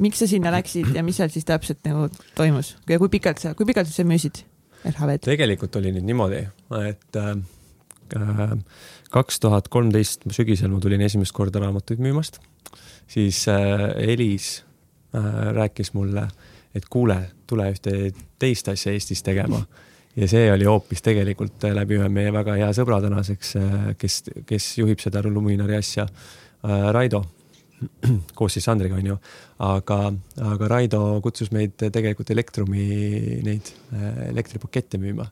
Miks sa sinna läksid ja mis seal siis täpselt nagu toimus? Ja kui pikalt sa, kui pikalt sa müüsid LHV-d?
tegelikult oli nüüd niimoodi, et äh, kaks tuhat kolmteist sügisel ma tulin esimest korda raamatuid müümast, siis äh, Elis äh, rääkis mulle, et kuule, tule ühte teist asja Eestis tegema. Ja see oli hoopis tegelikult läbi ühe meie väga hea sõbra tänaseks, äh, kes, kes juhib seda Luminari asja, äh, Raido. [CLEARS THROAT] Koos siis Sandriga onju, aga, aga Raido kutsus meid tegelikult Elektrumi neid äh, elektripakette müüma.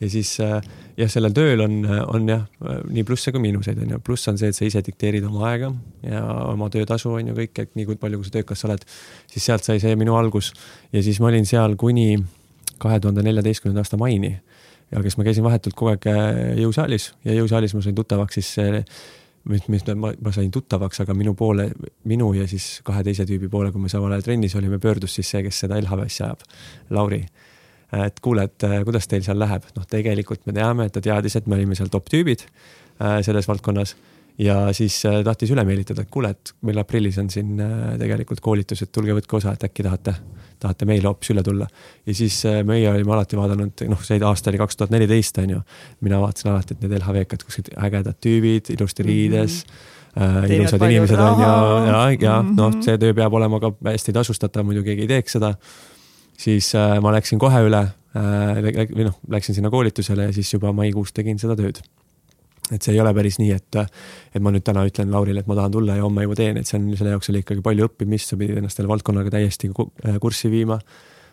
Ja siis äh, jah, sellel tööl on, on jah, nii plusse kui miinuseid onju, pluss on see, et sa ise dikteerid oma aega ja oma töötasu on ju kõik, et nii kui palju, kui sa töökas oled, siis sealt sai see minu algus. Ja siis ma olin seal kuni kahe tuhande neljateistkümnenda aasta maini. Ja kes ma käisin vahetult kogu aeg äh, jõusaalis. Ja jõusaalis ma sain tuttavaks siis mis, mis ma, ma sain tuttavaks, aga minu poole, minu ja siis kahe teise tüübi poole, kui me samal ajal trennis olime, pöördus siis see, kes seda LHV asja ajab, Lauri. Et kuule, et äh, kuidas teil seal läheb, noh, tegelikult me teame, et ta teadis, et me olime seal top tüübid äh, selles valdkonnas ja siis äh, tahtis üle meelitada, et kuule, et meil aprillis on siin tegelikult koolitus, et tulge võtke osa, et äkki tahate tahate meile hoopis üle tulla. ja siis äh, meie olime alati vaadanud, noh, see aasta oli kaks tuhat neliteist, on ju. mina vaatasin alati, et need LHV-kad, kuskilt ägedad tüübid, ilusti riides mm. -hmm. Äh, ilusad inimesed on ja, ja, ja mm -hmm. noh, see töö peab olema ka hästi tasustatav, muidu keegi ei teeks seda. Siis äh, ma läksin kohe üle äh, või noh, läksin sinna koolitusele ja siis juba maikuus tegin seda tööd et see ei ole päris nii, et, et ma nüüd täna ütlen Laurile, et ma tahan tulla ja homme juba teen, et see on, selle jaoks oli ikkagi palju õppimist, sa pidid ennast selle valdkonnaga täiesti äh, kurssi viima.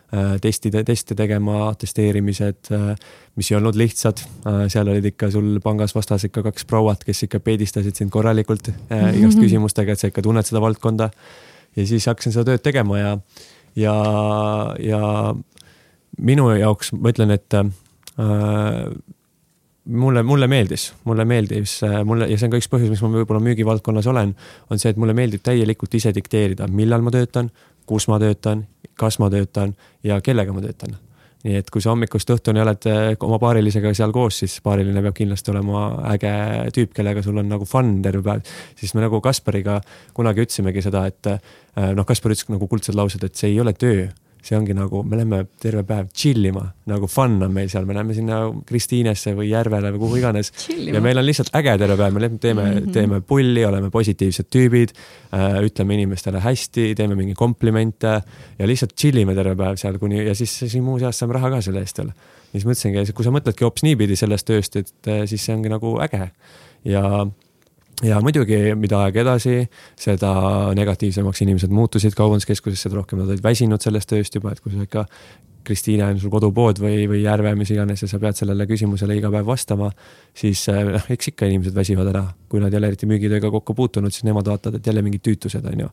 Äh, testide, teste tegema, atesteerimised, äh, mis ei olnud lihtsad, seal olid ikka sul pangas vastas ikka kaks prouat, kes ikka peedistasid sind korralikult igast [LAUGHS] küsimustega, et sa ikka tunned seda valdkonda. ja siis hakkasin seda tööd tegema ja, ja, ja minu jaoks ma ütlen, et äh, mulle, mulle meeldis, mulle meeldis, äh, mulle ja see on ka üks põhjus, miks ma võib-olla müügivaldkonnas olen, on see, et mulle meeldib täielikult ise dikteerida, millal ma töötan, kus ma töötan, kas ma töötan ja kellega ma töötan. Nii et kui sa hommikust õhtuni oled äh, oma paarilisega seal koos, siis paariline peab kindlasti olema äge tüüp, kellega sul on nagu fun terve päev. siis me nagu Kaspariga kunagi ütlesimegi seda, et äh, noh, Kaspar ütles nagu kuldsed laused, et see ei ole töö see ongi nagu, me läheme terve päev chill ima, nagu fun on meil seal, me läheme sinna Kristiinesse või Järvele või kuhu iganes. ja meil on lihtsalt äge terve päev, me teeme mm, -hmm. teeme pulli, oleme positiivsed tüübid äh,, ütleme inimestele hästi, teeme mingeid komplimente ja lihtsalt chill ime terve päev seal kuni ja siis, siis muuseas saame raha ka selle eest veel. ja siis mõtlesingi, kui sa mõtledki hoopis niipidi sellest tööst, et äh, siis see ongi nagu äge ja ja muidugi, mida aeg edasi, seda negatiivsemaks inimesed muutusid kaubanduskeskuses, seda rohkem nad olid väsinud sellest tööst juba, et kui sa ikka Kristiine on sul kodupood või, või Järve, mis iganes ja sa pead sellele küsimusele iga päev vastama, siis noh, eks ikka inimesed väsivad ära. kui nad ei ole eriti müügitööga kokku puutunud, siis nemad vaatavad, et jälle mingid tüütused, on ju.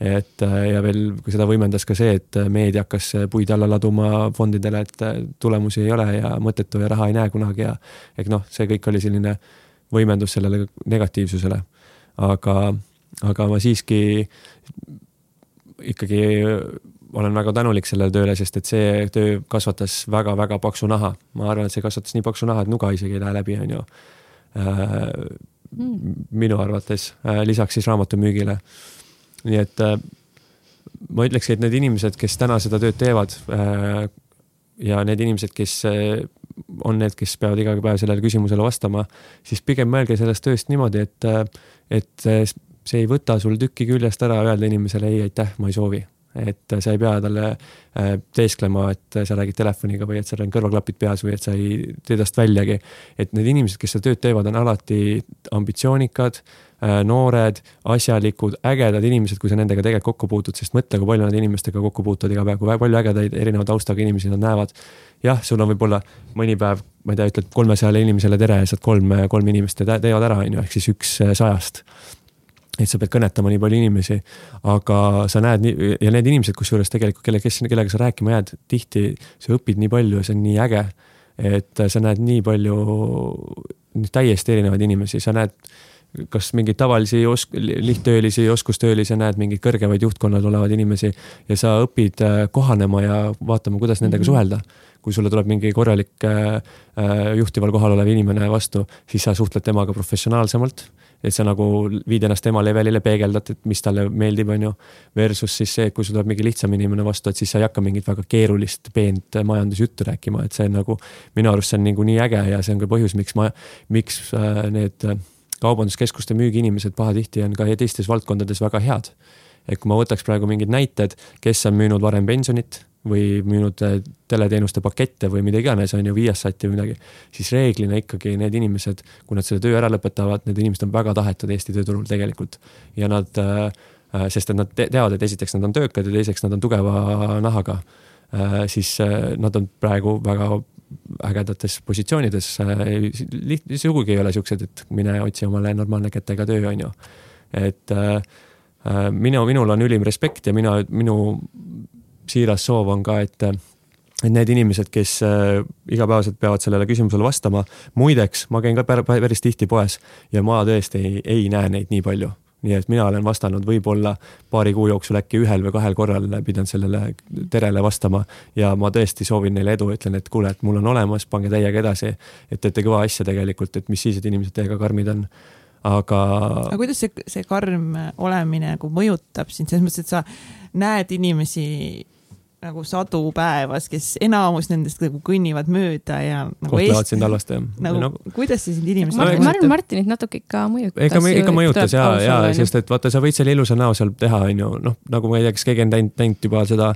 et ja veel seda võimendas ka see, et meedia hakkas puid alla laduma fondidele, et tulemusi ei ole ja mõttetu ja raha ei näe kunagi ja ehk noh, see kõik oli selline võimendus sellele negatiivsusele. aga, aga ma siiski ikkagi olen väga tänulik sellele tööle, sest et see töö kasvatas väga-väga paksu naha. ma arvan, et see kasvatas nii paksu naha, et nuga isegi ei lähe läbi, on ju. Äh, minu arvates, äh, lisaks siis raamatumüügile. nii et äh, ma ütlekski, et need inimesed, kes täna seda tööd teevad ja need inimesed, kes on need, kes peavad iga päev sellele küsimusele vastama, siis pigem mõelge sellest tööst niimoodi, et, et see ei võta sul tükki küljest ära öelda inimesele ei, aitäh, ma ei soovi. et sa ei pea talle äh, teesklema, et sa räägid telefoniga või et sul on kõrvaklapid peas või et sa ei tee tast väljagi. et need inimesed, kes seda tööd teevad, on alati ambitsioonikad, noored, asjalikud, ägedad inimesed, kui sa nendega tegelikult kokku puutud, sest mõtle, kui palju nad inimestega kokku puutuvad iga päev, kui palju ägedaid erineva taustaga inimesi nad näevad. jah, sul on võib-olla mõni päev, ma ei tea, ütled kolmesajale inimesele tere ja sealt kolm, kolm inimest teevad ära, on ju, ehk siis üks sajast et sa pead kõnetama nii palju inimesi, aga sa näed nii ja need inimesed, kusjuures tegelikult, kelle, kes, kellega sa rääkima jääd, tihti sa õpid nii palju ja see on nii äge. et sa näed nii palju täiesti erinevaid inimesi, sa näed kas mingeid tavalisi osk-, lihttöölisi, oskustöölisi, näed mingeid kõrgemaid juhtkonnal olevaid inimesi ja sa õpid äh, kohanema ja vaatama, kuidas nendega -hmm. suhelda. kui sulle tuleb mingi korralik äh, äh, juhtival kohal olev inimene vastu, siis sa suhtled temaga professionaalsemalt et sa nagu viid ennast tema levelile, peegeldad, et mis talle meeldib, on ju. Versus siis see, et kui sul tuleb mingi lihtsam inimene vastu, et siis sa ei hakka mingit väga keerulist, peent majandusjuttu rääkima, et see on nagu. minu arust see on nagu nii äge ja see on ka põhjus, miks ma, miks need kaubanduskeskuste müügiinimesed pahatihti on ka teistes valdkondades väga head. et kui ma võtaks praegu mingid näited, kes on müünud varem pensionit või müünud äh, teleteenuste pakette või mida iganes, on ju, Viasati või midagi, siis reeglina ikkagi need inimesed, kui nad selle töö ära lõpetavad, need inimesed on väga tahetud Eesti tööturul tegelikult. ja nad, äh, äh, sest et nad teavad, et esiteks nad on töökad ja teiseks nad on tugeva nahaga. siis nad on praegu väga ägedates positsioonides, liht-, sugugi ei ole siuksed, et mine otsi omale normaalne kätega töö, on ju. et minu, minul on ülim respekt ja mina, minu siiras soov on ka, et et need inimesed, kes äh, igapäevaselt peavad sellele küsimusele vastama. muideks, ma käin ka päris tihti poes ja ma tõesti ei, ei näe neid nii palju. Nii et mina olen vastanud võib-olla paari kuu jooksul äkki ühel või kahel korral pidanud sellele terele vastama. ja ma tõesti soovin neile edu, ütlen, et kuule, et mul on olemas, pange täiega edasi. et teete kõva asja tegelikult, et mis siis, et inimesed teiega karmid on aga.
aga kuidas see, see karm olemine nagu mõjutab sind selles mõttes, et sa näed inimesi nagu sadu päevas, kes enamus nendest nagu kõnnivad mööda ja nagu.
kohtlevad sind halvasti jah.
nagu no, kuidas see sind inimesed
Martin, ma arvan, Martinit natuke ikka mõjutas.
ega, ikka mõjutas ja, ja sest et vaata, sa võid selle ilusa näo seal teha, on ju, noh, nagu ma ei tea, kas keegi on näinud, näinud juba seda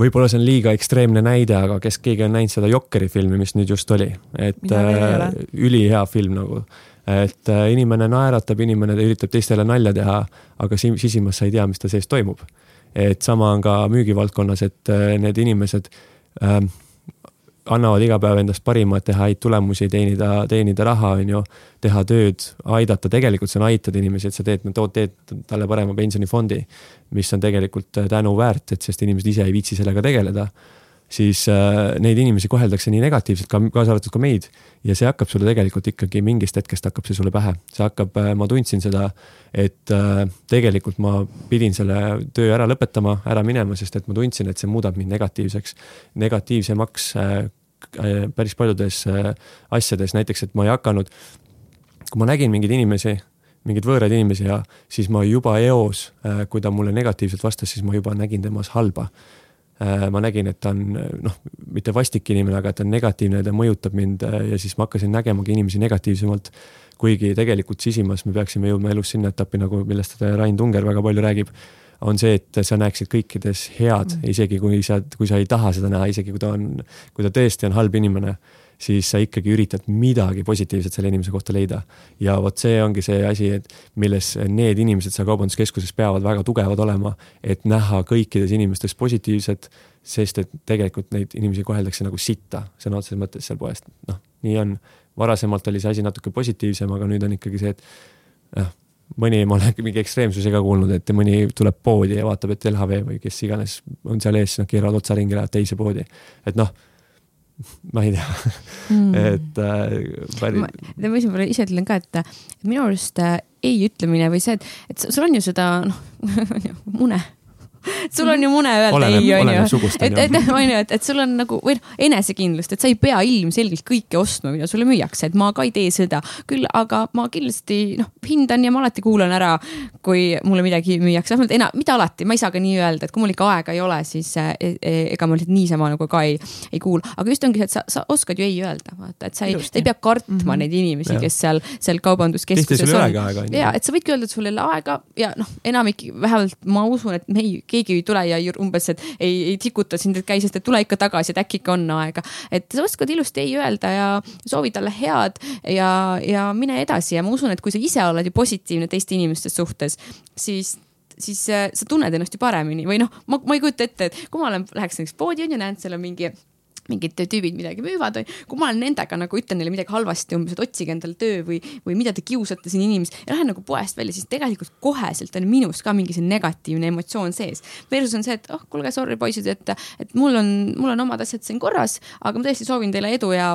võib-olla see on liiga ekstreemne näide, aga kes keegi on näinud seda Jokkeri filmi, mis nüüd just oli, et äh, ülihea film nagu et äh, inimene naeratab, inimene üritab teistele nalja teha, aga sisimas sa ei tea, mis ta sees toimub et sama on ka müügivaldkonnas, et äh, need inimesed äh, annavad iga päev endast parima, et teha häid tulemusi, teenida, teenida raha, on ju, teha tööd, aidata, tegelikult see on aitada inimesi, et sa teed, tood, teed talle parema pensionifondi, mis on tegelikult äh, tänuväärt, et sest inimesed ise ei viitsi sellega tegeleda siis äh, neid inimesi koheldakse nii negatiivselt, ka kaasa arvatud ka meid. ja see hakkab sulle tegelikult ikkagi mingist hetkest hakkab see sulle pähe, see hakkab äh,, ma tundsin seda, et äh, tegelikult ma pidin selle töö ära lõpetama, ära minema, sest et ma tundsin, et see muudab mind negatiivseks, negatiivsemaks äh, äh, päris paljudes äh, asjades, näiteks, et ma ei hakanud, kui ma nägin mingeid inimesi mingeid võõraid inimesi ja siis ma juba eos, äh, kui ta mulle negatiivselt vastas, siis ma juba nägin temas halba ma nägin, et ta on noh, mitte vastik inimene, aga ta on negatiivne ja ta mõjutab mind äh, ja siis ma hakkasin nägemagi inimesi negatiivsemalt. kuigi tegelikult sisimas me peaksime jõudma elus sinna etappi, nagu millest Rain Tunger väga palju räägib, on see, et sa näeksid kõikides head mm., isegi kui sa, kui sa ei taha seda näha, isegi kui ta on, kui ta tõesti on halb inimene siis sa ikkagi üritad midagi positiivset selle inimese kohta leida. ja vot see ongi see asi, et milles need inimesed seal kaubanduskeskuses peavad väga tugevad olema, et näha kõikides inimestes positiivset, sest et tegelikult neid inimesi koheldakse nagu sitta sõna otseses mõttes seal poest, noh, nii on. varasemalt oli see asi natuke positiivsem, aga nüüd on ikkagi see, et noh, mõni, ma olen mingi ekstreemsuse ka kuulnud, et mõni tuleb poodi ja vaatab, et LHV või kes iganes on seal ees, nad keeravad otsa ringi, lähevad teise poodi. et noh ma ei tea mm. et äh, päris.
ma võib-olla ise ütlen ka, et minu arust äh, ei ütlemine või see, et, et sul on ju seda noh [LAUGHS] mune [LAUGHS] sul on ju mune öelda ei,
on ju.
et, et on ju, et, et sul on nagu või noh, enesekindlust, et sa ei pea ilmselgelt kõike ostma, mida sulle müüakse, et ma ka ei tee seda. küll aga ma kindlasti noh, hindan ja ma alati kuulan ära, kui mulle midagi müüakse, vähemalt enam, mitte alati, ma ei saa ka nii öelda, et kui mul ikka aega ei ole, siis e, e, ega ma lihtsalt niisama nagu ka ei, ei kuula. aga just ongi see, et sa, sa oskad ju ei öelda, vaata, et sa ei, sa ei pea kartma mm -hmm. neid inimesi, kes seal, seal kaubanduskeskuses
on.
ja, et sa võidki öelda, et sul ei ole aega ja noh, enamik, vähemalt ma usun, et me ei keegi ei tule ja umbes, et ei, ei tikuta sind, et käi, sest et tule ikka tagasi, et äkki ikka on aega. et sa oskad ilusti ei öelda ja soovi talle head ja, ja mine edasi ja ma usun, et kui sa ise oled ju positiivne teiste inimeste suhtes, siis siis äh, sa tunned ennast ju paremini või noh, ma, ma ei kujuta ette, et kui ma olen, läheks näiteks poodi on ju, näen, seal on mingi mingid tüübid midagi müüvad, kui ma olen nendega nagu ütlen neile midagi halvasti umbes, et otsige endale töö või, või mida te kiusate siin inimest ja lähen nagu poest välja, siis tegelikult koheselt on minus ka mingi see negatiivne emotsioon sees. Versus on see, et oh, kuulge, sorry poisid, et, et mul on, mul on omad asjad siin korras, aga ma tõesti soovin teile edu ja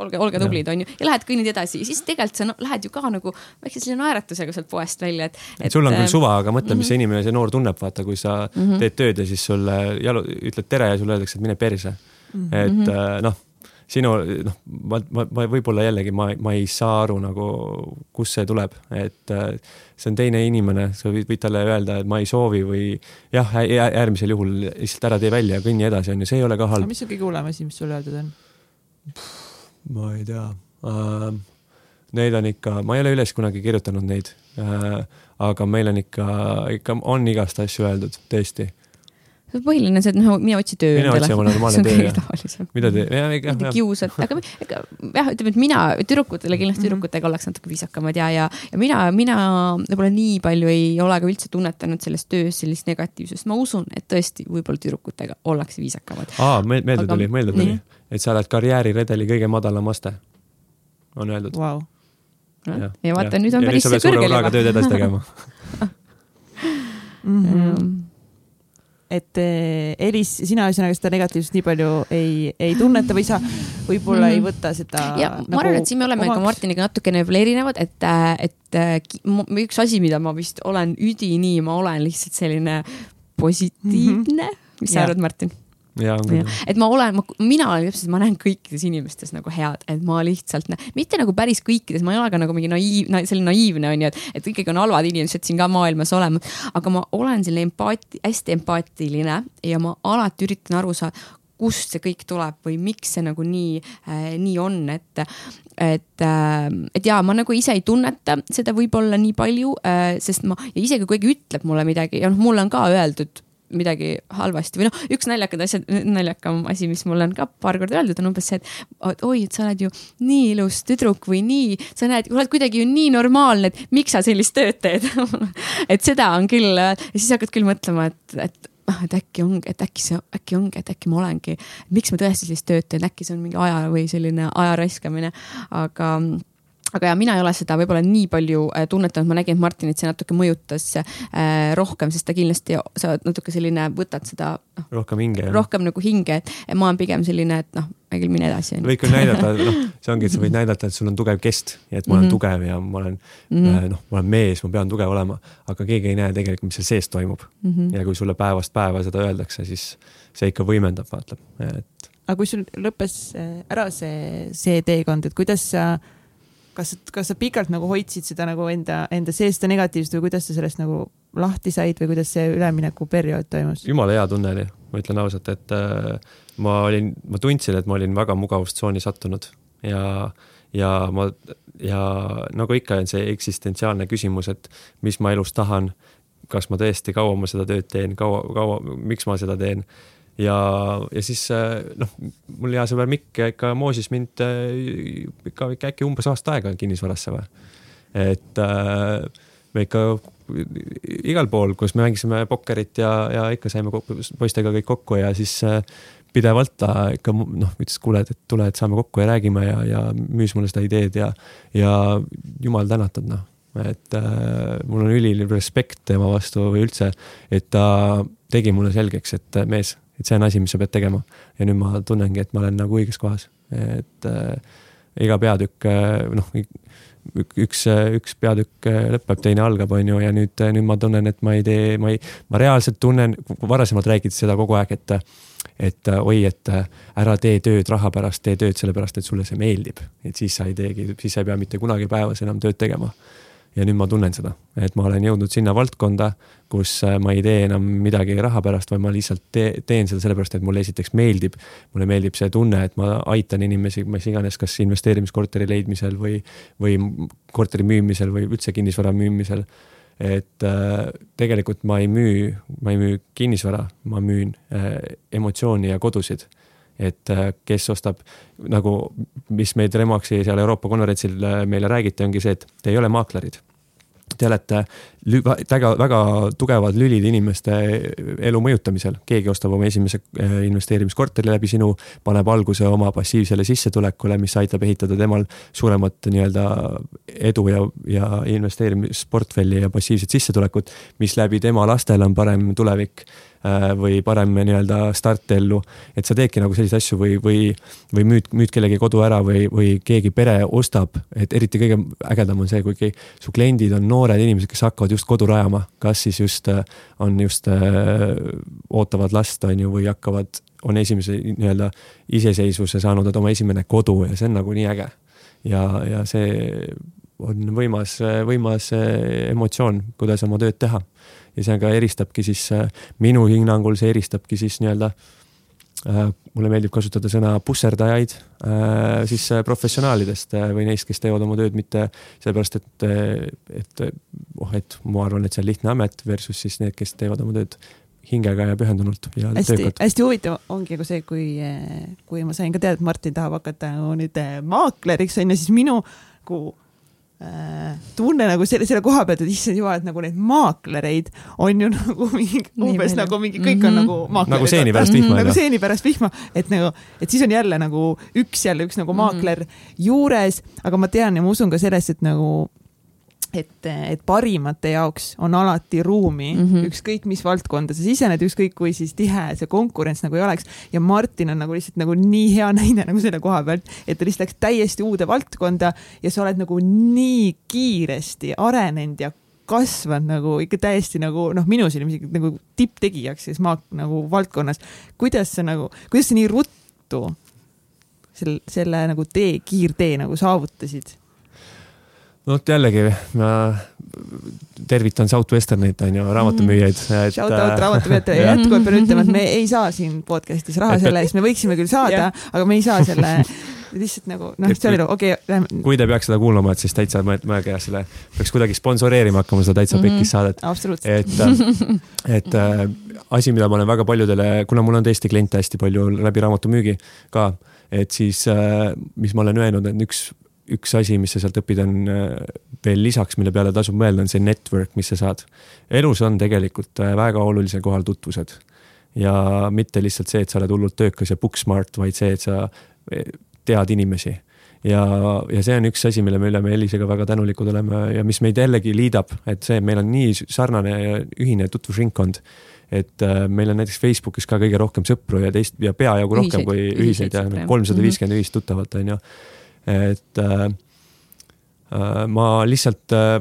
olge, olge tublid, onju, ja lähed kõnnid edasi siis tegelikult sa no, lähed ju ka nagu väikse sellise naeratusega sealt poest välja, et,
et. sul on küll äh, suva, aga mõtle, mis see mhm. inimene, see noor tunneb, vaata, kui sa mm -hmm. teed tööd ja siis sulle jalu, ütled tere ja sulle öeldakse, et mine perse mm. -hmm. et äh, noh, sinu noh, ma, ma, ma võib-olla jällegi ma, ma ei saa aru nagu, kust see tuleb, et äh, see on teine inimene, sa võid, võid talle öelda, et ma ei soovi või jah, äärmisel juhul lihtsalt ära tee välja ja kõnni edasi, onju, see ei ole ka halb.
mis on kõige hullem asi, mis sulle öeldud on?
ma ei tea uh,. Neid on ikka, ma ei ole üles kunagi kirjutanud neid uh,, aga meil on ikka, ikka on igast asju öeldud, tõesti
põhiline on see, et noh, mine otsi töö.
mine otsi oma normaalne töö, jah. mida te, jah,
ikka. kiusad, aga ega jah, ütleme, et mina tüdrukutele kindlasti mhm. tüdrukutega ollakse natuke viisakamad ja, ja, ja mina, mina võib-olla nii palju ei ole ka üldse tunnetanud selles töös sellist negatiivsust, ma usun, et tõesti võib-olla tüdrukutega ollakse viisakamad.
aa, meelde tuli, meelde tuli, et sa oled karjääriredeli kõige madalam aste, on öeldud
wow..
ja, ja vaata, nüüd on ja päris kõrgel
juba. tööd edasi tegema [LAUGHS]
mm. -hmm et eh, Elis, sina ühesõnaga seda negatiivsust nii palju ei, ei tunneta või sa võib-olla mm -hmm. ei mhm. võta seda.
ja nagu ma arvan, et siin me oleme omaks. ka Martiniga natukene veel erinevad, et, äh, et äh, üks asi, mida ma vist olen üdini, ma olen lihtsalt selline positiivne mm. -hmm. mis sa arvad, Martin? Et ma olen, mina olen täpselt, ma näen kõikides inimestes nagu head, et ma lihtsalt, mitte nagu päris kõikides, ma ei ole ka nagu mingi naiiv, selline naiivne on ju, et, et ikkagi on halvad inimesed siin ka maailmas olemas. aga ma olen selline empaati, hästi empaatiline ja ma alati üritan aru saada, kust see kõik tuleb või miks see nagu nii äh,, nii on, et, et äh,, et jaa, ma nagu ise ei tunneta seda võib-olla nii palju äh,, sest ma ja isegi kui keegi ütleb mulle midagi ja noh, mulle on ka öeldud midagi halvasti või noh, üks naljakad asjad, naljakam asi, mis mulle on ka paar korda öeldud, on umbes see, et oi, et sa oled ju nii ilus tüdruk või nii, sa näed, oled kuidagi ju nii normaalne, et miks sa sellist tööd teed? [LAUGHS] Et seda on küll siis hakkad küll mõtlema, et, et ah, et äkki ongi, et äkki see, äkki ongi, et äkki ma olengi, miks ma tõesti sellist tööd teen, äkki see on mingi aja või selline aja raiskamine, aga aga ja mina ei ole seda võib-olla nii palju äh, tunnetanud, ma nägin, et Martinit see natuke mõjutas äh, rohkem, sest ta kindlasti, sa oled natuke selline, võtad seda
no,. rohkem hinge.
rohkem nagu hinge, et ma olen pigem selline, et noh, hea küll, mine edasi.
võid küll näidata, noh, [LAUGHS] see ongi, et sa võid näidata, et sul on tugev kest ja et ma olen mm -hmm. tugev ja ma olen mm -hmm. noh, ma olen mees, ma pean tugev olema, aga keegi ei näe tegelikult, mis seal sees toimub mm. -hmm. ja kui sulle päevast päeva seda öeldakse, siis see ikka võimendab, vaata, et.
aga kui sul lõppes ära see, see teekond, et kuidas sa kas, kas sa pikalt nagu hoidsid seda nagu enda, enda sees seda negatiivsust või kuidas sa sellest nagu lahti said või kuidas see üleminekuperiood toimus?
jumala hea tunne oli, ma ütlen ausalt, et äh, ma olin, ma tundsin, et ma olin väga mugavustsooni sattunud ja, ja ma ja nagu ikka on see eksistentsiaalne küsimus, et mis ma elus tahan, kas ma tõesti, kaua ma seda tööd teen, kaua, kaua, miks ma seda teen ja, ja siis äh, noh, mul hea sõber Mikk ikka moosis mind äh, ikka, ikka äkki umbes aasta aega kinnisvarasse või. et äh, me ikka igal pool, kus me mängisime pokkerit ja, ja ikka saime poistega kõik kokku ja siis pidevalt ta ikka noh, ütles, kuule, et tule, et saame kokku ja räägime ja, ja müüs mulle seda ideed ja, ja jumal tänatud, noh. et äh, mul on üliline respekt tema vastu või üldse, et ta tegi mulle selgeks, et mees, et see on asi, mis sa pead tegema. ja nüüd ma tunnengi, et ma olen nagu õiges kohas, et äh, iga peatükk äh, noh, üks, üks peatükk äh, lõpeb, teine algab, on ju, ja nüüd, nüüd ma tunnen, et ma ei tee, ma ei, ma reaalselt tunnen, varasemalt räägid seda kogu aeg, et et oi, et ära tee tööd raha pärast, tee tööd sellepärast, et sulle see meeldib. et siis sa ei teegi, siis sa ei pea mitte kunagi päevas enam tööd tegema ja nüüd ma tunnen seda, et ma olen jõudnud sinna valdkonda, kus äh, ma ei tee enam midagi raha pärast, vaid ma lihtsalt te teen seda sellepärast, et mulle esiteks meeldib. mulle meeldib see tunne, et ma aitan inimesi, mis iganes, kas investeerimiskorteri leidmisel või, või korteri müümisel või üldse kinnisvara müümisel. et äh, tegelikult ma ei müü, ma ei müü kinnisvara, ma müün äh, emotsiooni ja kodusid et äh, kes ostab nagu, mis meid Remaxi seal Euroopa konverentsil äh, meile räägiti, ongi see, et te ei ole maaklerid te olete väga, väga tugevad lülid inimeste elu mõjutamisel. keegi ostab oma esimese äh, investeerimiskorteri läbi sinu, paneb alguse oma passiivsele sissetulekule, mis aitab ehitada temal suuremat nii-öelda edu ja, ja investeerimisportfelli ja passiivset sissetulekut, mis läbi tema lastel on parem tulevik Äh, või parem nii-öelda start ellu. et sa teedki nagu selliseid asju või, või, või müüd, müüd kellegi kodu ära või, või keegi pere ostab, et eriti kõige ägedam on see, kui su kliendid on noored inimesed, kes hakkavad just kodu rajama, kas siis just äh, on just äh,, ootavad last, on ju, või hakkavad, on esimese nii-öelda iseseisvuse saanud, et oma esimene kodu ja see on nagu nii äge. ja, ja see on võimas, võimas äh, emotsioon, kuidas oma tööd teha ja see ka eristabki siis, äh, minu hinnangul see eristabki siis nii-öelda äh, mulle meeldib kasutada sõna pusserdajaid äh, siis professionaalidest või neist, kes teevad oma tööd mitte sellepärast, et, et oh, et ma arvan, et see on lihtne amet versus siis need, kes teevad oma tööd hingega ja pühendunult ja
hästi, hästi huvitav ongi nagu see, kui, kui ma sain ka teada, et Martin tahab hakata nagu nüüd maakleriks on ju, siis minu nagu Äh, tunne nagu selle, selle koha pealt, et issand jumal, et nagu neid maaklereid on ju [LAUGHS] nagu mingi, umbes nagu mingi, kõik on mm -hmm. nagu maaklerid.
nagu seeni pärast vihma.
nagu seeni pärast vihma, et nagu, et siis on jälle nagu üks jälle üks nagu maakler mm -hmm. juures, aga ma tean ja ma usun ka sellest, et nagu et, et parimate jaoks on alati ruumi mm, -hmm. ükskõik mis valdkonda sa sisened, ükskõik kui siis tihe see konkurents nagu ei oleks. ja Martin on nagu lihtsalt nagu nii hea näide nagu selle koha pealt, et ta lihtsalt läks täiesti uude valdkonda ja sa oled nagu nii kiiresti arenenud ja kasvanud nagu ikka täiesti nagu noh, minu silmis ikka nagu tipptegijaks siis maa nagu valdkonnas. kuidas sa nagu, kuidas sa nii ruttu selle, selle nagu tee, kiirtee nagu saavutasid?
No vot jällegi ma tervitan Southwesternit on ju, raamatumüüjaid
et.... Shout out äh, raamatumüüjatele [LAUGHS] ja jätkuvalt pean ütlema, et me ei saa siin podcast'is raha selle eest, me võiksime küll saada, aga me ei saa selle [LAUGHS] lihtsalt nagu noh, see oli nagu okei okay,.
kui te peaks seda kuulama, et siis täitsa mõelge jah, selle peaks kuidagi sponsoreerima hakkama seda täitsa mm -hmm. pekis saadet. et, äh, et äh, asi, mida ma olen väga paljudele, kuna mul on tõesti kliente hästi palju läbi raamatumüügi ka, et siis äh, mis ma olen öelnud, et üks üks asi, mis sa sealt õpid, on äh, veel lisaks, mille peale tasub mõelda, on see network, mis sa saad. elus on tegelikult äh, väga olulisel kohal tutvused. ja mitte lihtsalt see, et sa oled hullult töökas ja book smart, vaid see, et sa äh, tead inimesi. ja, ja see on üks asi, mille üle me Elisega väga tänulikud oleme ja mis meid jällegi liidab, et see, et meil on nii sarnane ja ühine tutvusringkond et äh, meil on näiteks Facebookis ka kõige rohkem sõpru ja teist ja peajagu rohkem ühiseid, kui ühiseid ja kolmsada viiskümmend ühist tuttavat on ju et äh, äh, ma lihtsalt äh,,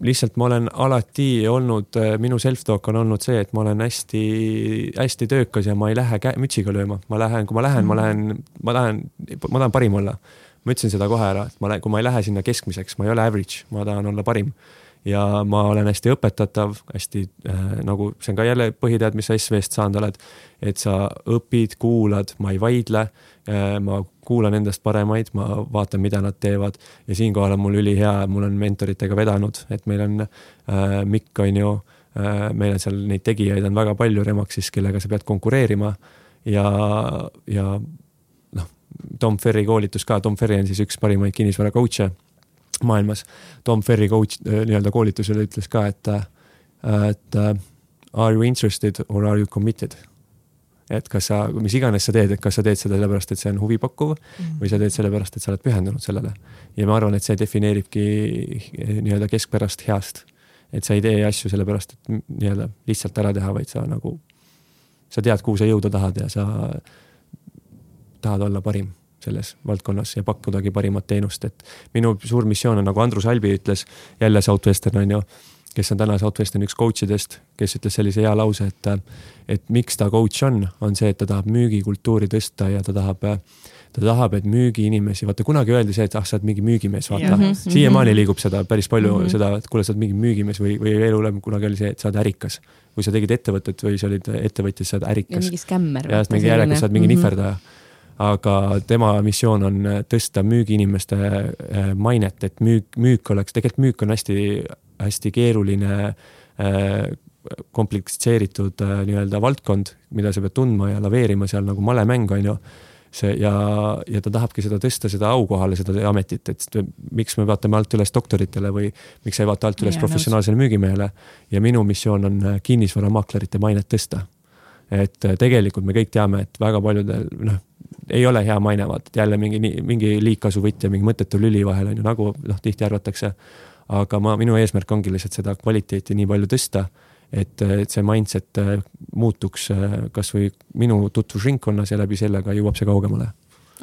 lihtsalt ma olen alati olnud, äh, minu self-talk on olnud see, et ma olen hästi-hästi töökas ja ma ei lähe mütsiga lööma, ma lähen, kui ma lähen, ma lähen, ma tahan, ma tahan parim olla. ma ütlesin seda kohe ära, et ma, kui ma ei lähe sinna keskmiseks, ma ei ole average, ma tahan olla parim ja ma olen hästi õpetatav, hästi äh, nagu see on ka jälle põhitead, mis sa SV-st saanud oled. et sa õpid, kuulad, ma ei vaidle äh,. ma kuulan endast paremaid, ma vaatan, mida nad teevad ja siinkohal on mul ülihea, mul on mentoritega vedanud, et meil on äh, Mikk on ju äh,, meil on seal neid tegijaid on väga palju Remaxis, kellega sa pead konkureerima ja, ja noh, Tom Ferry koolitus ka, Tom Ferry on siis üks parimaid kinnisvara coach'e maailmas. Tom Ferry coach äh, nii-öelda koolitusel ütles ka, et, äh, et uh, are you interested or are you committed? et kas sa, mis iganes sa teed, et kas sa teed seda sellepärast, et see on huvipakkuv mm -hmm. või sa teed sellepärast, et sa oled pühendunud sellele. ja ma arvan, et see defineeribki nii-öelda keskpärast heast. et sa ei tee asju sellepärast, et nii-öelda lihtsalt ära teha, vaid sa nagu, sa tead, kuhu sa jõuda tahad ja sa tahad olla parim selles valdkonnas ja pakkudagi parimat teenust, et minu suur missioon on, nagu Andrus Albi ütles, jälle Southwestern on ju, kes on täna Southwesterni üks coach idest, kes ütles sellise hea lause, et et miks ta coach on, on see, et ta tahab müügikultuuri tõsta ja ta tahab ta tahab, et müügiinimesi, vaata kunagi öeldi see, et ah, sa oled mingi müügimees, vaata mm -hmm.. siiamaani liigub seda päris palju mm -hmm. seda, et kuule, sa oled mingi müügimees või, või elulem kunagi oli see, et sa oled ärikas. kui sa tegid ettevõtet või sa olid ettevõtja, sa oled ärikas.
mingi skämmer.
jah, mingi järelikult sa oled mingi mm -hmm. nihverdaja aga tema missioon on tõsta müügiinimeste äh, mainet, et müük, müük oleks, tegelikult müük on hästi hästi keeruline äh, komplitseeritud äh, nii-öelda valdkond, mida sa pead tundma ja laveerima seal nagu malemäng, on ju. see ja, ja ta tahabki seda tõsta, seda aukohale, seda ametit, et miks me vaatame alt üles doktoritele või miks ei vaata alt üles ja, professionaalsele müügimehele. ja minu missioon on äh, kinnisvaramaaklerite mainet tõsta. et äh, tegelikult me kõik teame, et väga paljudel, noh, ei ole hea maine, vaata, et jälle mingi, mingi liigkasuvõtja, mingi mõttetu lüli vahel on ju, nagu noh, tihti arvatakse. aga ma, minu eesmärk ongi lihtsalt seda kvaliteeti nii palju tõsta et, et see mindset äh, muutuks äh, kasvõi minu tutvusringkonnas ja läbi selle ka jõuab see kaugemale.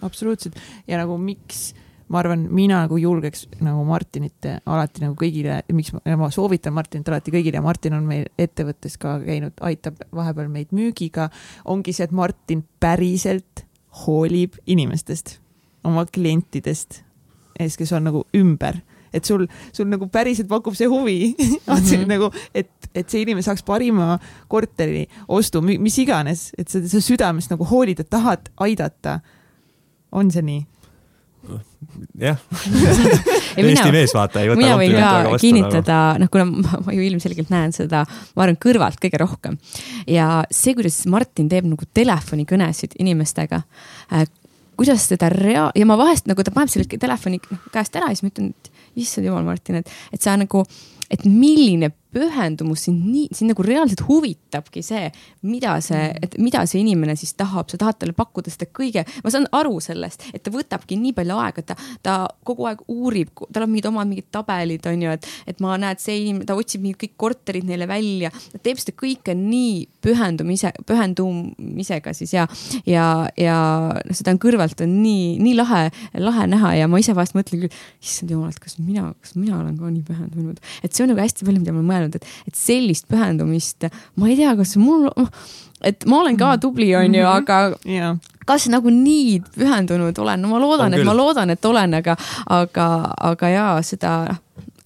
absoluutselt ja nagu miks ma arvan, mina nagu julgeks nagu Martinit alati nagu kõigile, miks ma, ma soovitan Martinit alati kõigile Martin on meil ettevõttes ka käinud, aitab vahepeal meid müügiga, ongi see, et Martin päriselt hoolib inimestest, oma klientidest, kes on nagu ümber et sul, sul nagu päriselt pakub see huvi [LAUGHS] mm -hmm. nagu, et, et see inimene saaks parima korteri ostu, mis iganes, et sa, sa südamest nagu hoolid, et tahad aidata. on see nii?
Jah [LAUGHS] Eesti mees, vaata, ei võta
mina võin ka kinnitada, noh, kuna ma, ma ju ilmselgelt näen seda, ma arvan, kõrvalt kõige rohkem. ja see, kuidas Martin teeb nagu telefonikõnesid inimestega äh,, kuidas teda rea-, ja ma vahest nagu ta paneb selle telefoni noh, käest ära ja siis ma ütlen, et issand jumal, Martin, et, et sa nagu, et milline pühendumus sind nii, sind nagu reaalselt huvitabki see, mida see, mm. et mida see inimene siis tahab, sa tahad talle pakkuda seda kõige, ma saan aru sellest, et ta võtabki nii palju aega, ta, ta kogu aeg uurib, tal on mingid omad mingid tabelid, on ju, et, et ma näen, et see inimene, ta otsib mingid kõik korterid neile välja, ta teeb seda kõike nii pühendumise, pühendumisega siis ja, ja, ja noh, seda on kõrvalt on nii, nii lahe, lahe näha ja ma ise vahest mõtlen küll, issand jumal, et kas mina, kas mina olen ka nii pühendunud, et see on nagu hästi palju, mida ma olen mõelnud et, et sellist pühendumist, ma ei tea, kas mul, noh, et ma olen ka tubli, on ju, mhm. aga yeah. kas nagu nii pühendunud olen, no ma loodan, et ma loodan, et olen, aga, aga, aga jaa, seda,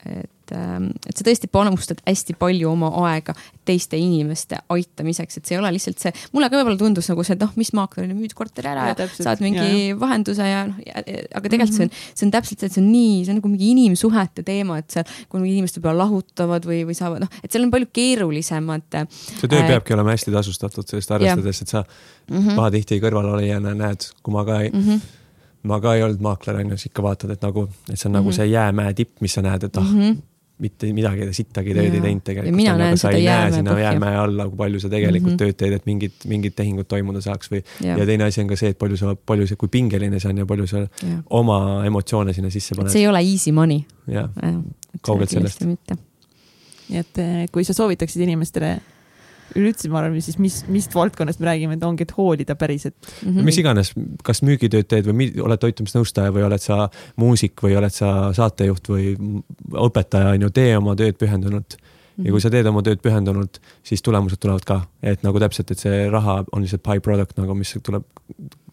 et et, ähm, et sa tõesti panustad hästi palju oma aega teiste inimeste aitamiseks, et see ei ole lihtsalt see, mulle ka võib-olla tundus nagu see, et noh, mis maaklerile müüd korteri ära ja, ja saad mingi ja. vahenduse ja noh, aga tegelikult mm -hmm. see on, mhm. see on täpselt see, et see on nii, see on nagu mingi inimsuhete teema, et seal, kui inimesed võib-olla lahutavad või, või saavad, noh, et seal on palju keerulisemad.
see töö äh, peabki olema hästi tasustatud, sellest arvestades, et sa mm -hmm. pahatihti kõrvalolijana näed, kui ma ka ei mm, -hmm ma ka ei olnud maakler, on ju, siis ikka vaatad, et nagu, et see on mm -hmm. nagu mhm. see jäämäe tipp, mis sa näed, et ah mm, -hmm mitte midagi sittagi tööd ei teinud tegelikult. aga sa ei näe sinna jäämäe alla, kui palju sa tegelikult mm -hmm. tööd teed, et mingid, mingid tehingud toimuda saaks või. ja teine asi on ka see, et palju sa, palju see, kui pingeline see on ja palju sa ja. oma emotsioone sinna sisse paned.
see ei ole easy money.
jah, kaugelt sellest.
nii et eh, kui sa soovitaksid inimestele üleüldse ma arvan, siis mis, mis valdkonnast me räägime, et ongi, et hoolida päriselt
mm. -hmm. mis iganes, kas müügitööd teed või oled toitumisnõustaja või oled sa muusik või oled sa saatejuht või õpetaja, on ju, tee oma tööd pühendunult mm. -hmm. ja kui sa teed oma tööd pühendunult, siis tulemused tulevad ka, et nagu täpselt, et see raha on lihtsalt by product nagu, mis tuleb,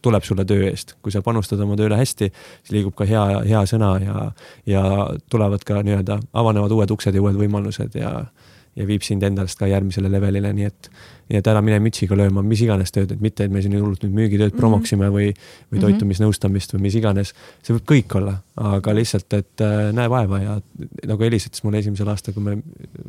tuleb sulle töö eest, kui sa panustad oma tööle hästi, siis liigub ka hea, hea sõna ja, ja tulevad ka nii-öelda, avanevad uued uksed ja uued võimalused ja ja viib sind endast ka järgmisele levelile, nii et nii et ära mine mütsiga lööma mis iganes tööd, et mitte, et me siin hullult nüüd müügitööd mm -hmm. promoksime või, või mhm. toitumisnõustamist või mis iganes. see võib kõik olla, aga lihtsalt, et äh, näe vaeva ja nagu Elis ütles mulle esimesel aastal, kui me,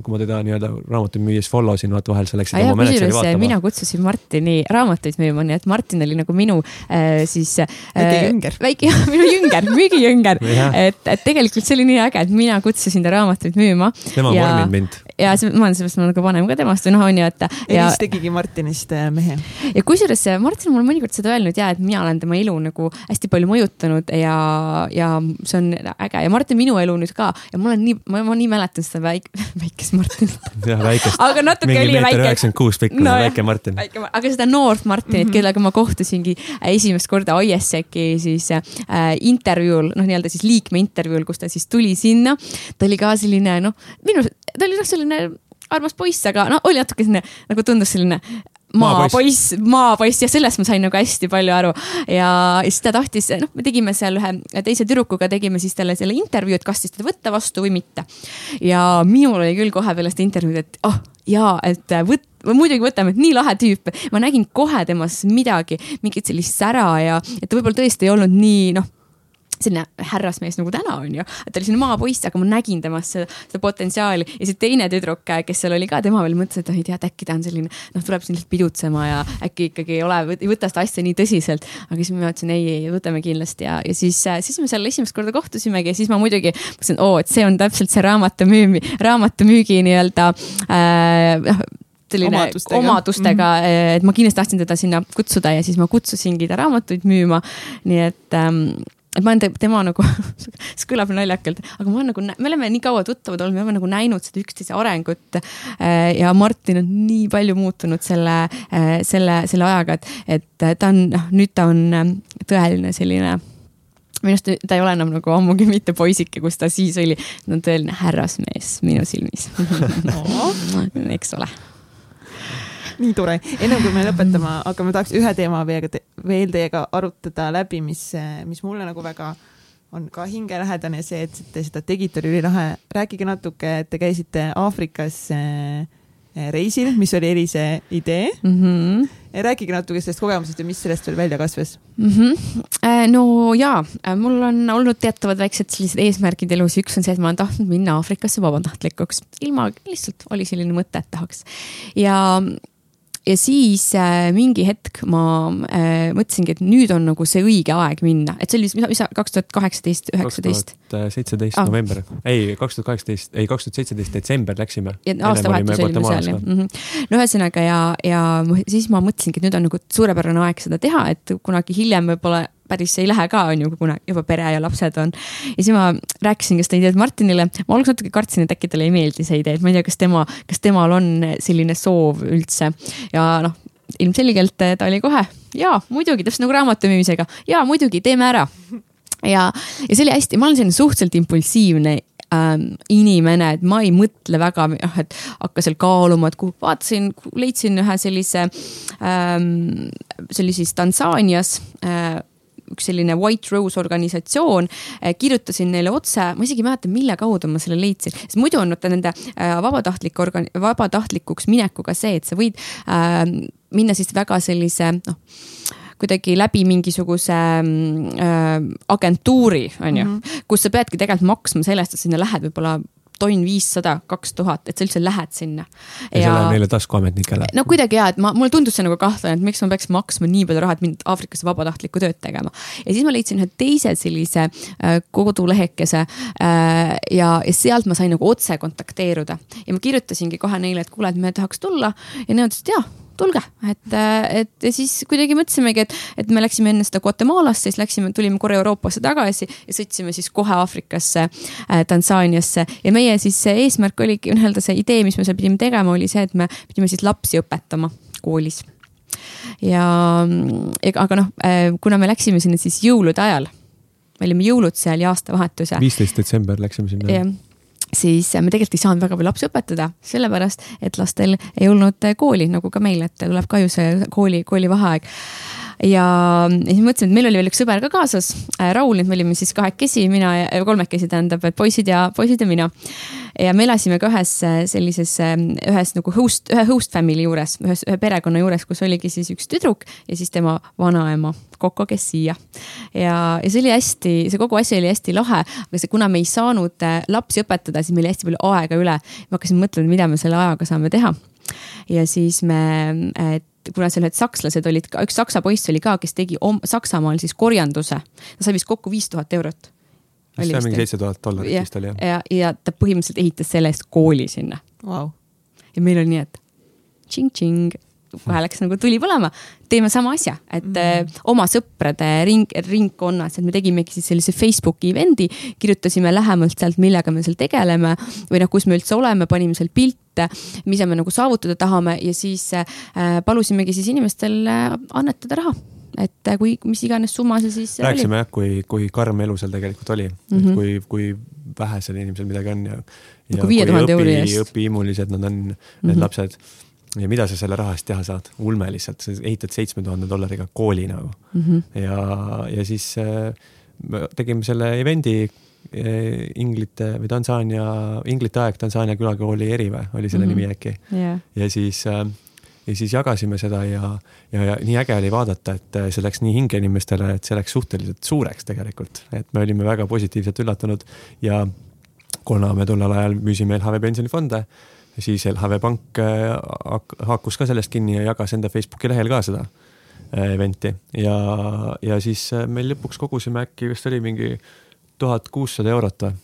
kui ma teda nii-öelda raamatuid müües follow sin, vaata vahel sa läksid
oma mänedžeri vaatama. mina kutsusin Martini raamatuid müüma, nii et Martin oli nagu minu äh, siis äh,.
väike jünger.
väike, minu jünger, müügijünger [LAUGHS] et, et tegelikult see oli nii äge, et mina kutsusin ta raamatuid müüma.
tema ja, vorminud mind.
Ja ma olen sellepärast nagu vanem ka temast või noh, on ju, et.
ja tegigi Martinist äh, mehe.
ja kusjuures äh, Martin on mulle mõnikord seda öelnud ja, et mina olen tema elu nagu hästi palju mõjutanud ja, ja see on äge ja Martin minu elu nüüd ka ja ma olen nii, ma, ma nii mäletan seda väik, [LAUGHS] väikest Martinit.
jah, väikest.
aga natuke oli väike.
üheksakümmend kuus pikkune no, väike Martin.
aga seda noort Martinit mm, -hmm. kellega ma kohtusingi esimest korda ISEC-i siis äh, intervjuul, noh, nii-öelda siis liikme intervjuul, kus ta siis tuli sinna. ta oli ka selline noh, minu, ta oli noh, selline armas poiss, aga no oli natuke selline nagu tundus selline maapoiss, maapoiss ja sellest ma sain nagu hästi palju aru. ja siis ta tahtis, noh, me tegime seal ühe teise tüdrukuga, tegime siis talle selle intervjuu, et kas siis teda võtta vastu või mitte. ja minul oli küll kohe peale seda intervjuud, et oh jaa, et võt-, muidugi võtame, et nii lahe tüüp. ma nägin kohe temas midagi, mingit sellist sära ja et ta võib-olla tõesti ei olnud nii noh selline härrasmees nagu täna on ju, et ta oli selline maapoiss, aga ma nägin temas seda, seda potentsiaali ja see teine tüdruk, kes seal oli ka, tema veel mõtles, et oh ei tea, et äkki ta on selline noh, tuleb siin lihtsalt pidutsema ja äkki ikkagi ei ole, ei võta seda asja nii tõsiselt. aga siis ma ütlesin ei, ei võtame kindlasti ja, ja siis, siis me seal esimest korda kohtusimegi ja siis ma muidugi mõtlesin, oo, et see on täpselt see raamatu müümi, raamatu müügi nii-öelda äh, selline omadustega, omadustega mm, -hmm. et ma kindlasti tahtsin teda sinna kutsuda ja siis ma kutsusingi ta raamatuid müüma. nii et ähm, et ma olen tema nagu [LAUGHS] see kõlab naljakalt, aga ma olen nagu, me oleme nii kaua tuttavad olnud, me oleme nagu näinud seda üksteise arengut. Äh, ja Martin on nii palju muutunud selle, äh, selle, selle ajaga, et, et ta on, noh, nüüd ta on äh, tõeline selline minu arust ta ei ole enam nagu ammugi mitte poisike, kus ta siis oli, ta on tõeline härrasmees minu silmis [LAUGHS] [LAUGHS] eks ole
nii tore. ennem kui me lõpetama hakkame, tahaks ühe teema veel, veel teiega arutada läbi, mis, mis mulle nagu väga on ka hingelähedane see, et te seda tegite, oli ülilahe. rääkige natuke, et te käisite Aafrikas äh, reisil, mis oli Elise idee mm. -hmm. rääkige natuke sellest kogemusest ja mis sellest veel välja kasvas
mm? -hmm. no jaa, mul on olnud teatavad väiksed sellised eesmärgid elus, üks on see, et ma olen tahtnud minna Aafrikasse vabatahtlikuks, ilma, lihtsalt oli selline mõte, et tahaks. ja ja siis äh, mingi hetk ma äh, mõtlesingi, et nüüd on nagu see õige aeg minna, et see oli, mis, mis kaks tuhat kaheksateist, üheksateist.
seitseteist november, ei kaks tuhat kaheksateist, ei kaks tuhat seitseteist detsember läksime.
aastavahetus olime seal jah. Mm -hmm.. no ühesõnaga ja, ja siis ma mõtlesingi, et nüüd on nagu suurepärane aeg seda teha, et kunagi hiljem võib-olla päris ei lähe ka, on ju, kuna juba pere ja lapsed on. ja siis ma rääkisin ka seda ideed Martinile, ma alguses natuke kartsin, et äkki talle ei meeldi see idee, et ma ei tea, kas tema, kas temal on selline soov üldse ja noh, ilmselgelt ta oli kohe ja muidugi, täpselt nagu raamatu müümisega, ja muidugi, teeme ära. ja, ja see oli hästi, ma olen selline suhteliselt impulsiivne ähm, inimene, et ma ei mõtle väga, noh, et hakka seal kaaluma, et kuhu, vaatasin, leidsin ühe sellise ähm,, see oli siis Tansaanias äh, üks selline White Rose organisatsioon, eh, kirjutasin neile otse, ma isegi ei mäleta, mille kaudu ma selle leidsin, sest muidu on vaata nende eh, vabatahtlik organ-, vabatahtlikuks minekuga see, et sa võid äh, minna siis väga sellise noh kuidagi läbi mingisuguse äh, agentuuri, on ju, mhm. kus sa peadki tegelikult maksma selle eest, et sinna lähed võib-olla tonn viissada, kaks tuhat, et sa üldse lähed sinna.
ja, see läheb neile taskuametnikele.
no kuidagi ja, et ma, mulle tundus see nagu kahtlane, et miks ma peaks maksma nii palju raha, et mind Aafrikasse vabatahtlikku tööd tegema. ja siis ma leidsin ühe teise sellise äh, kodulehekese äh, ja, ja sealt ma sain nagu otse kontakteeruda ja ma kirjutasingi kohe neile, et kuule, et me tahaks tulla ja nemad ütlesid jaa tulge, et, et ja siis kuidagi mõtlesimegi, et, et me läksime enne seda Guatemalasse, siis läksime, tulime korra Euroopasse tagasi ja sõitsime siis kohe Aafrikasse äh,, Tansaaniasse ja meie siis eesmärk oligi nii-öelda see idee, mis me seal pidime tegema, oli see, et me pidime siis lapsi õpetama koolis. ja, aga noh, äh, kuna me läksime sinna siis jõulude ajal, me olime jõulud seal ja aastavahetuse.
viisteist detsember läksime sinna
siis me tegelikult ei saanud väga palju lapsi õpetada, sellepärast et lastel ei olnud kooli nagu ka meil, et tuleb ka ju see kooli, koolivaheaeg ja, siis mõtlesime, et meil oli veel üks sõber ka kaasas äh,, Raul, et me olime siis kahekesi, mina ja kolmekesi tähendab, et poisid ja, poisid ja mina. ja me elasime ka ühes äh, sellises, äh, ühes nagu host, ühe host family juures, ühes, ühe perekonna juures, kus oligi siis üks tüdruk ja siis tema vanaema Koko, kes siia. ja, ja see oli hästi, see kogu asi oli hästi lahe, aga see, kuna me ei saanud lapsi õpetada, siis meil oli hästi palju aega üle. ma hakkasin mõtlema, mida me selle ajaga saame teha. ja siis me, kuna seal need sakslased olid ka, üks saksa poiss oli ka, kes tegi om, Saksamaal siis korjanduse. ta sai vist kokku viis tuhat eurot.
see on mingi seitse tuhat dollarit vist oli
jah? ja, ja ta põhimõtteliselt ehitas selle eest kooli sinna
wow..
ja meil oli nii, et tšing-tšing kohe läks nagu tuli põlema, teeme sama asja, et mm -hmm. oma sõprade ring, ringkonnas, et me tegimegi siis sellise Facebooki event'i, kirjutasime lähemalt sealt, millega me seal tegeleme või noh, kus me üldse oleme, panime seal pilte, mida me nagu saavutada tahame ja siis äh, palusimegi siis inimestel äh, annetada raha et äh, kui, mis iganes summa see siis
rääkisime jah, kui, kui karm elu seal tegelikult oli mm, -hmm. kui, kui vähesel inimesel midagi on ja,
nagu viie tuhande euri eest.
õpihimulised nad on, need mm -hmm. lapsed ja mida sa selle raha eest teha saad, ulme lihtsalt, sa ehitad seitsme tuhande dollariga kooli nagu mm. -hmm. ja, ja siis äh, tegime selle event'i äh, Inglite või Tansaania, Inglite aeg Tansaania külakooli eriväe oli selle mm -hmm. nimi äkki
yeah..
ja siis äh, ja siis jagasime seda ja, ja, ja nii äge oli vaadata, et see läks nii hinge inimestele, et see läks suhteliselt suureks tegelikult, et me olime väga positiivselt üllatunud ja kuna me tollel ajal müüsime LHV pensionifonde, siis LHV Pank haakus ka sellest kinni ja jagas enda Facebooki lehel ka seda event'i ja, ja siis meil lõpuks kogusime äkki vist oli mingi tuhat kuussada eurot või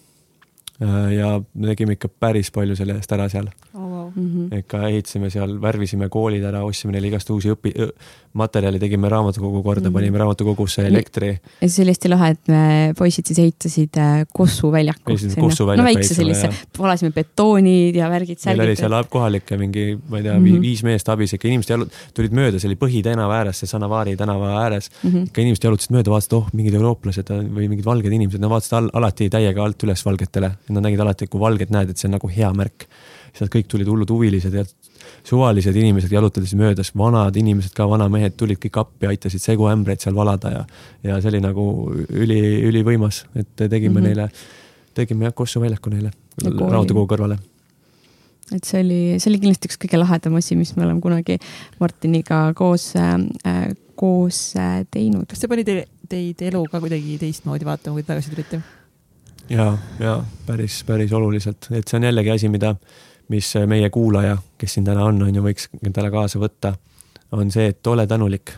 Äh, ja me tegime ikka päris palju selle eest ära seal
oh,. Wow.
Mm -hmm.
ikka ehitasime seal, värvisime koolid ära, ostsime neile igast uusi õpi-, materjali, tegime raamatukogu korda mm, -hmm. panime raamatukogusse elektri.
ja siis oli hästi lahe, et me poisid siis ehitasid äh, Kossu väljaku.
no
väikse sellise, valasime betoonid ja värgid.
meil oli seal kohalikke mingi, ma ei tea mm, -hmm. viis meest abis, ikka inimesed jalut-, tulid mööda, see oli Põhitänava ääres, see Sanavari tänava ääres mm. -hmm. ikka inimesed jalutasid mööda, vaatasid, oh, mingid eurooplased või mingid valged inimesed, nad vaatasid al alati täiega alt üles valgetele et nad nägid alati, kui valget näed, et see on nagu hea märk. Nad kõik tulid hullud huvilised ja suvalised inimesed jalutasid möödas, vanad inimesed ka, vanamehed tulid kõik appi, aitasid seguämbreid seal valada ja, ja see oli nagu üli, ülivõimas, et tegime mm -hmm. neile, tegime jah, Kossu väljaku neile raamatukogu kõrvale
et see oli, see oli kindlasti üks kõige lahedam asi, mis me oleme kunagi Martiniga koos äh,, koos äh, teinud.
kas see pani teid, teid elu ka kuidagi teistmoodi vaatama, kui tagasi tulite?
ja, ja päris, päris oluliselt, et see on jällegi asi, mida, mis meie kuulaja, kes siin täna on, on ju, võiks endale kaasa võtta, on see, et ole tänulik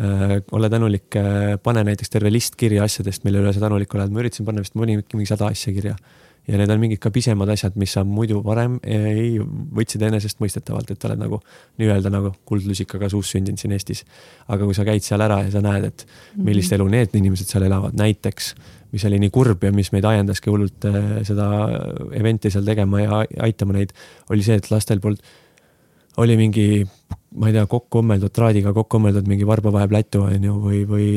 äh,. ole tänulik äh,, pane näiteks terve list kirja asjadest, mille üle sa tänulik oled, ma üritasin panna vist mõni, mingi sada asja kirja. Ja need on mingid ka pisemad asjad, mis sa muidu varem ei, võtsid enesestmõistetavalt, et oled nagu nii-öelda nagu kuldlusikaga suus sündinud siin Eestis. aga kui sa käid seal ära ja sa näed, et millist mhm. elu need inimesed seal elavad, näiteks mis oli nii kurb ja mis meid ajendaski hullult äh, seda event'i seal tegema ja aitama neid, oli see, et lastel polnud, oli mingi, ma ei tea, kokku õmmeldud, traadiga kokku õmmeldud mingi varbavahe plätu, on ju, või, või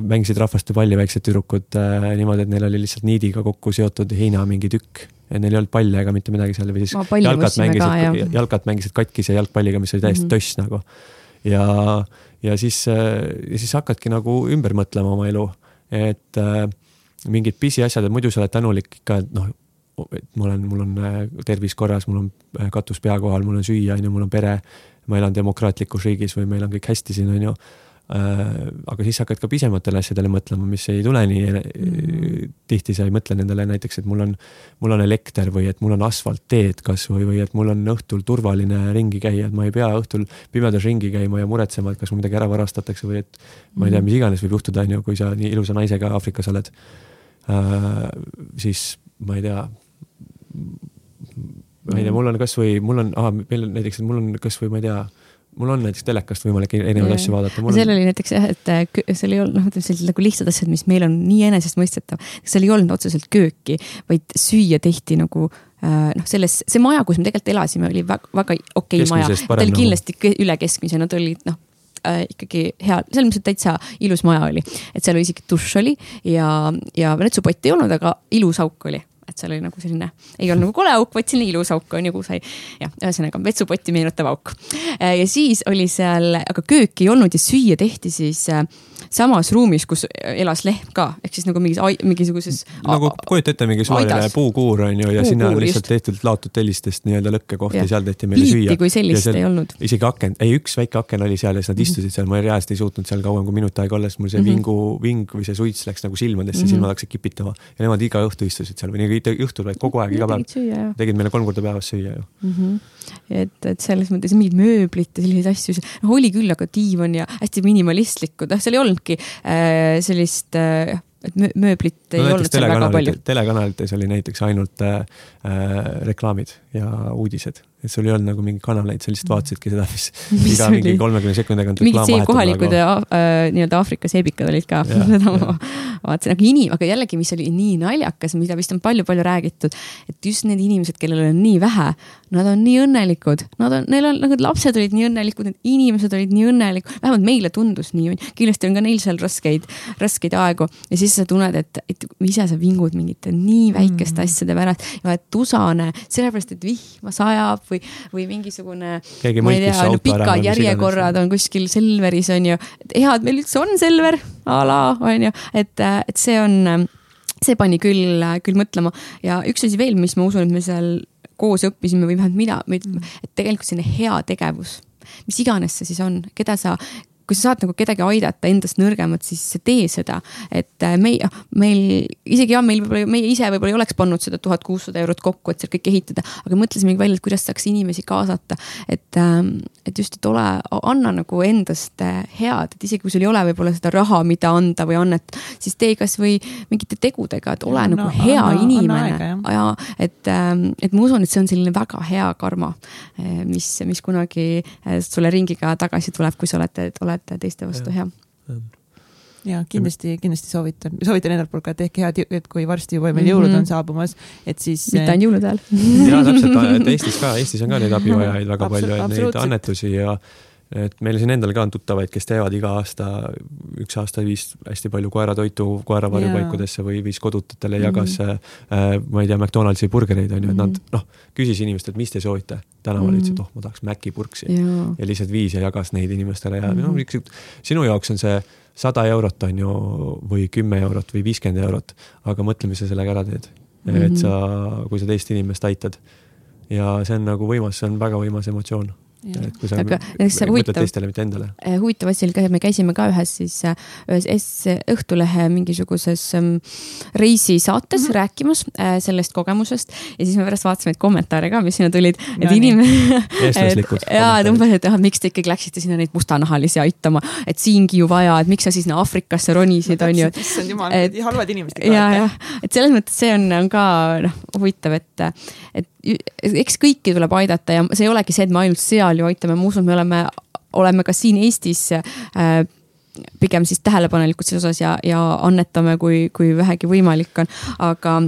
mängisid rahvastupalli väiksed tüdrukud äh, niimoodi, et neil oli lihtsalt niidiga kokku seotud heina mingi tükk ja neil ei olnud palle ega mitte midagi seal või siis jalkat mängisid, jalkat mängisid katkise jalgpalliga, mis oli täiesti mm -hmm. toss nagu. ja, ja siis, äh, ja siis hakkadki nagu ümber mõtlema oma elu, et äh, mingid pisiasjad, et muidu sa oled tänulik ikka, et noh, et ma olen, mul on äh, tervis korras, mul on äh, katus pea kohal, mul on süüa, on ju, mul on pere. ma elan demokraatlikus riigis või meil on kõik hästi siin, on ju. Äh, aga siis hakkad ka pisematele asjadele mõtlema, mis ei tule nii mm. tihti sa ei mõtle nendele näiteks, et mul on, mul on elekter või et mul on asfaltteed kasvõi või et mul on õhtul turvaline ringi käia, et ma ei pea õhtul pimedas ringi käima ja muretsema, et kas mul midagi ära varastatakse või et ma ei tea, mis iganes võib juhtuda, on ju, kui sa nii ilusa naisega Aafrikas oled siis ma ei tea, ma ei tea, mul on kasvõi, mul on, meil on näiteks, et mul on kasvõi, ma ei tea, mul on näiteks telekast võimalik erinevaid asju vaadata.
seal oli näiteks jah, et äh, seal ei olnud noh, ütleme sellised nagu lihtsad asjad, mis meil on nii enesestmõistetav. seal ei olnud otseselt kööki, vaid süüa tehti nagu äh, noh, selles, see maja, kus me tegelikult elasime, oli väga, väga okei okay maja. ta oli nagu. kindlasti üle keskmise, nad olid noh äh, ikkagi hea, selles mõttes, et täitsa ilus maja oli. et seal oli isegi dušš oli ja, ja vetsupotti ei olnud, aga ilus auk oli et seal oli nagu selline, ei olnud nagu kole auk, vaid selline ilus auk on ju, kuhu sai, jah, ühesõnaga vetsupotti meenutav auk. Äh, ja siis oli seal, aga kööki ei olnud ja süüa tehti siis äh, samas ruumis, kus elas lehm ka, ehk siis nagu mingis, mingisuguses.
nagu kujuta ette, mingi suvaline puukuur on ju ja puukuur, sinna on lihtsalt tehtud laotud tellistest nii-öelda lõkkekoht ja. seal tehti meile
süüa. kui sellist seal, ei olnud.
isegi aken, ei üks väike aken oli seal ja siis nad -hmm. istusid seal, ma reaalselt ei suutnud seal kauem kui minut aega olla, sest mul see mm -hmm. vingu, ving või see suits läks nagu silmadesse mm, -hmm. silmad hakkasid kipitama ja nemad iga õhtu istusid seal või nii õhtul, vaid kogu aeg, iga päev. tegid meile kolm korda päevas süüa ju
mm. -hmm. et, et selles mõttes mingid mööblit ja selliseid asju, noh oli küll, aga diivan ja hästi minimalistlikud, noh seal ei olnudki äh, Äh, sellist äh, et mööblit ei no, olnud seal väga palju.
telekanalites oli näiteks ainult äh, äh, reklaamid ja uudised et sul ei olnud nagu mingeid kanaleid, sa lihtsalt vaatasidki seda, mis, [LAUGHS] mis iga mingi kolmekümne sekundi tagant
mingid see kohalikud nagu... äh, nii-öelda Aafrika seebikad olid ka, seda ma vaatasin, aga inim-, aga jällegi, mis oli nii naljakas, mida vist on palju-palju räägitud, et just need inimesed, kellel on nii vähe, nad on nii õnnelikud, nad on, neil on, nagu lapsed olid nii õnnelikud, need inimesed olid nii õnnelikud, vähemalt meile tundus nii, kindlasti on ka neil seal raskeid, raskeid aegu. Ja siis sa tunned, et, et ise sa vingud mingite nii väikeste mm. asjade pärast. Ja et usane, sellepärast et vihma sajab või, või mingisugune. pikad järjekorrad on kuskil Selveris on ju, hea, et meil üldse on Selver a la on ju, et, et see on, see pani küll, küll mõtlema. Ja üks asi veel, mis ma usun, et me seal koos õppisime või vähemalt mina, et tegelikult selline heategevus mis iganes see siis on, keda sa kui sa saad nagu kedagi aidata endast nõrgemat, siis tee seda. et äh, meie, meil isegi jah, meil võib-olla, meie ise võib-olla ei oleks pannud seda tuhat kuussada eurot kokku, et seal kõik ehitada, aga mõtlesimegi välja, et kuidas saaks inimesi kaasata. et, ähm, et just, et ole, anna nagu endast äh, head, et isegi kui sul ei ole võib-olla seda raha, mida anda või annet, siis tee kasvõi mingite tegudega, et ole ja, nagu no, hea anna, inimene. Ja et, ähm, et ma usun, et see on selline väga hea karma, äh, mis, mis kunagi sulle ringiga tagasi tuleb, kui sa oled, oled oled teiste vastu hea.
ja kindlasti, kindlasti soovitan, soovitan endalt poolt ka, et tehke head, et kui varsti juba meil jõulud mm -hmm. on saabumas, et siis.
mitte ainult jõulude ajal.
ja täpselt, et Eestis ka, Eestis on ka neid abivajajaid väga palju, et neid annetusi ja et meil siin endal ka on tuttavaid, kes teevad iga aasta, üks aasta viis hästi palju koeratoitu koeravarjupaikudesse või viis kodututele, jagas mm -hmm. äh, ma ei tea, McDonaldsi burgereid on ju, et nad mhm. noh, küsis inimestelt, mis te soovite. tänaval mm -hmm. ütlesid, et oh, ma tahaks Maci purksi ja. ja lihtsalt viis ja jagas neid inimestele ja mm -hmm. no sinu jaoks on see sada eurot on ju või kümme eurot või viiskümmend eurot, aga mõtle, mis sa sellega ära teed mm. -hmm. et sa, kui sa teist inimest aitad ja see on nagu võimas, see on väga võimas emotsioon et kui sa aga, mõtled teistele, mitte endale.
Eh, huvitav asi oli ka, me käisime ka ühes siis, eh, ühes S Õhtulehe mingisuguses um, reisisaates mm -hmm. rääkimas äh, sellest kogemusest ja siis me pärast vaatasime neid kommentaare ka, mis sinna tulid, et inimene. [LAUGHS]
eestlaslikud. [LAUGHS]
jaa, et umbes, et ah, miks te ikkagi läksite sinna neid mustanahalisi aitama, et siingi ju vaja, et miks sa siis no, Aafrikasse ronisid, on ju.
issand jumal, halvad inimesed.
ja, jah, et selles mõttes see on, on ka noh, huvitav, et, et eks kõiki tuleb aidata ja see ei olegi see, et me ainult seal ju aitame, ma usun, me oleme, oleme ka siin Eestis äh, pigem siis tähelepanelikud selles osas ja, ja annetame, kui, kui vähegi võimalik on, aga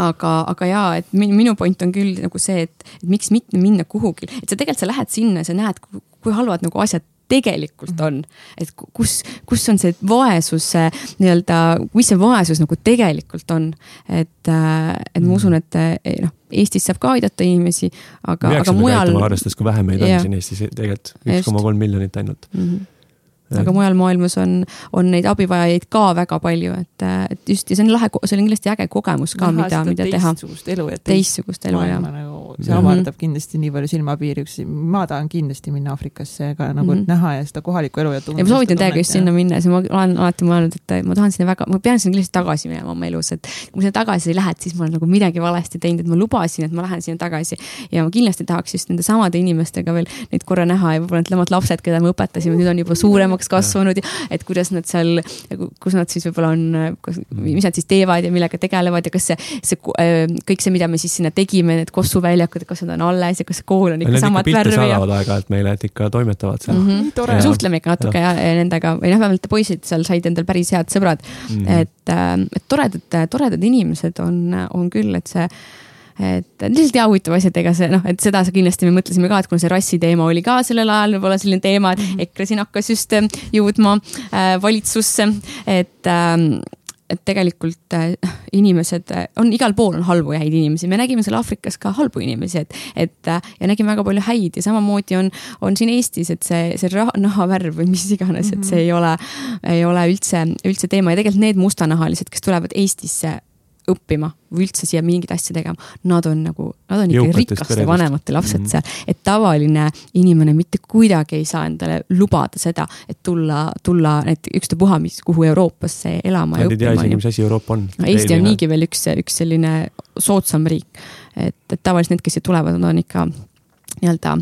aga, aga jaa, et minu point on küll nagu see, et, et miks mitte minna kuhugi, et sa tegelikult, sa lähed sinna, sa näed, kui halvad nagu asjad tegelikult mhm. on. et kus, kus on see vaesuse nii-öelda, mis see vaesus nagu tegelikult on. et, äh, et ma usun, et eh, noh, Eestis saab ka aidata inimesi, aga, aga mujal.
arvestades, kui vähe meid on siin Eestis tegelikult, üks koma kolm miljonit ainult mm. -hmm
aga mujal maailmas on, on neid abivajajaid ka väga palju, et, et just ja see on lahe, see on kindlasti äge kogemus ka, mida, mida teha.
teistsugust elu ja
teistsugust elu
jah. Nagu, see avardab kindlasti nii palju silmapiiri, üks, ma tahan kindlasti minna Aafrikasse ka nagu mm -hmm. näha ja seda kohalikku elu ja
tunda. ja ma soovitan täiega just sinna minna, sest ma olen alati mõelnud, et ma tahan sinna väga, ma pean sinna kindlasti tagasi minema oma elus, et kui ma sinna tagasi ei lähe, et siis ma olen nagu midagi valesti teinud, et ma lubasin, et ma lähen sinna tagasi. ja ma kindlasti tahaks just nende samade inimestega veel neid korra näha ja võib-olla need lapsed, keda me õpetasime, nüüd on juba suuremaks kasvanud ja et kuidas nad seal, kus nad siis võib-olla on, mis nad siis teevad ja millega tegelevad ja kas see, see äh, kõik see, mida me siis sinna tegime, need kossuväljakud, kas nad on alles ja kas see kool on ikka Need samat värvi.
saadavad aeg-ajalt meile, et ikka toimetavad seal mm.
-hmm. suhtleme ikka natuke ja. Ja, nendega või noh, vähemalt poisid seal said endal päris head sõbrad mm. -hmm. et, äh, et toredad, toredad inimesed on, on küll, et see et lihtsalt hea huvitav asi, et ega see noh, et seda kindlasti me mõtlesime ka, et kuna see rassi teema oli ka sellel ajal võib-olla selline teema, et -hmm. EKRE siin hakkas just äh, jõudma äh, valitsusse, et äh, et tegelikult äh, inimesed äh, on igal pool on halbu ja häid inimesi, me nägime seal Aafrikas ka halbu inimesi, et, et äh, ja nägime väga palju häid ja samamoodi on, on siin Eestis, et see, see nahavärv või mis iganes mm, -hmm. et see mhm. ei ole, ei ole üldse, üldse teema ja tegelikult need mustanahalised, kes tulevad Eestisse õppima või üldse siia mingeid asju tegema, nad on nagu, nad on ikka rikaste vanemate lapsed mm -hmm. seal. et tavaline inimene mitte kuidagi ei saa endale lubada seda, et tulla, tulla näiteks ükstapuha mis, kuhu Euroopasse elama.
Nad ei tea isegi, mis asi Euroopa on.
no Eesti on niigi veel üks, üks selline soodsam riik. et, et tavaliselt need, kes siia tulevad, nad on ikka nii-öelda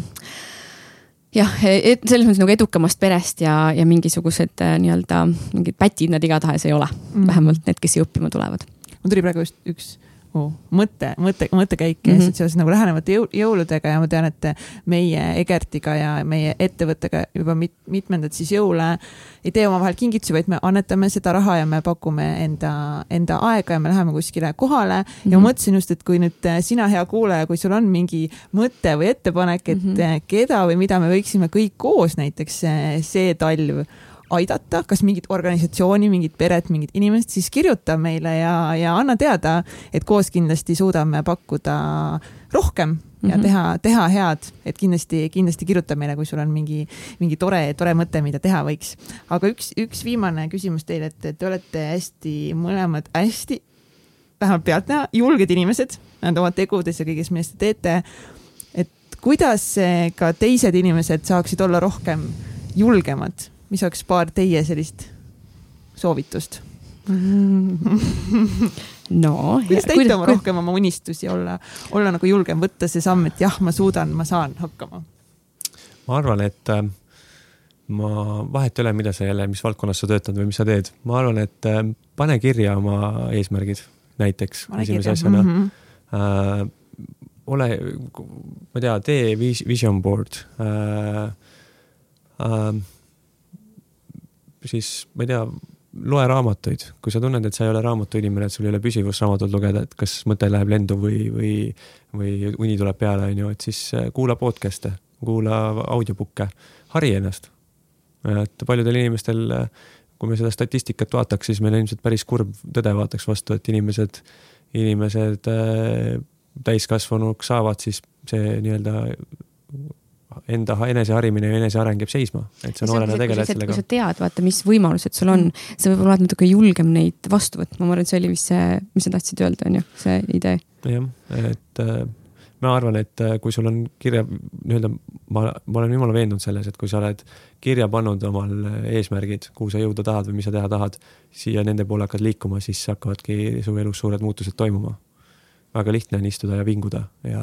jah, et selles mõttes nagu edukamast perest ja, ja mingisugused äh, nii-öelda mingid pätid nad igatahes ei ole mm, -hmm. vähemalt need, kes siia õppima tulevad
mul tuli praegu just üks oh, mõte, mõte, mõttekäik mm -hmm. seoses nagu lähenevate jõul, jõuludega ja ma tean, et meie Egertiga ja meie ettevõttega juba mit, mitmendat siis jõule ei tee omavahel kingitusi, vaid me annetame seda raha ja me pakume enda, enda aega ja me läheme kuskile kohale mm -hmm. ja ma mhm. mõtlesin just, et kui nüüd sina, hea kuulaja, kui sul on mingi mõte või ettepanek, et mm -hmm. keda või mida me võiksime kõik koos näiteks see talv aidata, kas mingit organisatsiooni, mingit peret, mingit inimest, siis kirjuta meile ja, ja anna teada, et koos kindlasti suudame pakkuda rohkem ja mm -hmm. teha, teha head, et kindlasti, kindlasti kirjuta meile, kui sul on mingi, mingi tore, tore mõte, mida teha võiks. aga üks, üks viimane küsimus teile, et te olete hästi, mõlemad hästi, vähemalt pealtnäha, julged inimesed, nende oma tegudes ja kõiges, millest te teete kuidas ka teised inimesed saaksid olla rohkem julgemad, mis oleks paar teie sellist soovitust [LAUGHS]
no.
kuidas täita oma rohkem oma unistusi, olla, olla nagu julgem, võtta see samm, et jah, ma suudan, ma saan hakkama?
ma arvan, et äh, ma vahet ei ole, mida sa jälle, mis valdkonnas sa töötad või mis sa teed, ma arvan, et äh, pane kirja oma eesmärgid näiteks esimese asjana mm. -hmm. äh, ole, ma ei tea, tee vision board äh,. Äh, siis ma ei tea loe raamatuid, kui sa tunned, et sa ei ole raamatuinimene, et sul ei ole püsivust raamatut lugeda, et kas mõte läheb lendu või, või, või uni tuleb peale, on ju, et siis äh, kuula podcast'e, kuula audiobook'e, hari ennast. et paljudel inimestel, äh, kui me seda statistikat vaataks, siis meil ilmselt päris kurb tõde vaataks vastu, et inimesed, inimesed äh, täiskasvanuks saavad, siis see nii-öelda enda eneseharimine ja eneseareng jääb seisma, et sa noorena tegeled sellega.
kui sa tead, vaata, mis võimalused sul on, sa võib-olla oled natuke julgem neid vastu võtma, ma arvan, et see oli vist see, mis sa tahtsid öelda, on ju, see idee.
jah, et äh, ma arvan, et äh, kui sul on kirja nii-öelda, ma, ma olen jumala veendunud selles, et kui sa oled kirja pannud omal eesmärgid, kuhu sa jõuda tahad või mis sa teha tahad, siia nende poole hakkad liikuma, siis hakkavadki su elus suured muutused toimuma väga lihtne on istuda ja vinguda ja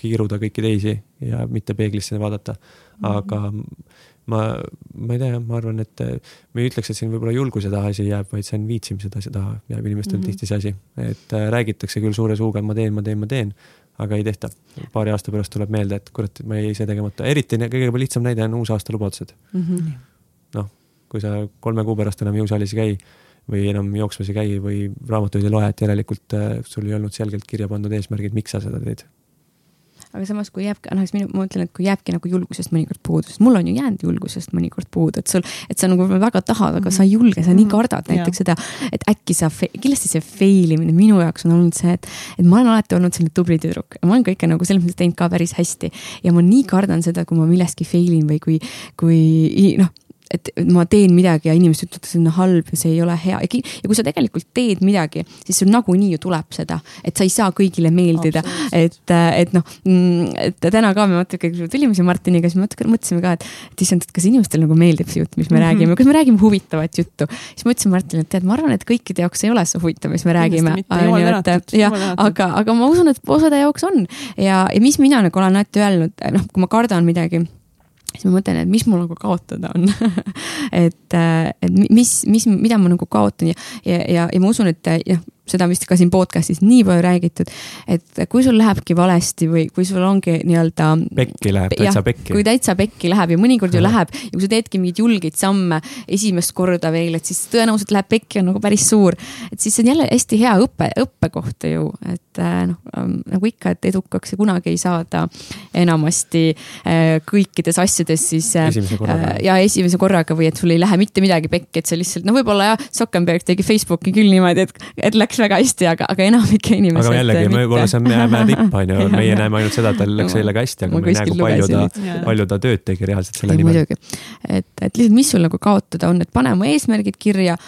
kiiruda kõiki teisi ja mitte peeglisse vaadata. aga ma, ma ei tea, ma arvan, et ma ei ütleks, et siin võib-olla julguse taha asi jääb, vaid see on viitsimise taha jääb inimestel mm -hmm. tihti see asi, et äh, räägitakse küll suure suuga, et ma teen, ma teen, ma teen, aga ei tehta. paari aasta pärast tuleb meelde, et kurat, ma jäi see tegemata, eriti kõige lihtsam näide on uusaasta lubadused mm -hmm.. noh, kui sa kolme kuu pärast enam jõusaalis ei käi või enam jooksmas ei käi või raamatuid ei loe, et järelikult äh, sul ei olnud selgelt kirja pandud eesmärgid, miks sa seda teed.
aga samas, kui jääbki, noh, eks minu, ma mõtlen, et kui jääbki nagu julgusest mõnikord puudu, sest mul on ju jäänud julgusest mõnikord puudu, et sul, et sa nagu väga tahad, aga sa ei julge, sa nii mhm. kardad näiteks seda, et äkki sa, kindlasti see fail imine minu jaoks on olnud see, et, et ma olen alati olnud selline tubli tüdruk ja ma olen kõike nagu selles mõttes teinud ka päris hästi ja ma nii kardan seda, kui ma milleski fail in või kui, kui noh et ma teen midagi ja inimesed ütlevad, et see on halb ja see ei ole hea ja, ja kui sa tegelikult teed midagi, siis sul nagunii ju tuleb seda, et sa ei saa kõigile meeldida. et, et noh, mm, et täna ka me natuke tulime siin Martiniga, siis me natuke mõtlesime ka, et, et issand, et kas inimestele nagu meeldib see jutt, mis me mm -hmm. räägime, kas me räägime huvitavat juttu. siis ma ütlesin Martinile, et tead, ma arvan, et kõikide jaoks ei ole see huvitav, mis me räägime. ja, aga, aga ma usun, et osade jaoks on ja, ja mis mina nagu olen alati öelnud, noh, kui ma kardan midagi siis ma mõtlen, et mis mul nagu kaotada on. [LAUGHS] Et, äh, et mis, mis, mida ma nagu kaotan ja, ja, ja, ja ma usun, et jah seda vist ka siin podcast'is nii palju räägitud, et kui sul lähebki valesti või kui sul ongi nii-öelda.
pekki läheb, täitsa pekki.
kui täitsa pekki läheb ja mõnikord ju läheb ja kui sa teedki mingeid julgeid samme esimest korda veel, et siis tõenäoliselt läheb pekki on nagu päris suur. et siis see on jälle hästi hea õppe, õppekoht ju, et äh, noh ähm, nagu ikka, et edukaks kunagi ei saada enamasti äh, kõikides asjades siis.
Äh, esimese korraga.
ja esimese korraga või et sul ei lähe mitte midagi pekki, et sa lihtsalt no võib-olla jah, Zuckerberg tegi Facebooki küll niimoodi, et, et läks läks väga hästi, aga, aga enamik inimesed.
aga jällegi, võib-olla see on jäämäe tipp, on ju, [LAUGHS] meie näeme ainult seda, et tal läks sellega hästi, aga me ei näe, kui palju ta, palju ta tööd tegi reaalselt selle nimel.
muidugi, et, et lihtsalt, mis sul nagu kaotada on, et pane oma eesmärgid kirja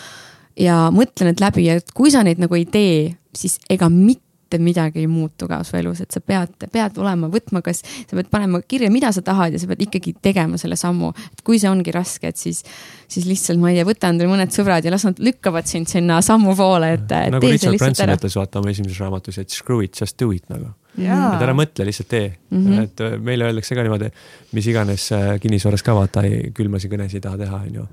ja mõtle need läbi ja kui sa neid nagu ei tee, siis ega mitte mitte midagi ei muutu ka su elus, et sa pead, pead olema, võtma, kas sa pead panema kirja, mida sa tahad ja sa pead ikkagi tegema selle sammu. et kui see ongi raske, et siis, siis lihtsalt ma ei tea, võta endale mõned sõbrad ja las nad lükkavad sind sinna sammu poole, et.
nagu Richard Branson ütles, vaata oma esimeses raamatus, et screw it, just do it nagu. et ära mõtle, lihtsalt tee mm. -hmm. et äh, meile öeldakse ka niimoodi, mis iganes äh, kinnisvaras ka vaata, külmasi kõnesid ei taha teha, onju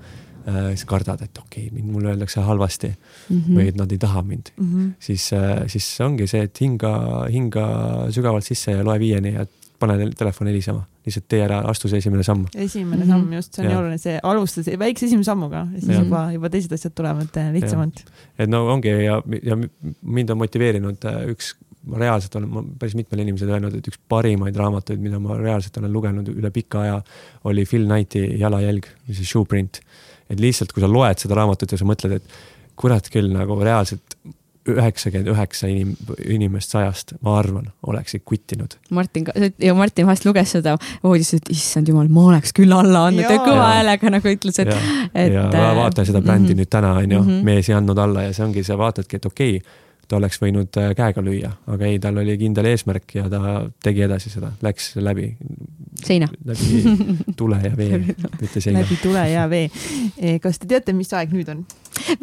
siis kardad, et okei okay,, mind, mulle öeldakse halvasti mm -hmm. või et nad ei taha mind mm, -hmm. siis äh,, siis ongi see, et hinga, hinga sügavalt sisse ja loe viieni ja pane telefon helisema, lihtsalt tee ära, astu see esimene samm.
esimene mm -hmm. samm just, see on nii oluline, see alusta väikse esimese sammuga ja siis ja. juba, juba teised asjad tulevad äh, lihtsamalt.
et no ongi ja, ja mind on motiveerinud äh, üks ma reaalselt olen, ma päris mitmele inimesele öelnud, et üks parimaid raamatuid, mida ma reaalselt olen lugenud üle pika aja, oli Phil Knighti Jalajälg, on Shoeprint et lihtsalt, kui sa loed seda raamatut ja sa mõtled, et kurat küll nagu reaalselt üheksakümmend üheksa inim-, inimest sajast, ma arvan, oleksid kuttinud.
Martin, ja Martin vahest luges seda uudist, et issand jumal, ma oleks küll alla andnud ja kõva häälega nagu ütles, et.
et. ja ma vaatan seda brändi mm -hmm. nüüd täna on ju mm, -hmm. mees ei andnud alla ja see ongi, sa vaatadki, et okei okay,, ta oleks võinud äh, käega lüüa, aga ei, tal oli kindel eesmärk ja ta tegi edasi seda, läks läbi.
Seina.
läbi [LAUGHS] tule ja vee, mitte seina.
läbi tule ja vee. kas te teate, mis aeg nüüd on?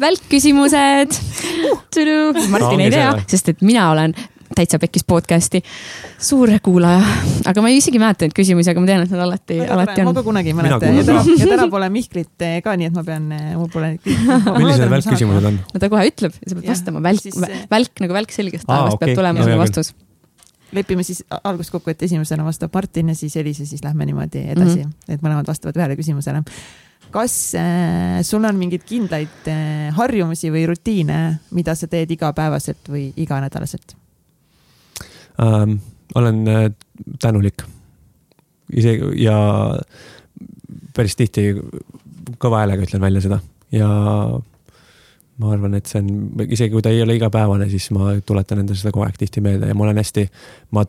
välkküsimused uh!. Martin no, ei tea, sest et mina olen täitsa pekkis podcast'i suur kuulaja, aga ma isegi ei mäleta neid küsimusi, aga ma tean, et nad alati, alati on.
ma ka kunagi ei mäleta ja täna, ja täna pole Mihklit eh, ka, nii et ma pean, eh, mul pole. [LAUGHS]
millised välkküsimused on?
no ta kohe ütleb ja sa pead vastama, välk, välk nagu välk selgest taevast okay. peab tulema no, selle vastus
lepime siis algust kokku, et esimesena vastab Martin ja siis Elis ja siis lähme niimoodi edasi mm, -hmm. et mõlemad vastavad ühele küsimusele. kas äh, sul on mingeid kindlaid äh, harjumusi või rutiine, mida sa teed igapäevaselt või iganädalaselt?
ähm, olen äh, tänulik. isegi ja päris tihti kõva häälega ütlen välja seda ja ma arvan, et see on, isegi kui ta ei ole igapäevane, siis ma tuletan endale seda kogu aeg tihti meelde ja ma olen hästi, ma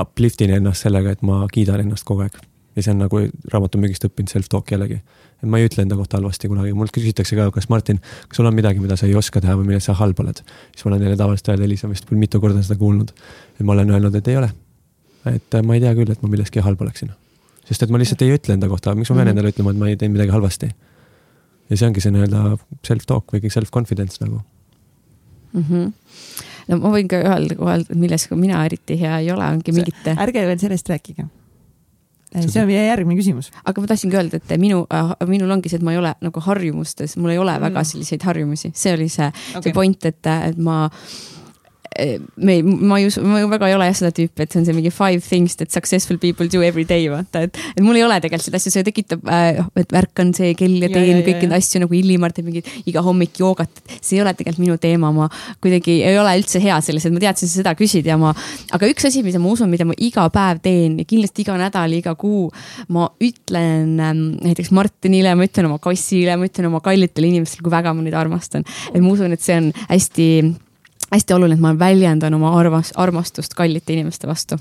uplift in ennast sellega, et ma kiidan ennast kogu aeg. ja see on nagu raamatumüügist õppinud self-talk jällegi et ma ei ütle enda kohta halvasti kunagi, mult küsitakse ka, kas Martin, kas sul on midagi, mida sa ei oska teha või milles sa halb oled. siis ma olen neile tavaliselt öelda, Elisa vist küll mitu korda seda kuulnud. et ma olen öelnud, et ei ole. et äh, ma ei tea küll, et ma milleski halb oleksin. sest et ma lihtsalt ei ütle enda kohta, miks ma pean mm -hmm. endale ütlema, et ma ei teinud midagi halvasti. Ja see ongi see nii-öelda self-talk või self-confidence nagu
mm. -hmm no ma võin ka öelda kohe, milles ka mina eriti hea ei ole, ongi mingite.
ärge veel sellest rääkige see on meie järgmine küsimus.
aga ma tahtsingi öelda, et minu äh,, minul ongi see, et ma ei ole nagu harjumustes, mul ei ole mm. väga selliseid harjumusi, see oli see okay., see point, et, et ma me ei, ma ei usu, ma väga ei ole jah seda tüüpi, et see on see mingi five things that successful people do every day, vaata, et, et mul ei ole tegelikult seda asja, see tekitab äh,, et ärkan see kell ja teen kõiki neid asju nagu Illimar teeb mingit iga hommik joogat. see ei ole tegelikult minu teema, ma kuidagi ei ole üldse hea selles, et ma teadsin seda küsida ja ma, aga üks asi, mida ma usun, mida ma iga päev teen ja kindlasti iga nädal, iga kuu, ma ütlen ähm, näiteks Martinile, ma ütlen oma kassile, ma ütlen oma kallitele inimestele, kui väga ma neid armastan. et ma usun, et see on hästi hästi oluline, et ma väljendan oma armas, armastust kallite inimeste vastu.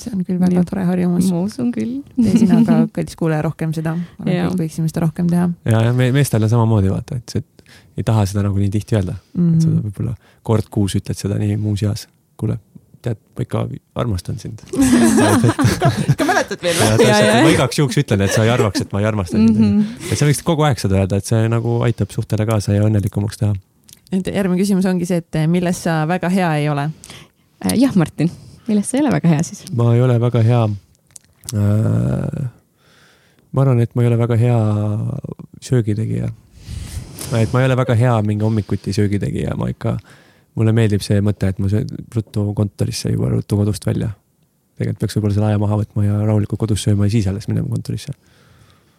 see on küll väga ja. tore harjumus.
ma usun küll.
tee sina ka, kallis kuulaja, rohkem seda. võiksime seda rohkem teha.
ja, ja me meestel on samamoodi vaata, et see, ei taha seda nagu nii tihti öelda mm. -hmm. et sa võib-olla kord kuus ütled seda nii muuseas. kuule, tead, ma ikka armastan sind [LAUGHS]
ikka mäletad veel või?
ma igaks juhuks ütlen, et sa ei arvaks, et ma ei armasta sind mm. -hmm. et sa võiksid kogu aeg seda öelda, et see nagu aitab suhtele kaasa ja õnnelikumaks teha
nüüd järgmine küsimus ongi see, et milles sa väga hea ei ole?
Äh, jah, Martin, milles sa ei ole väga hea siis?
ma ei ole väga hea äh,. ma arvan, et ma ei ole väga hea söögitegija. et ma ei ole väga hea mingi hommikuti söögitegija, ma ikka, mulle meeldib see mõte, et ma söön ruttu kontorisse juba, ruttu kodust välja. tegelikult peaks võib-olla selle aja maha võtma ja rahulikult kodus sööma ja siis alles minema kontorisse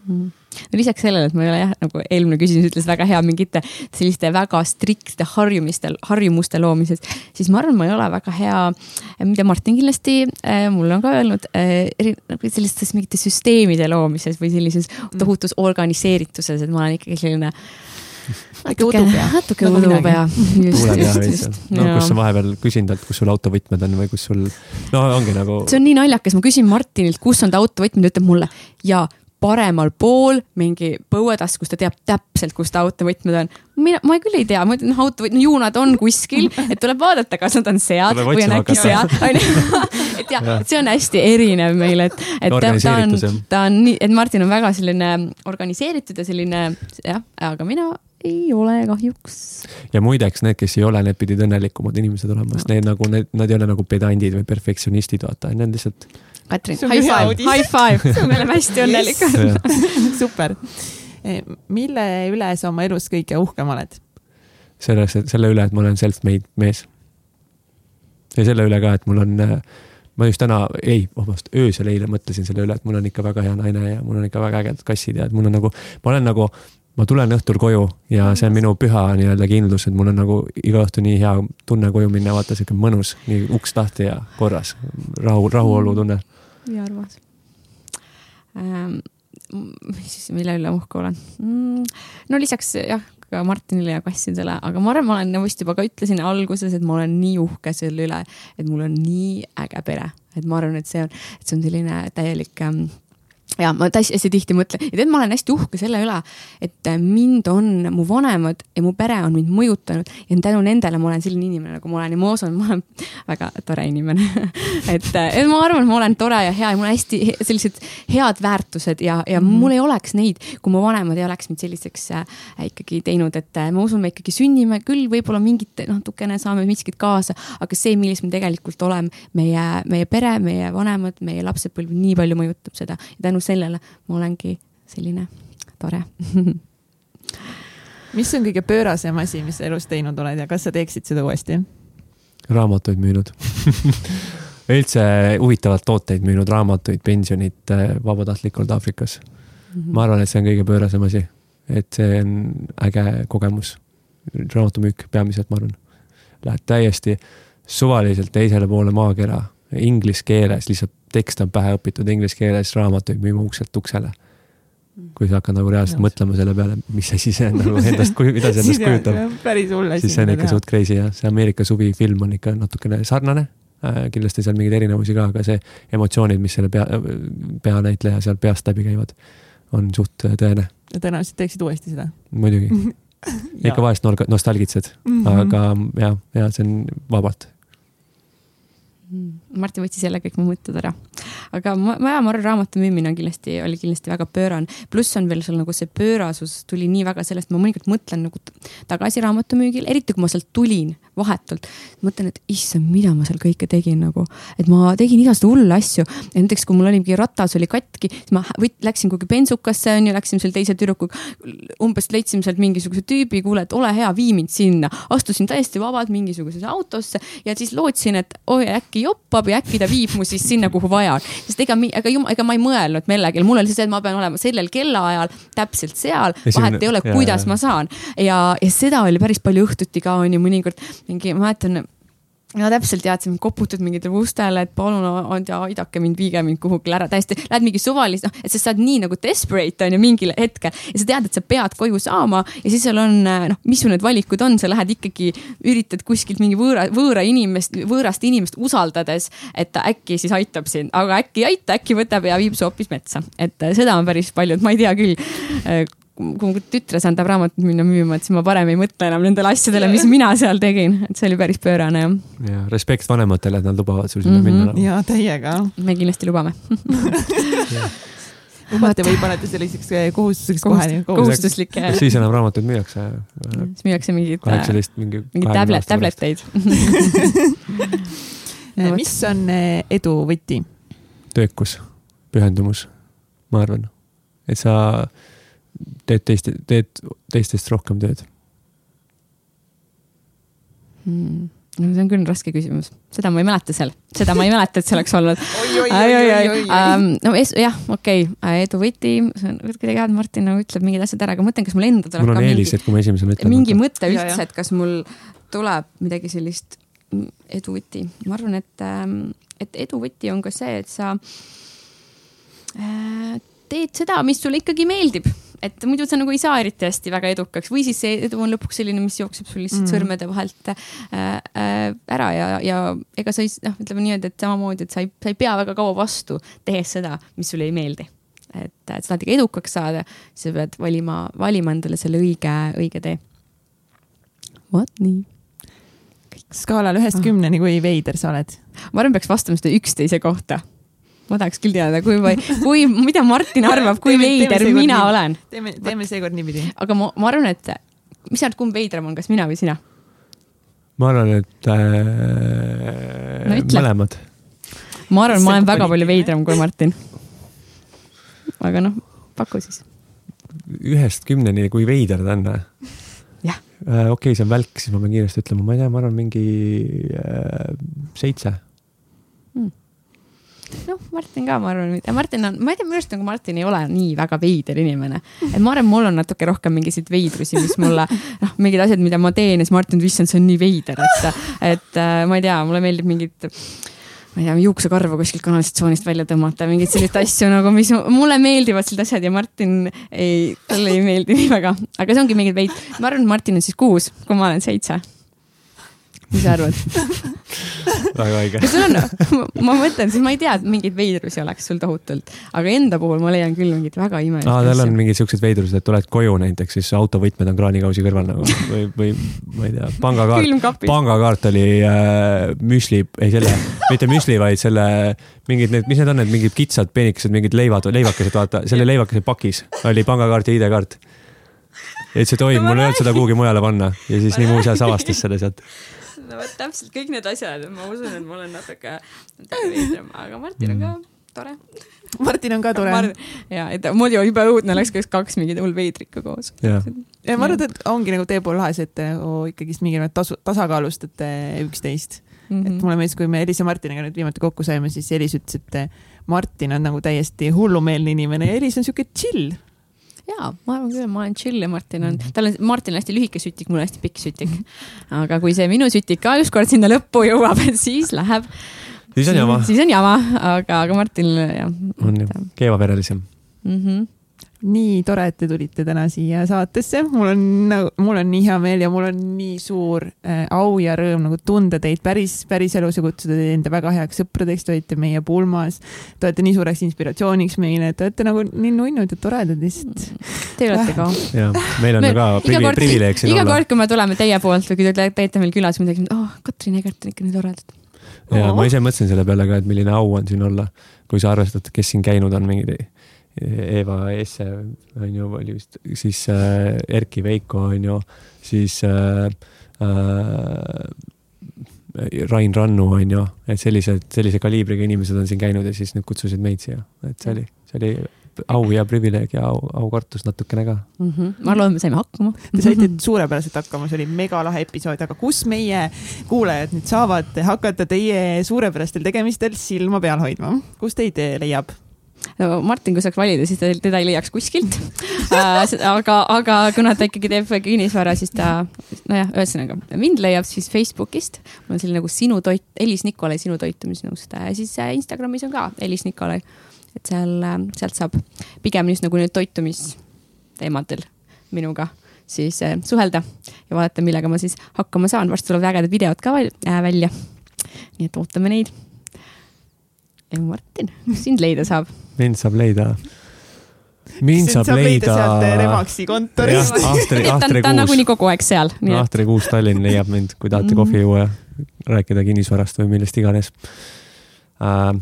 no lisaks sellele, et ma ei ole jah, nagu eelmine küsimus ütles, väga hea mingite selliste väga striktsete harjumiste, harjumuste loomimises, siis ma arvan, ma ei ole väga hea, mida Martin kindlasti äh, mulle on ka öelnud äh,, nagu sellistes mingite süsteemide loomises või sellises mm. tohutus organiseerituses, et ma olen ikkagi selline natuke nagu udupea.
seal. no kus sa vahepeal küsin talt, kus sul autovõtmed on või kus sul, no ongi nagu.
see on nii naljakas, ma küsin Martinilt, kus on ta autovõtmed, ta ütleb mulle ja paremal pool mingi põuetaskus, ta teab täpselt, kus ta autovõtmed on. mina, ma küll ei tea, ma ütlen, autovõtmed, ju nad on kuskil, et tuleb vaadata, kas nad on seal või on äkki seal, [LAUGHS] onju. et jah, et see on hästi erinev meil, et, et ta, ta on, ta on nii, et Martin on väga selline organiseeritud ja selline jah, aga mina ei ole kahjuks.
ja muideks need, kes ei ole, need pidid õnnelikumad inimesed olema, sest need nagu, need, nad ei ole nagu pedandid või perfektsionistid, vaata, need on lihtsalt
Katrin, high five, [LAUGHS] high five, me oleme hästi õnnelikud [LAUGHS]
super. Eh, mille üle sa oma elus kõige uhkem oled?
selles, selle üle, et ma olen self-made mees. ja selle üle ka, et mul on, eh, ma just täna, ei, vabandust, öösel eile mõtlesin selle üle, et mul on ikka väga hea naine ja mul on ikka väga ägedad kassid ja et mul on nagu, ma olen nagu ma tulen õhtul koju ja see on minu püha nii-öelda kindlus, et mul on nagu iga õhtu nii hea tunne koju minna, vaata sihuke mõnus, nii uks lahti ja korras, rahu, rahuolu tunne
nii armas ähm,. mis siis, mille üle uhke olen mm,? no lisaks jah, ka Martinile ja kassidele, aga ma arvan, ma olen vist juba ka ütlesin alguses, et ma olen nii uhke selle üle, et mul on nii äge pere, et ma arvan, et see on, et see on selline täielik ähm, ja ma hästi, tihti mõtlen. Ja tead, ma olen hästi uhke selle üle, et mind on mu vanemad ja mu pere on mind mõjutanud ja tänu nendele ma olen selline inimene, nagu ma olen. Ja ma usun, ma olen väga tore inimene. [LAUGHS] Et, et ma arvan, et ma olen tore ja hea ja mul on hästi sellised head väärtused ja, ja mm -hmm. mul ei oleks neid, kui mu vanemad ei oleks mind selliseks äh, ikkagi teinud, et äh, ma usun, me ikkagi sünnime küll, võib-olla mingit natukene saame miskit kaasa, aga see, millis me tegelikult oleme, meie, meie pere, meie vanemad, meie lapsepõlv nii palju mõjutab seda. Ja tänu sellele ma olengi selline tore [LAUGHS]
mis on kõige pöörasem asi, mis sa elus teinud oled ja kas sa teeksid seda uuesti?
raamatuid müünud [LAUGHS] üldse huvitavalt tooteid müünud, raamatuid, pensionit äh, vabatahtlikult Aafrikas mm. -hmm. ma arvan, et see on kõige pöörasem asi, et see on äge kogemus. raamatumüük peamiselt, ma arvan. Lähed täiesti suvaliselt teisele poole maakera, inglise keeles, lihtsalt tekst on pähe õpitud inglise keeles, raamatuid müüma ukselt uksele. kui sa hakkad nagu reaalselt mõtlema selle peale, mis asi see on nagu endast, mida see [LAUGHS] endast kujutab. siis see on ikka suht crazy jah, see Ameerika suvifilm on ikka natukene sarnane äh,. kindlasti seal mingeid erinevusi ka, aga see emotsioonid, mis selle pea, peanäitleja seal peast läbi käivad, on suht tõene.
ja tõenäoliselt teeksid uuesti seda?
muidugi [LAUGHS] ikka vahest nostalgitsed mm, -hmm. aga ja, ja see on vabalt
Mm. Martin võttis jälle kõik mu mõtted ära. aga ma, ma, ma arvan, raamatu müümine on kindlasti, oli kindlasti väga pöörane. pluss on veel seal nagu see pöörasus tuli nii väga sellest, ma mõnikord mõtlen nagu tagasi raamatumüügil, eriti kui ma sealt tulin vahetult. mõtlen, et issand, mida ma seal kõike tegin nagu, et ma tegin igasuguseid hulle asju. näiteks kui mul oli mingi ratas oli katki, siis ma võt, läksin kuhugi bensukasse on ju, läksime seal teise tüdrukuga, umbes leidsime sealt mingisuguse tüübi, kuule, et ole hea, vii mind sinna. astusin täiesti vabalt mingisugusesse autosse ja siis lootsin, et oi äkki äkki joppab ja äkki ta viib mu siis sinna, kuhu vaja. sest ega, ega, ega ma ei mõelnud millelgi, mul oli see, et ma pean olema sellel kellaajal täpselt seal, vahet ei ole, kuidas ja, ma saan. ja, ja seda oli päris palju õhtuti ka on ju mõnikord mingi, ma mäletan ja täpselt teadsin, koputad mingitele ustele, et palun aidake mind, viige mind kuhugile ära, täiesti lähed mingi suvalist, noh, et sa saad nii nagu desperate on ju mingil hetkel. Ja sa tead, et sa pead koju saama ja siis seal on noh, mis sul need valikud on, sa lähed ikkagi, üritad kuskilt mingi võõra, võõra inimest, võõrast inimest usaldades, et ta äkki siis aitab sind, aga äkki ei aita, äkki võtab ja viib su hoopis metsa, et seda on päris palju, et ma ei tea küll kui mu tütre saab raamatut minna müüma, et siis ma parem ei mõtle enam nendele asjadele, mis mina seal tegin, et see oli päris pöörane jah.
ja respekt vanematele, et nad lubavad sul sinna mm -hmm. minna.
ja täiega.
me kindlasti lubame [LAUGHS]
lubate või panete selliseks eh, kohustuseks kohe?
kohustuslik jah.
siis enam raamatuid müüakse.
siis müüakse mingid.
kaheksateist mingi.
mingeid tablet, tableteid [LAUGHS]
mis on eh, edu võti?
töökus, pühendumus, ma arvan, et sa teed teiste, teed teistest rohkem tööd
hmm.? no see on küll raske küsimus, seda ma ei mäleta seal, seda ma ei mäleta, et see oleks olnud. no jah, okei okay., Edu Võti, see on kuidagi hea, et Martin nagu ütleb mingid asjad ära, aga ma mõtlen, kas mul endal
tuleb. mul on eelis, et kui ma esimesena ütlen.
mingi mõte üldse, et kas mul tuleb midagi sellist Edu Võti, ma arvan, et, ähm, et Edu Võti on ka see, et sa äh, teed seda, mis sulle ikkagi meeldib et muidu sa nagu ei saa eriti hästi väga edukaks või siis see edu on lõpuks selline, mis jookseb sul lihtsalt mm. sõrmede vahelt äh, äh, ära ja, ja ega sa ei, noh, ütleme niimoodi, et samamoodi, et sa ei, sa ei pea väga kaua vastu, tehes seda, mis sulle ei meeldi. et, et sa tahad ikka edukaks saada, siis sa pead valima, valima endale selle õige, õige tee. vot nii
skaalal ühest ah. kümneni, kui veider sa oled?
ma arvan, peaks vastama seda üksteise kohta ma tahaks küll teada, kui, [LAUGHS] kui, mida Martin arvab, kui veider mina nii. olen.
teeme, teeme seekord niipidi.
aga ma, ma arvan, et mis sa arvad, kumb veidram on, kas mina või sina?
ma arvan, et äh, no, mõlemad.
ma arvan, ma olen väga palju veidram kui Martin. aga noh, paku siis.
ühest kümneni, kui veider ta on või?
jah
äh,. okei okay,, see on välk, siis ma pean kiiresti ütlema, ma ei tea, ma arvan mingi äh, seitse
noh, Martin ka, ma arvan, Martin on, ma ei tea, minu arust nagu Martin ei ole nii väga veider inimene. et ma arvan, mul on natuke rohkem mingeid veidrusi, mis mulle, noh, mingid asjad, mida ma teen ja siis Martin issand, see on nii veider, et, et äh, ma ei tea, mulle meeldib mingid ma ei tea, juuksekarva kuskilt kanalisatsioonist välja tõmmata, mingeid selliseid asju nagu, mis mulle meeldivad sellised asjad ja Martin ei, talle ei meeldi nii väga, aga see ongi mingi veid, ma arvan, et Martin on siis kuus, kui ma olen seitse. Mis sa arvad? [LAUGHS]
väga õige
sul on, ma mõtlen, siis ma ei tea, et mingeid veidrusi oleks sul tohutult, aga enda puhul ma leian küll mingeid väga imelisi
aa, tal on mingid siuksed veidrused, et tuled koju näiteks, siis autovõtmed on kraanikausi kõrval nagu või, või ma ei tea, pangakaart, pangakaart oli äh, müsli, ei selle, mitte müsli, vaid selle mingid need, mis need on, need mingid kitsad peenikesed, mingid leivad, leivakesed, vaata, selle leivakese pakis oli pangakaart ja ID-kaart. ja ütles, et oi, mul ei olnud seda kuhugi mujale panna ja siis nii muuseas avastas selle sealt.
No vot täpselt kõik need asjad, ma usun, et ma olen natuke natuke veidram, aga Martin on ka tore.
Martin on ka tore.
ja, et muidu jube õudne oleks, kui oleks kaks mingit hull veidrikku koos.
ja ma arvan, et ongi nagu teie puhul lahe see, et te nagu ikkagist mingil määral tasu, tasakaalustate üksteist mm.
Mhm.
-hmm. et mulle meeldis, kui me Elis ja Martiniga nüüd viimati kokku saime, siis Elis ütles, et Martin on nagu täiesti hullumeelne inimene ja Elis on siuke chill.
Ja ma arvan küll, ma olen chill ja Martin on, tal on, Martin on hästi lühike sütik, mul on hästi pikk sütik. aga kui see minu sütik ka ükskord sinna lõppu jõuab, [LAUGHS] siis läheb.
siis on jama,
siis on jama, aga, aga Martin jah.
on ju, keevaperelisem.
mm. -hmm.
Nii tore, et te tulite täna siia saatesse, mul on nagu, mul on nii hea meel ja mul on nii suur äh, au ja rõõm nagu tunda teid päris, päriselus ja kutsuda teid enda väga heaks sõpradeks, te olite meie pulmas. Te olete nii suureks inspiratsiooniks meile, te olete nagu nii nunnud ja toredad lihtsalt.
Te olete ka.
ja meil on
Me-
ju ka
iga
privi-
kord-
privileeg siin
iga
olla.
kord, kui me tuleme teie poolt või kui te teete meil külas midagi, oh, Katrin Egert on ikka nii tore.
ja ma ise mõtlesin selle peale ka, et milline au on siin olla, kui sa arvestad, kes siin käinud on, mingid Eva Esse on ju, oli vist, siis äh, Erki Veiko on ju, siis äh, äh, Rain Rannu on ju, et sellised, sellise kaliibriga inimesed on siin käinud ja siis nüüd kutsusid meid siia, et see oli, see oli au ja privileeg ja au, aukartus natukene ka.
mm. -hmm. ma arvan, et me saime hakkama.
Te saite suurepäraselt hakkama, see oli megalahe episood, aga kus meie kuulajad nüüd saavad hakata teie suurepärastel tegemistel silma peal hoidma, kus teid leiab?
Martin, kui saaks valida, siis teda ei leiaks kuskilt [LAUGHS] äh,. aga, aga kuna ta ikkagi teeb kinnisvara, siis ta, nojah, ühesõnaga mind leiab siis Facebookist. mul on selline nagu sinu toit, Elis Nikolai sinu toitumisnõustaja ja siis äh, Instagramis on ka Elis Nikolai. et seal, sealt saab pigem just nagu nüüd toitumisteemadel minuga siis äh, suhelda ja vaadata, millega ma siis hakkama saan. varsti tulevad ägedad videod ka äh, välja. nii et ootame neid. ja Martin, kus [LAUGHS] sind leida saab?
Mind saab leida. mind saab leida.
sealt Remaxi kontorist.
ta on, nagunii kogu aeg seal,
Ahtri kuus Tallinn leiab mind, kui tahate kohvi juua ja rääkida kinnisvarast või millest iganes äh,.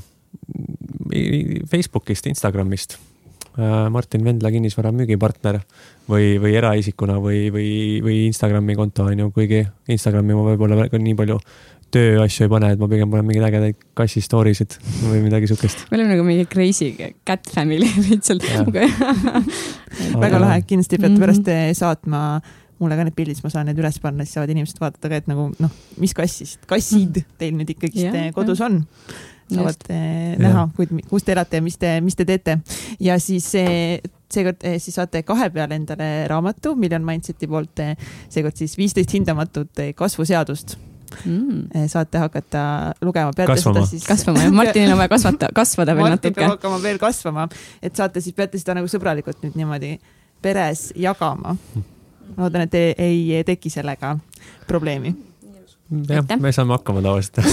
Facebookist, Instagramist äh,. Martin Vendla kinnisvara müügipartner või, või eraisikuna või, või, või Instagrami konto on ju, kuigi Instagrami ma võib-olla nii palju tööasju ei pane, et ma pigem panen mingeid ägedaid kassi story sid või midagi siukest.
me oleme nagu mingi crazy cat family [LAUGHS] lihtsalt
väga lahe, kindlasti peate
Mhm.
pärast eh, saatma mulle ka need pildid, siis ma saan need üles panna, siis saavad inimesed vaadata ka, et nagu noh, mis kassist, kassid teil nüüd ikkagist eh, kodus on. saavad
Just.
eh, näha, kus te elate ja mis te, mis te teete ja siis seekord eh, siis saate kahe peale endale raamatu Million Mindseti poolt, seekord siis viisteist hindamatut kasvuseadust
mm..
eh, saate hakata lugema.
Kasvama.
kasvama ja Martinil on vaja kasvata, [LAUGHS] kasvada veel
Martin peab
natuke.
hakkama veel kasvama, et saate siis, peate seda nagu sõbralikult nüüd niimoodi peres jagama. ma loodan, et te ei teki sellega probleemi.
jah me saame hakkama tavaliselt. [LAUGHS]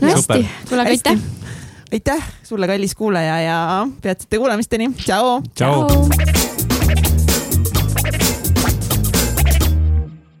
no
Super.
hästi, kuule, aga aitäh.
aitäh sulle, kallis kuulaja ja peatsete kuulamisteni, tšau.
tšau.
tšau.